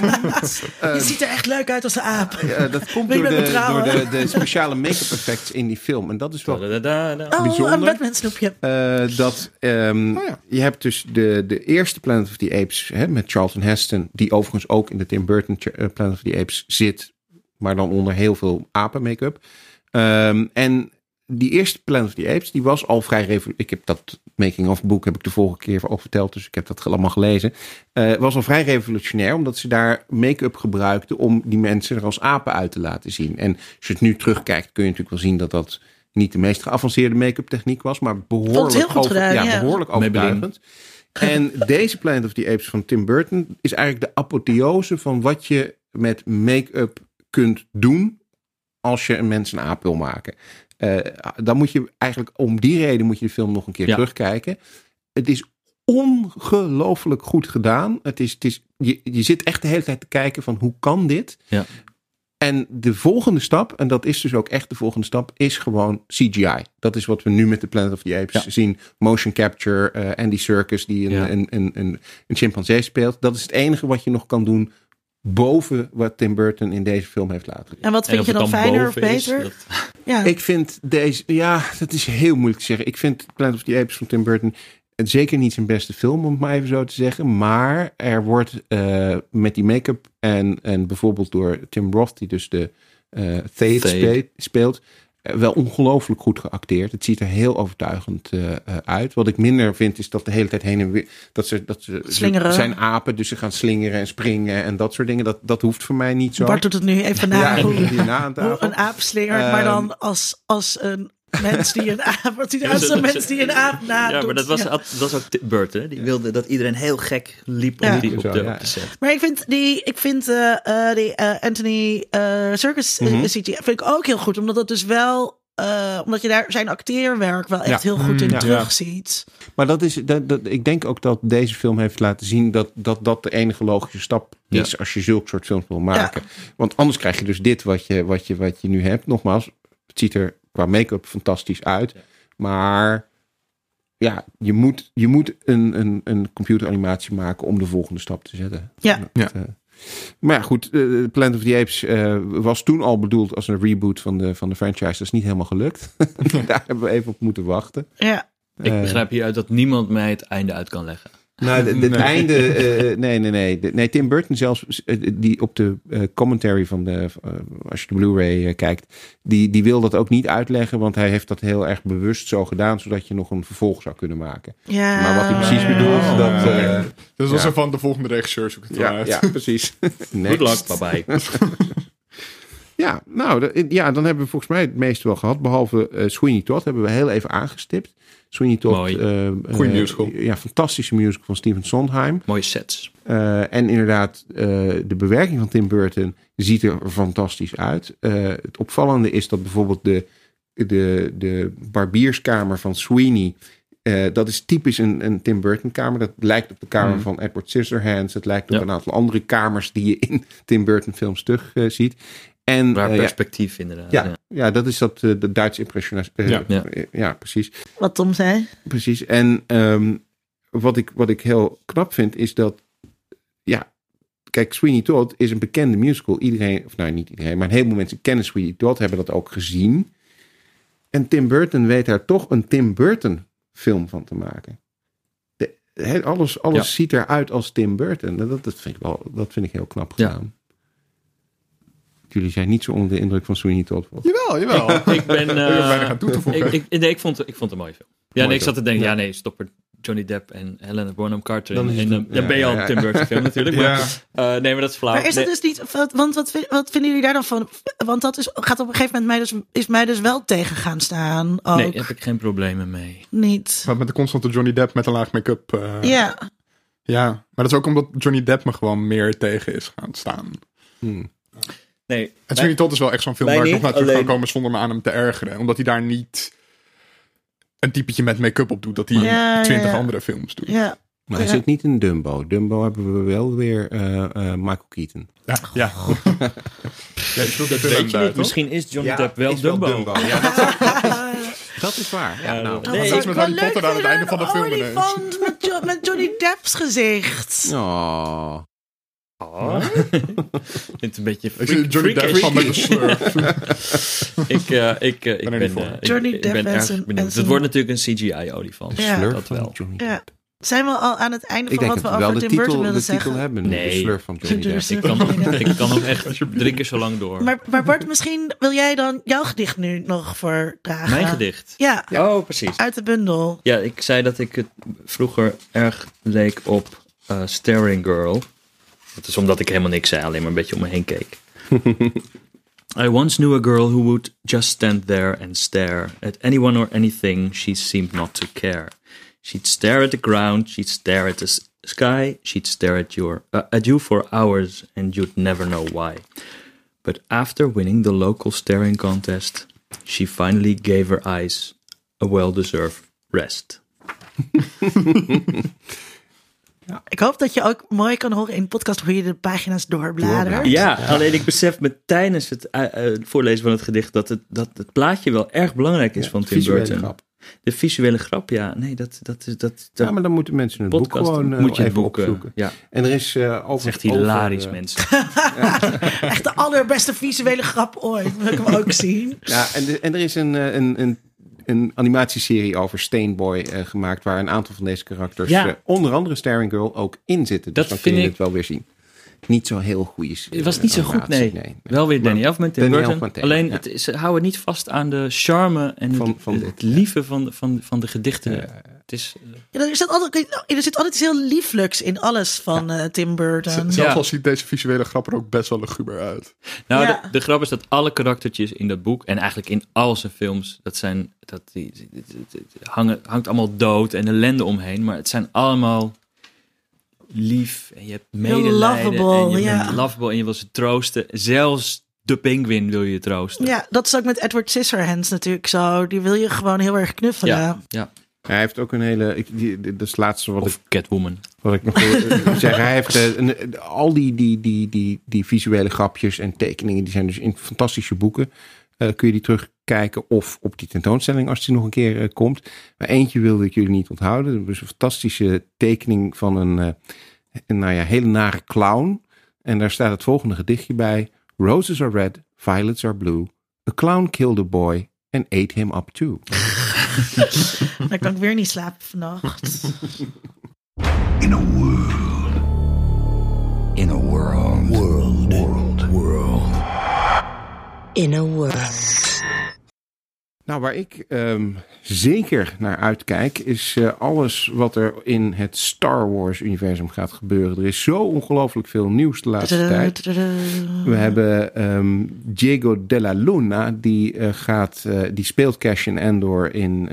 eh, Je ziet er echt leuk uit als een aap. eh, dat komt door, de, door de, de speciale make-up effects in die film. En dat is wel Da-da-da-da. Oh, bijzonder. een Batman snoepje. Eh, dat ehm, Oh ja. je hebt dus de, de eerste Planet of the Apes hè, met Charlton Heston, die overigens ook in de Tim Burton eh, Planet of the Apes zit, maar dan onder heel veel apen make-up. Ehm, en die eerste Planet of the Apes, die was al vrij revo- Ik heb dat making of boek heb ik de vorige keer al verteld, dus ik heb dat allemaal gelezen. Eh, was al vrij revolutionair, omdat ze daar make-up gebruikten om die mensen er als apen uit te laten zien. En als je het nu terugkijkt, kun je natuurlijk wel zien dat dat niet de meest geavanceerde make-up techniek was, maar behoorlijk, heel goed gedaan, ja, ja. behoorlijk overtuigend. En deze Planet of the Apes van Tim Burton is eigenlijk de apotheose van wat je met make-up kunt doen als je een mens een aap wil maken. Eh, dan moet je eigenlijk om die reden moet je de film nog een keer Ja. terugkijken. Het is ongelooflijk goed gedaan. Het is, het is, je, je zit echt de hele tijd te kijken van hoe kan dit? Ja. En de volgende stap, en dat is dus ook echt de volgende stap, is gewoon CGI. Dat is wat we nu met de Planet of the Apes Ja. zien. Motion capture, eh Andy Serkis die een, Ja. een, een, een, een chimpansee speelt. Dat is het enige wat je nog kan doen boven wat Tim Burton in deze film heeft laten zien. En wat vind je dan fijner of is, beter? dat- Ja. Ik vind deze, ja, dat is heel moeilijk te zeggen. Ik vind Planet of the Apes van Tim Burton zeker niet zijn beste film, om het maar even zo te zeggen. Maar er wordt eh, met die make-up en, en bijvoorbeeld door Tim Roth, die dus de eh Thade Thade. spe- speelt, wel ongelooflijk goed geacteerd. Het ziet er heel overtuigend eh, eh, uit. Wat ik minder vind is dat de hele tijd heen en weer, dat ze, dat ze, Slingeren. zijn apen, dus ze gaan slingeren en springen en dat soort dingen. Dat, dat hoeft voor mij niet zo. Bart doet het nu even na. ja, hoe, een aap slingert, maar dan als, als een mens die een aap... Wat ziet eruit als een mens die een aap na Ja, maar dat was, dat was ook Burton. hè. Die wilde dat iedereen heel gek liep Ja. op, die, op, de, Zo, ja. op de set. Maar ik vind die, ik vind eh, eh, die eh, Anthony eh Circus Mhm. CGI vind ik ook heel goed, omdat het dus wel, eh, omdat je daar zijn acteerwerk wel echt Ja. heel goed in Mm, ja. terugziet. Maar dat is, dat, dat, ik denk ook dat deze film heeft laten zien dat dat, dat de enige logische stap Ja. is als je zulke soort films wil maken. Want anders krijg je dus dit wat je, wat, je, wat je nu hebt. Nogmaals, het ziet er qua make-up fantastisch uit. Maar ja, je moet, je moet een, een, een computeranimatie maken om de volgende stap te zetten. Ja. Eh, maar ja, goed, eh, Planet of the Apes eh, was toen al bedoeld als een reboot van de, van de franchise. Dat is niet helemaal gelukt. Daar hebben we even op moeten wachten. Ja. Ik begrijp hieruit dat niemand mij het einde uit kan leggen. Nou, het Nee. einde. eh, nee, nee, nee. Nee, Tim Burton zelfs, eh, die op de eh, commentary van de. als je de Blu-ray kijkt. Die, die wil dat ook niet uitleggen. Want hij heeft dat heel erg bewust zo gedaan. Zodat je nog een vervolg zou kunnen maken. ja. Maar wat hij precies bedoelt. Oh, dat, eh, Dus was ja. er van de volgende regisseur zoek het ja, uit. ja, precies. Next. luck, bye bye. Ja, nou, ja, dan hebben we volgens mij het meeste wel gehad. Behalve eh, Sweeney Todd hebben we heel even aangestipt. Sweeney Todd. Mooi. eh, Goeie eh, musical. Ja, fantastische musical van Steven Sondheim. Mooie sets. Eh, en inderdaad, eh, de bewerking van Tim Burton ziet er fantastisch uit. Eh, het opvallende is dat bijvoorbeeld de, de, de barbierskamer van Sweeney. eh, dat is typisch een, een Tim Burton kamer. Dat lijkt op de kamer Hmm. van Edward Scissorhands. Het lijkt op Ja. een aantal andere kamers die je in Tim Burton films terug ziet. En Waar eh, ja, perspectief inderdaad. ja, ja, dat is dat eh, de Duitse impressionisme. eh, Ja. ja. Ja. precies. Wat Tom zei. Precies. En ehm, wat, ik, wat ik heel knap vind, is dat. Ja, kijk, Sweeney Todd is een bekende musical. Iedereen, of nou niet iedereen, maar een heleboel mensen kennen Sweeney Todd, hebben dat ook gezien. En Tim Burton weet daar toch een Tim Burton film van te maken. De, he- alles alles Ja. ziet eruit als Tim Burton. Dat, dat, vind ik wel, dat vind ik heel knap Ja. gedaan. Jullie zijn niet zo onder de indruk van Sweeney Todd. Jawel, jawel. Ik ben... Ik eh, weinig aan toe te voegen. ik, ik, nee, ik vond, ik vond het een mooie film. Ja, Mooi nee, ik zat te denken, ja nee, stop er Johnny Depp en Helena Bonham Carter Dan in. En, een- eh, dan ja, ben je al ja, Tim Burton film natuurlijk. Maar, Ja. eh, nee, maar dat is flauw. Maar is dat Nee, dus niet, wat- want wat, vind- wat vinden jullie daar dan van? Want dat is, gaat op een gegeven moment mij dus, is mij dus wel tegen gaan staan. Ook. nee, heb ik geen problemen mee. Niet. Wat met de constante Johnny Depp met een laag make-up. eh, Ja, ja, maar dat is ook omdat Johnny Depp me gewoon meer tegen is gaan staan. Hmm. Nee, En Sweeney Todd is wel echt zo'n film waar ik nog naar terug kan komen zonder me aan hem te ergeren. Omdat hij daar niet een typetje met make-up op doet dat hij Ja, in twintig ja, ja. andere films doet. ja. Maar hij zit niet in Dumbo. Dumbo hebben we wel weer eh, eh, Michael Keaton. Ja, ja. weet je niet. toch? Misschien is Johnny Depp wel Dumbo. Ja, dat, dat is waar. Ja, Ja, nou. dat- Nee, Wat iets met zou Harry ik wel Potter aan het einde van de film. Een olifant met, Jo- met Johnny Depp's gezicht. Oh. Oh. Ik vind het een beetje Ik freak, Johnny Depp freakish. van met een slur. Ik, eh, ik, eh, ik Ben er ben, eh, ik- Johnny ik Depp ben en erg benieuwd. Het wordt natuurlijk een CGI-olifant. Ja. Slurf Dat wel. Ja. Zijn we al aan het einde Ik van denk wat we over de Tim Burton titel, wilden de titel zeggen? hebben. Nee. De slurf van Johnny Depp. Ik kan, nog, ik kan nog echt drie keer zo lang door. Maar, maar Bart, misschien wil jij dan jouw gedicht nu nog voordragen? Mijn gedicht. Ja, Oh, precies. uit de bundel. Ja, ik zei dat ik het vroeger erg leek op eh, Staring Girl. Dat is omdat ik helemaal niks zei, alleen maar een beetje om me heen keek. I once knew a girl who would just stand there and stare at anyone or anything she seemed not to care. She'd stare at the ground, she'd stare at the sky, she'd stare at, your, uh, at you for hours and you'd never know why. But after winning the local staring contest, she finally gave her eyes a well-deserved rest. Ik hoop dat je ook mooi kan horen in de podcast hoe je de pagina's doorbladert. Ja, alleen ik besef me tijdens het eh, eh, voorlezen van het gedicht dat het, dat het plaatje wel erg belangrijk is Ja, van Tim visuele Burton. grap. De visuele grap, ja. Nee, dat, dat, dat, dat, dat Ja, maar dan moeten mensen het boek gewoon eh, moet je het even boek opzoeken. Ja, En er is uh, is echt hilarisch, over, mensen. Echt de allerbeste visuele grap ooit. Wil ik hem ook zien. Ja, en, de- en er is een, eh, een, een, een animatieserie over Stainboy eh, gemaakt... waar een aantal van deze karakters, Ja. eh, onder andere Staring Girl, ook in zitten. Dus Dat dan kun je ik- het wel weer zien. Niet zo heel goed is. Het was niet zo goed, nee. Wel weer Danny Elfman, Tim Burton. Elfman Alleen, ja. het, ze houden niet vast aan de charme en Van- het, van het, lieve van, van, van de gedichten. Ja. Het is, eh, Ja, er, zit altijd, er zit altijd iets heel lieflijks in alles van eh, Tim Burton. Zelfs Ja. al ziet deze visuele grap er ook best wel luguber uit. Nou, Ja. de, de grap is dat alle karaktertjes in dat boek en eigenlijk in al zijn films, dat zijn, dat die, die- die- die- die hangen, hangt allemaal dood en ellende omheen, maar het zijn allemaal lief en je hebt medelijden lovable, en je ja. bent lovable en je wil ze troosten. Zelfs de pinguïn wil je troosten. Ja, dat is ook met Edward Scissorhands natuurlijk zo. Die wil je gewoon heel erg knuffelen. ja, ja. Hij heeft ook een hele... Ik, die, dat is het laatste wat ik Of Catwoman. Wat ik nog wil zeggen, hij heeft eh, een- al die, die, die, die, die visuele grapjes en tekeningen, die zijn dus in fantastische boeken. Eh, kun je die terugkijken of op die tentoonstelling als die nog een keer eh, komt. Maar eentje wilde ik jullie niet onthouden. Dat is een fantastische tekening van een, eh, een nou ja, hele nare clown. En daar staat het volgende gedichtje bij. Roses are red, violets are blue. A clown killed a boy and ate him up too. Dan kan ik weer niet slapen vannacht. In a world. In a world. World. World. World. In a world. Nou, waar ik ehm, zeker naar uitkijk, is eh, alles wat er in het Star Wars-universum gaat gebeuren. Er is zo ongelooflijk veel nieuws de laatste tijd. We hebben ehm, Diego de la Luna, die, eh, gaat, eh, die speelt Cassian Andor in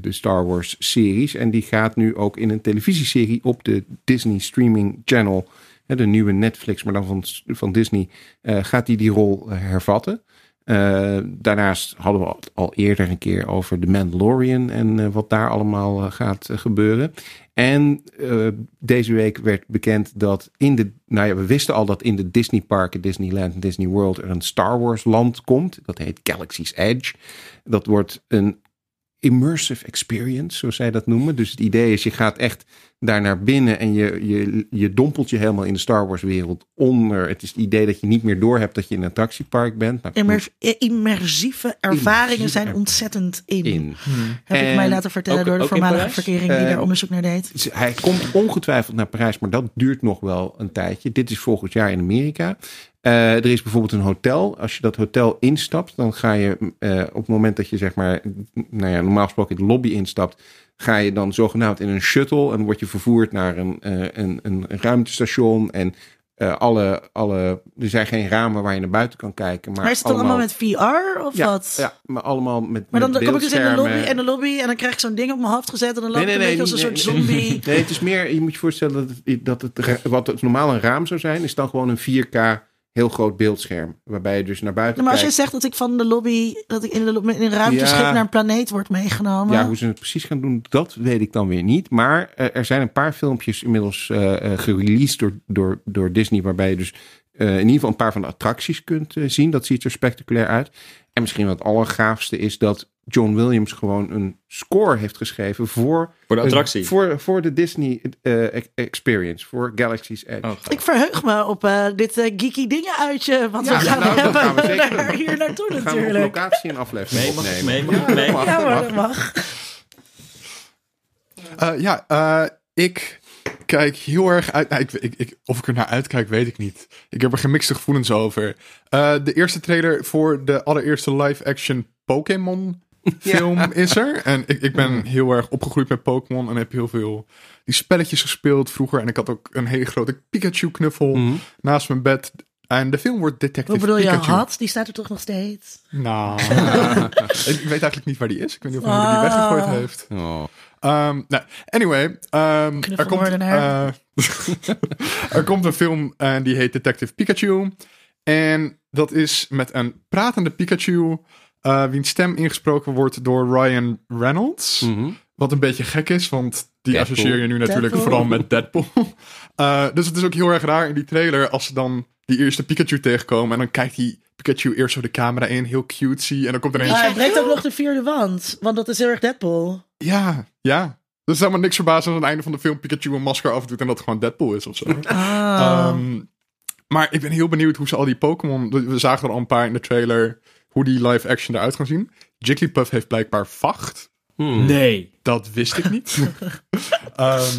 de Star Wars-series. En die gaat nu ook in een televisieserie op de Disney Streaming Channel, de nieuwe Netflix, maar dan van, van Disney, gaat hij die rol eh, hervatten. Eh, daarnaast hadden we al eerder een keer over The Mandalorian en eh, wat daar allemaal eh, gaat gebeuren. En deze week werd bekend dat in de, nou ja, we wisten al dat in de Disney parken, Disneyland en Disney World er een Star Wars land komt. Dat heet Galaxy's Edge. Dat wordt een immersive experience, zoals zij dat noemen. Dus het idee is, je gaat echt daar naar binnen en je, je, je dompelt je helemaal in de Star Wars wereld onder. Het is het idee dat je niet meer doorhebt dat je in een attractiepark bent. Nou, Immer- immersieve ervaringen Immersieve zijn ontzettend in. in. Heb ik En mij laten vertellen ook- door de voormalige verkering die Eh, daar onderzoek naar deed. Hij komt ongetwijfeld naar Parijs, maar dat duurt nog wel een tijdje. Dit is volgend jaar in Amerika. Eh, er is bijvoorbeeld een hotel. Als je dat hotel instapt, dan ga je eh, op het moment dat je zeg maar, nou ja, normaal gesproken in de lobby instapt, ga je dan zogenaamd in een shuttle en word je vervoerd naar een, eh, een, een ruimtestation. En alle, alle, er zijn geen ramen waar je naar buiten kan kijken. Maar, Maar is het dan allemaal met VR of ja, wat? ja, maar allemaal met. Maar dan met kom ik dus in de lobby en de lobby en dan krijg ik zo'n ding op mijn hoofd gezet en dan loop Nee, ik nee, een nee, beetje als een nee, soort zombie. Nee, het is meer, je moet je voorstellen dat het, dat het wat het normaal een raam zou zijn, is dan gewoon een 4K heel groot beeldscherm. Waarbij je dus naar buiten maar als je zegt dat ik van de lobby, dat ik in, de, in een ruimteschip Ja. naar een planeet word meegenomen. Ja, hoe ze het precies gaan doen, dat weet ik dan weer niet. Maar eh, er zijn een paar filmpjes inmiddels eh, gereleased door, door, door Disney, waarbij je dus in ieder geval een paar van de attracties kunt zien. Dat ziet er spectaculair uit. En misschien wat het allergaafste is dat John Williams gewoon een score heeft geschreven voor, Voor de attractie. voor, voor de Disney eh, ex- Experience, voor Galaxy's Edge. Oh, Ik verheug me op eh, dit eh, geeky dingen uitje. Ja, we gaan nou, dat hebben gaan we zeker hier naartoe Dan gaan we op natuurlijk. locatie een aflevering Mee, ik opnemen. mee? Ja, mee? dat mag, Ja, dat maar mag. dat mag. Eh, ja, eh, ik kijk heel erg uit. nou, ik, ik, ik- of ik er naar uitkijk, weet ik niet. Ik heb er gemixte gevoelens over. Eh, de eerste trailer voor de allereerste live-action Pokémon film is er. En ik, ik ben heel erg opgegroeid met Pokémon en heb heel veel die spelletjes gespeeld vroeger. En ik had ook een hele grote Pikachu-knuffel Mhm. naast mijn bed. En de film wordt Detective Wat bedoel je, Pikachu. had? Die staat er toch nog steeds? Nou, ik weet eigenlijk niet waar die is. Ik weet niet of hij die weggegooid heeft. Oh. Um, nou, anyway. Um, er, komt, eh, er komt een film en die heet Detective Pikachu. En dat is met een pratende Pikachu. Eh wiens stem ingesproken wordt door Ryan Reynolds. Mhm. Wat een beetje gek is, want die Deadpool. associeer je nu natuurlijk Deadpool. vooral met Deadpool. Eh, dus het is ook heel erg raar in die trailer als ze dan die eerste Pikachu tegenkomen. En dan kijkt die Pikachu eerst zo de camera in, heel cutesy. En dan komt er Maar ineens... hij breekt ook nog de vierde wand. Want dat is heel erg Deadpool. Ja, ja. Dus is helemaal niks verbazen als aan het einde van de film Pikachu een masker afdoet en dat het gewoon Deadpool is of zo. Ah. Ehm, maar ik ben heel benieuwd hoe ze al die Pokémon... We zagen er al een paar in de trailer hoe die live action eruit gaan zien. Jigglypuff heeft blijkbaar vacht. Hmm. Nee. Dat wist ik niet. Ehm,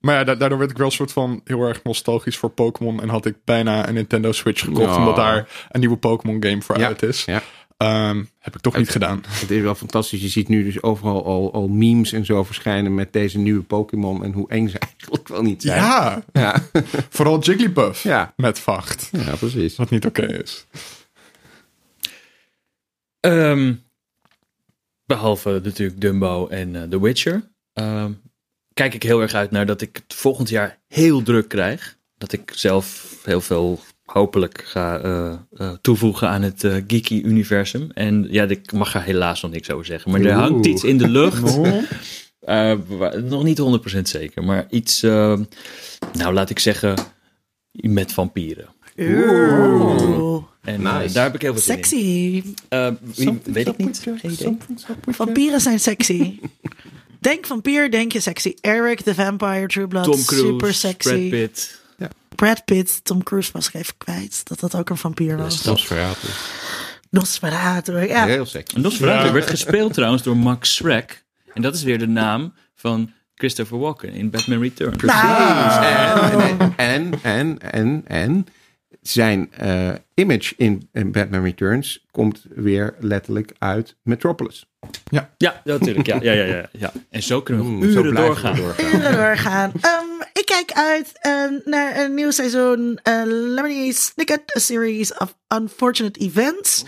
maar ja, da- daardoor werd ik wel een soort van heel erg nostalgisch voor Pokémon. En had ik bijna een Nintendo Switch gekocht. Omdat daar een nieuwe Pokémon game voor Ja, uit is. ja. Ehm, heb ik toch niet gedaan. Het is wel fantastisch. Je ziet nu dus overal al, al memes en zo verschijnen met deze nieuwe Pokémon. En hoe eng ze eigenlijk wel niet zijn. Ja, Ja, vooral Jigglypuff ja. met vacht. ja precies. Wat niet oké is. Ehm, behalve natuurlijk Dumbo en eh, The Witcher. ehm, kijk ik heel erg uit naar dat ik het volgend jaar heel druk krijg. Dat ik zelf heel veel hopelijk ga eh, eh, toevoegen aan het eh, geeky-universum. En ja, ik mag er helaas nog niks over zeggen. Maar er Oeh. hangt iets in de lucht. Eh, nog niet 100% zeker. Maar iets, eh, nou laat ik zeggen, met vampieren. Oeh. En eh, daar heb ik heel veel zin in. Sexy. Eh, weet ik niet. Vampieren zijn sexy. Denk vampier, denk je sexy. Eric, the Vampire, True Blood, Tom Cruise, super sexy. Brad Pitt. Brad Pitt, Tom Cruise was ik even kwijt. Dat dat ook een vampier was. Dat is verraad. Nosferatu. Ja. Heel sexy. En Nosferatu Ja. werd gespeeld trouwens door Max Schreck. En dat is weer de naam van Christopher Walken in Batman Returns. Nou. En, en, en, en, en zijn eh, image in, in Batman Returns komt weer letterlijk uit Metropolis. Ja, natuurlijk. Ja, ja, ja, ja, ja. En zo kunnen we Mm, zo uren we doorgaan. doorgaan. Uren doorgaan. Ehm, ik kijk uit eh, naar een nieuw seizoen uh, Lemony Snicket, a series of unfortunate events.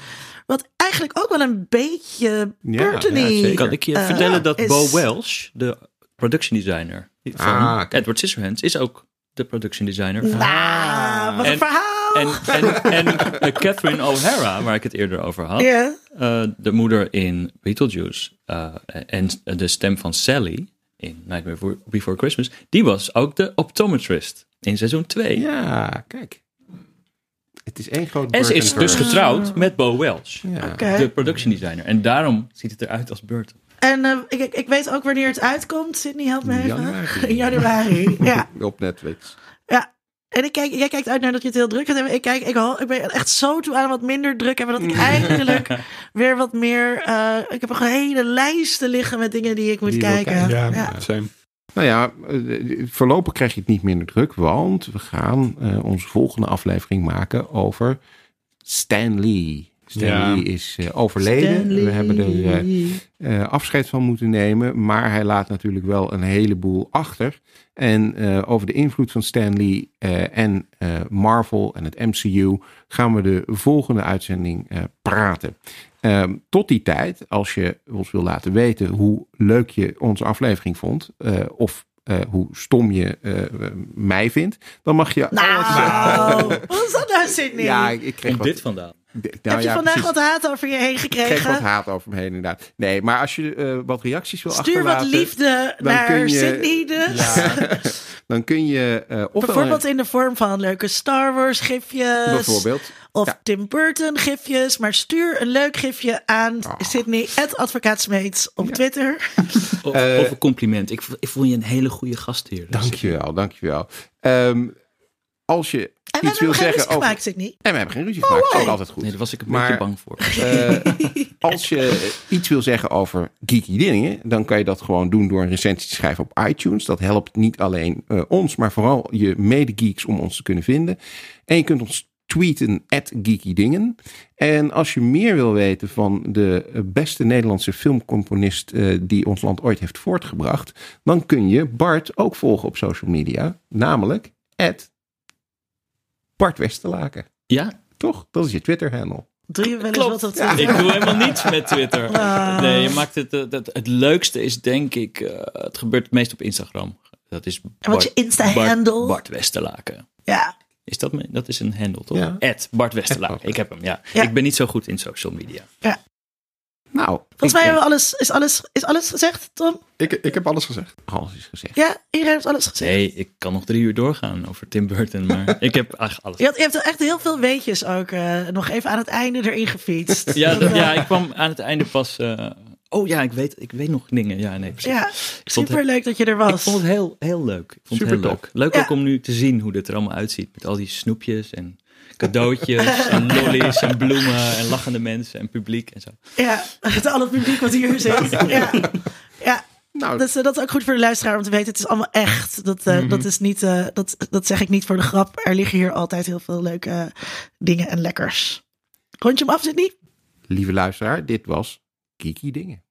Wat eigenlijk ook wel een beetje Ja, Burton-y, ja. Kan ik je eh, vertellen dat is- Bo Welsh, de production designer van Ah, kijk. Edward Scissorhands, is ook de production designer van... Nou, wat een En- verhaal. En, en, en eh, Catherine O'Hara, waar ik het eerder over had, ja. eh, de moeder in Beetlejuice eh, en de stem van Sally in Nightmare Before- Before Christmas, die was ook de optometrist in seizoen 2. Ja, kijk. Het is één groot En ze is dus getrouwd met Bo Welsh, Ja. De production designer. En daarom ziet het eruit als Burton. En eh, ik, ik, ik weet ook wanneer het uitkomt. Sydney, help me even. Januari. In januari. ja. Op Netflix. ja. En ik kijk, jij kijkt uit naar dat je het heel druk gaat hebben. Ik, kijk, ik, ik ben echt zo toe aan wat minder druk hebben. Dat ik eindelijk weer wat meer... eh, ik heb een hele lijsten liggen met dingen die ik moet Die kijken. kijken. Ja, same. Nou ja, eh, voorlopig krijg je het niet minder druk, want we gaan eh, onze volgende aflevering maken over Stan Lee. Stan Ja. Lee is eh, overleden. Stanley. We hebben er eh, eh, afscheid van moeten nemen, maar hij laat natuurlijk wel een heleboel achter. En eh, over de invloed van Stan Lee eh, en eh, Marvel en het MCU gaan we de volgende uitzending eh, praten. Ehm, tot die tijd, als je ons wil laten weten hoe leuk je onze aflevering vond, eh, of eh, hoe stom je eh, mij vindt, dan mag je alles. Nou, wat is dat nou, Sydney? Ja, ik, kreeg wat, dit vandaan? Nou Heb je ja, vandaag precies. wat haat over je heen Ik kreeg gekregen? wat haat over me heen, inderdaad. Nee, maar als je eh, wat reacties wil Stuur wat achterlaten, liefde dan naar kun je- Sydney dus. Ja, dan kun je eh Bijvoorbeeld in de vorm van leuke Star Wars gifjes. bijvoorbeeld Of Ja. Tim Burton gifjes. Maar stuur een leuk gifje aan Oh. Sydney, advocaatsmeets op Twitter. Of, Eh, of een compliment. Ik, ik vond je een hele goede gast hier. Dankjewel, dankjewel. Ehm als je En we iets wil hebben geen zeggen ruzie over... gemaakt. En we hebben geen ruzie gemaakt, dat is ook altijd goed. Nee, daar was ik een Maar- beetje bang voor. Eh, als je iets wil zeggen over geeky dingen, dan kan je dat gewoon doen door een recensie te schrijven op iTunes. Dat helpt niet alleen eh, ons, maar vooral je medegeeks om ons te kunnen vinden. En je kunt ons tweeten at geekydingen. En als je meer wil weten van de beste Nederlandse filmcomponist eh, die ons land ooit heeft voortgebracht, dan kun je Bart ook volgen op social media, namelijk at Bart Westerlaken. Ja, Toch? Dat is je Twitter-handle. Doe je wel eens Klopt. wat Ja. Ik doe helemaal niets met Twitter. Ah. Nee, je maakt het, het, het, het leukste is denk ik, eh, het gebeurt het meest op Instagram. Dat is En wat je Insta-handle? Bart, Bart Westerlaken. Ja. Is dat, me- dat is een handle, toch? Ja. Bart Westerlaken. Ik heb hem, ja. Ja. Ik ben niet zo goed in social media. Nou, Volgens mij hebben we alles, is alles, is alles gezegd, Tom? Ik, ik heb alles gezegd. alles is gezegd. Ja, iedereen heeft alles gezegd. Nee, ik kan nog drie uur doorgaan over Tim Burton, maar ik heb eigenlijk alles. Je, had, je hebt echt heel veel weetjes ook eh, nog even aan het einde erin gefietst. Ja, Dat, ja, ik kwam aan het einde pas. eh, oh ja, ik weet, ik weet nog dingen. Ja, nee, precies. ja, Ik vond het- super leuk dat je er Ik was. vond het heel, heel leuk. Ik vond het heel leuk. Leuk Ja. ook om nu te zien hoe dit er allemaal uitziet. Met al die snoepjes en cadeautjes en lollies en bloemen en lachende mensen en publiek en zo. Ja, het al het publiek wat hier zit. Ja, ja. Nou, Dus, eh, dat is ook goed voor de luisteraar om te weten. Het is allemaal echt. Dat, eh, dat, is niet, eh, dat, dat zeg ik niet voor de grap. Er liggen hier altijd heel veel leuke dingen en lekkers. Rondje hem af, zit niet? lieve luisteraar, dit was Kiki Dingen.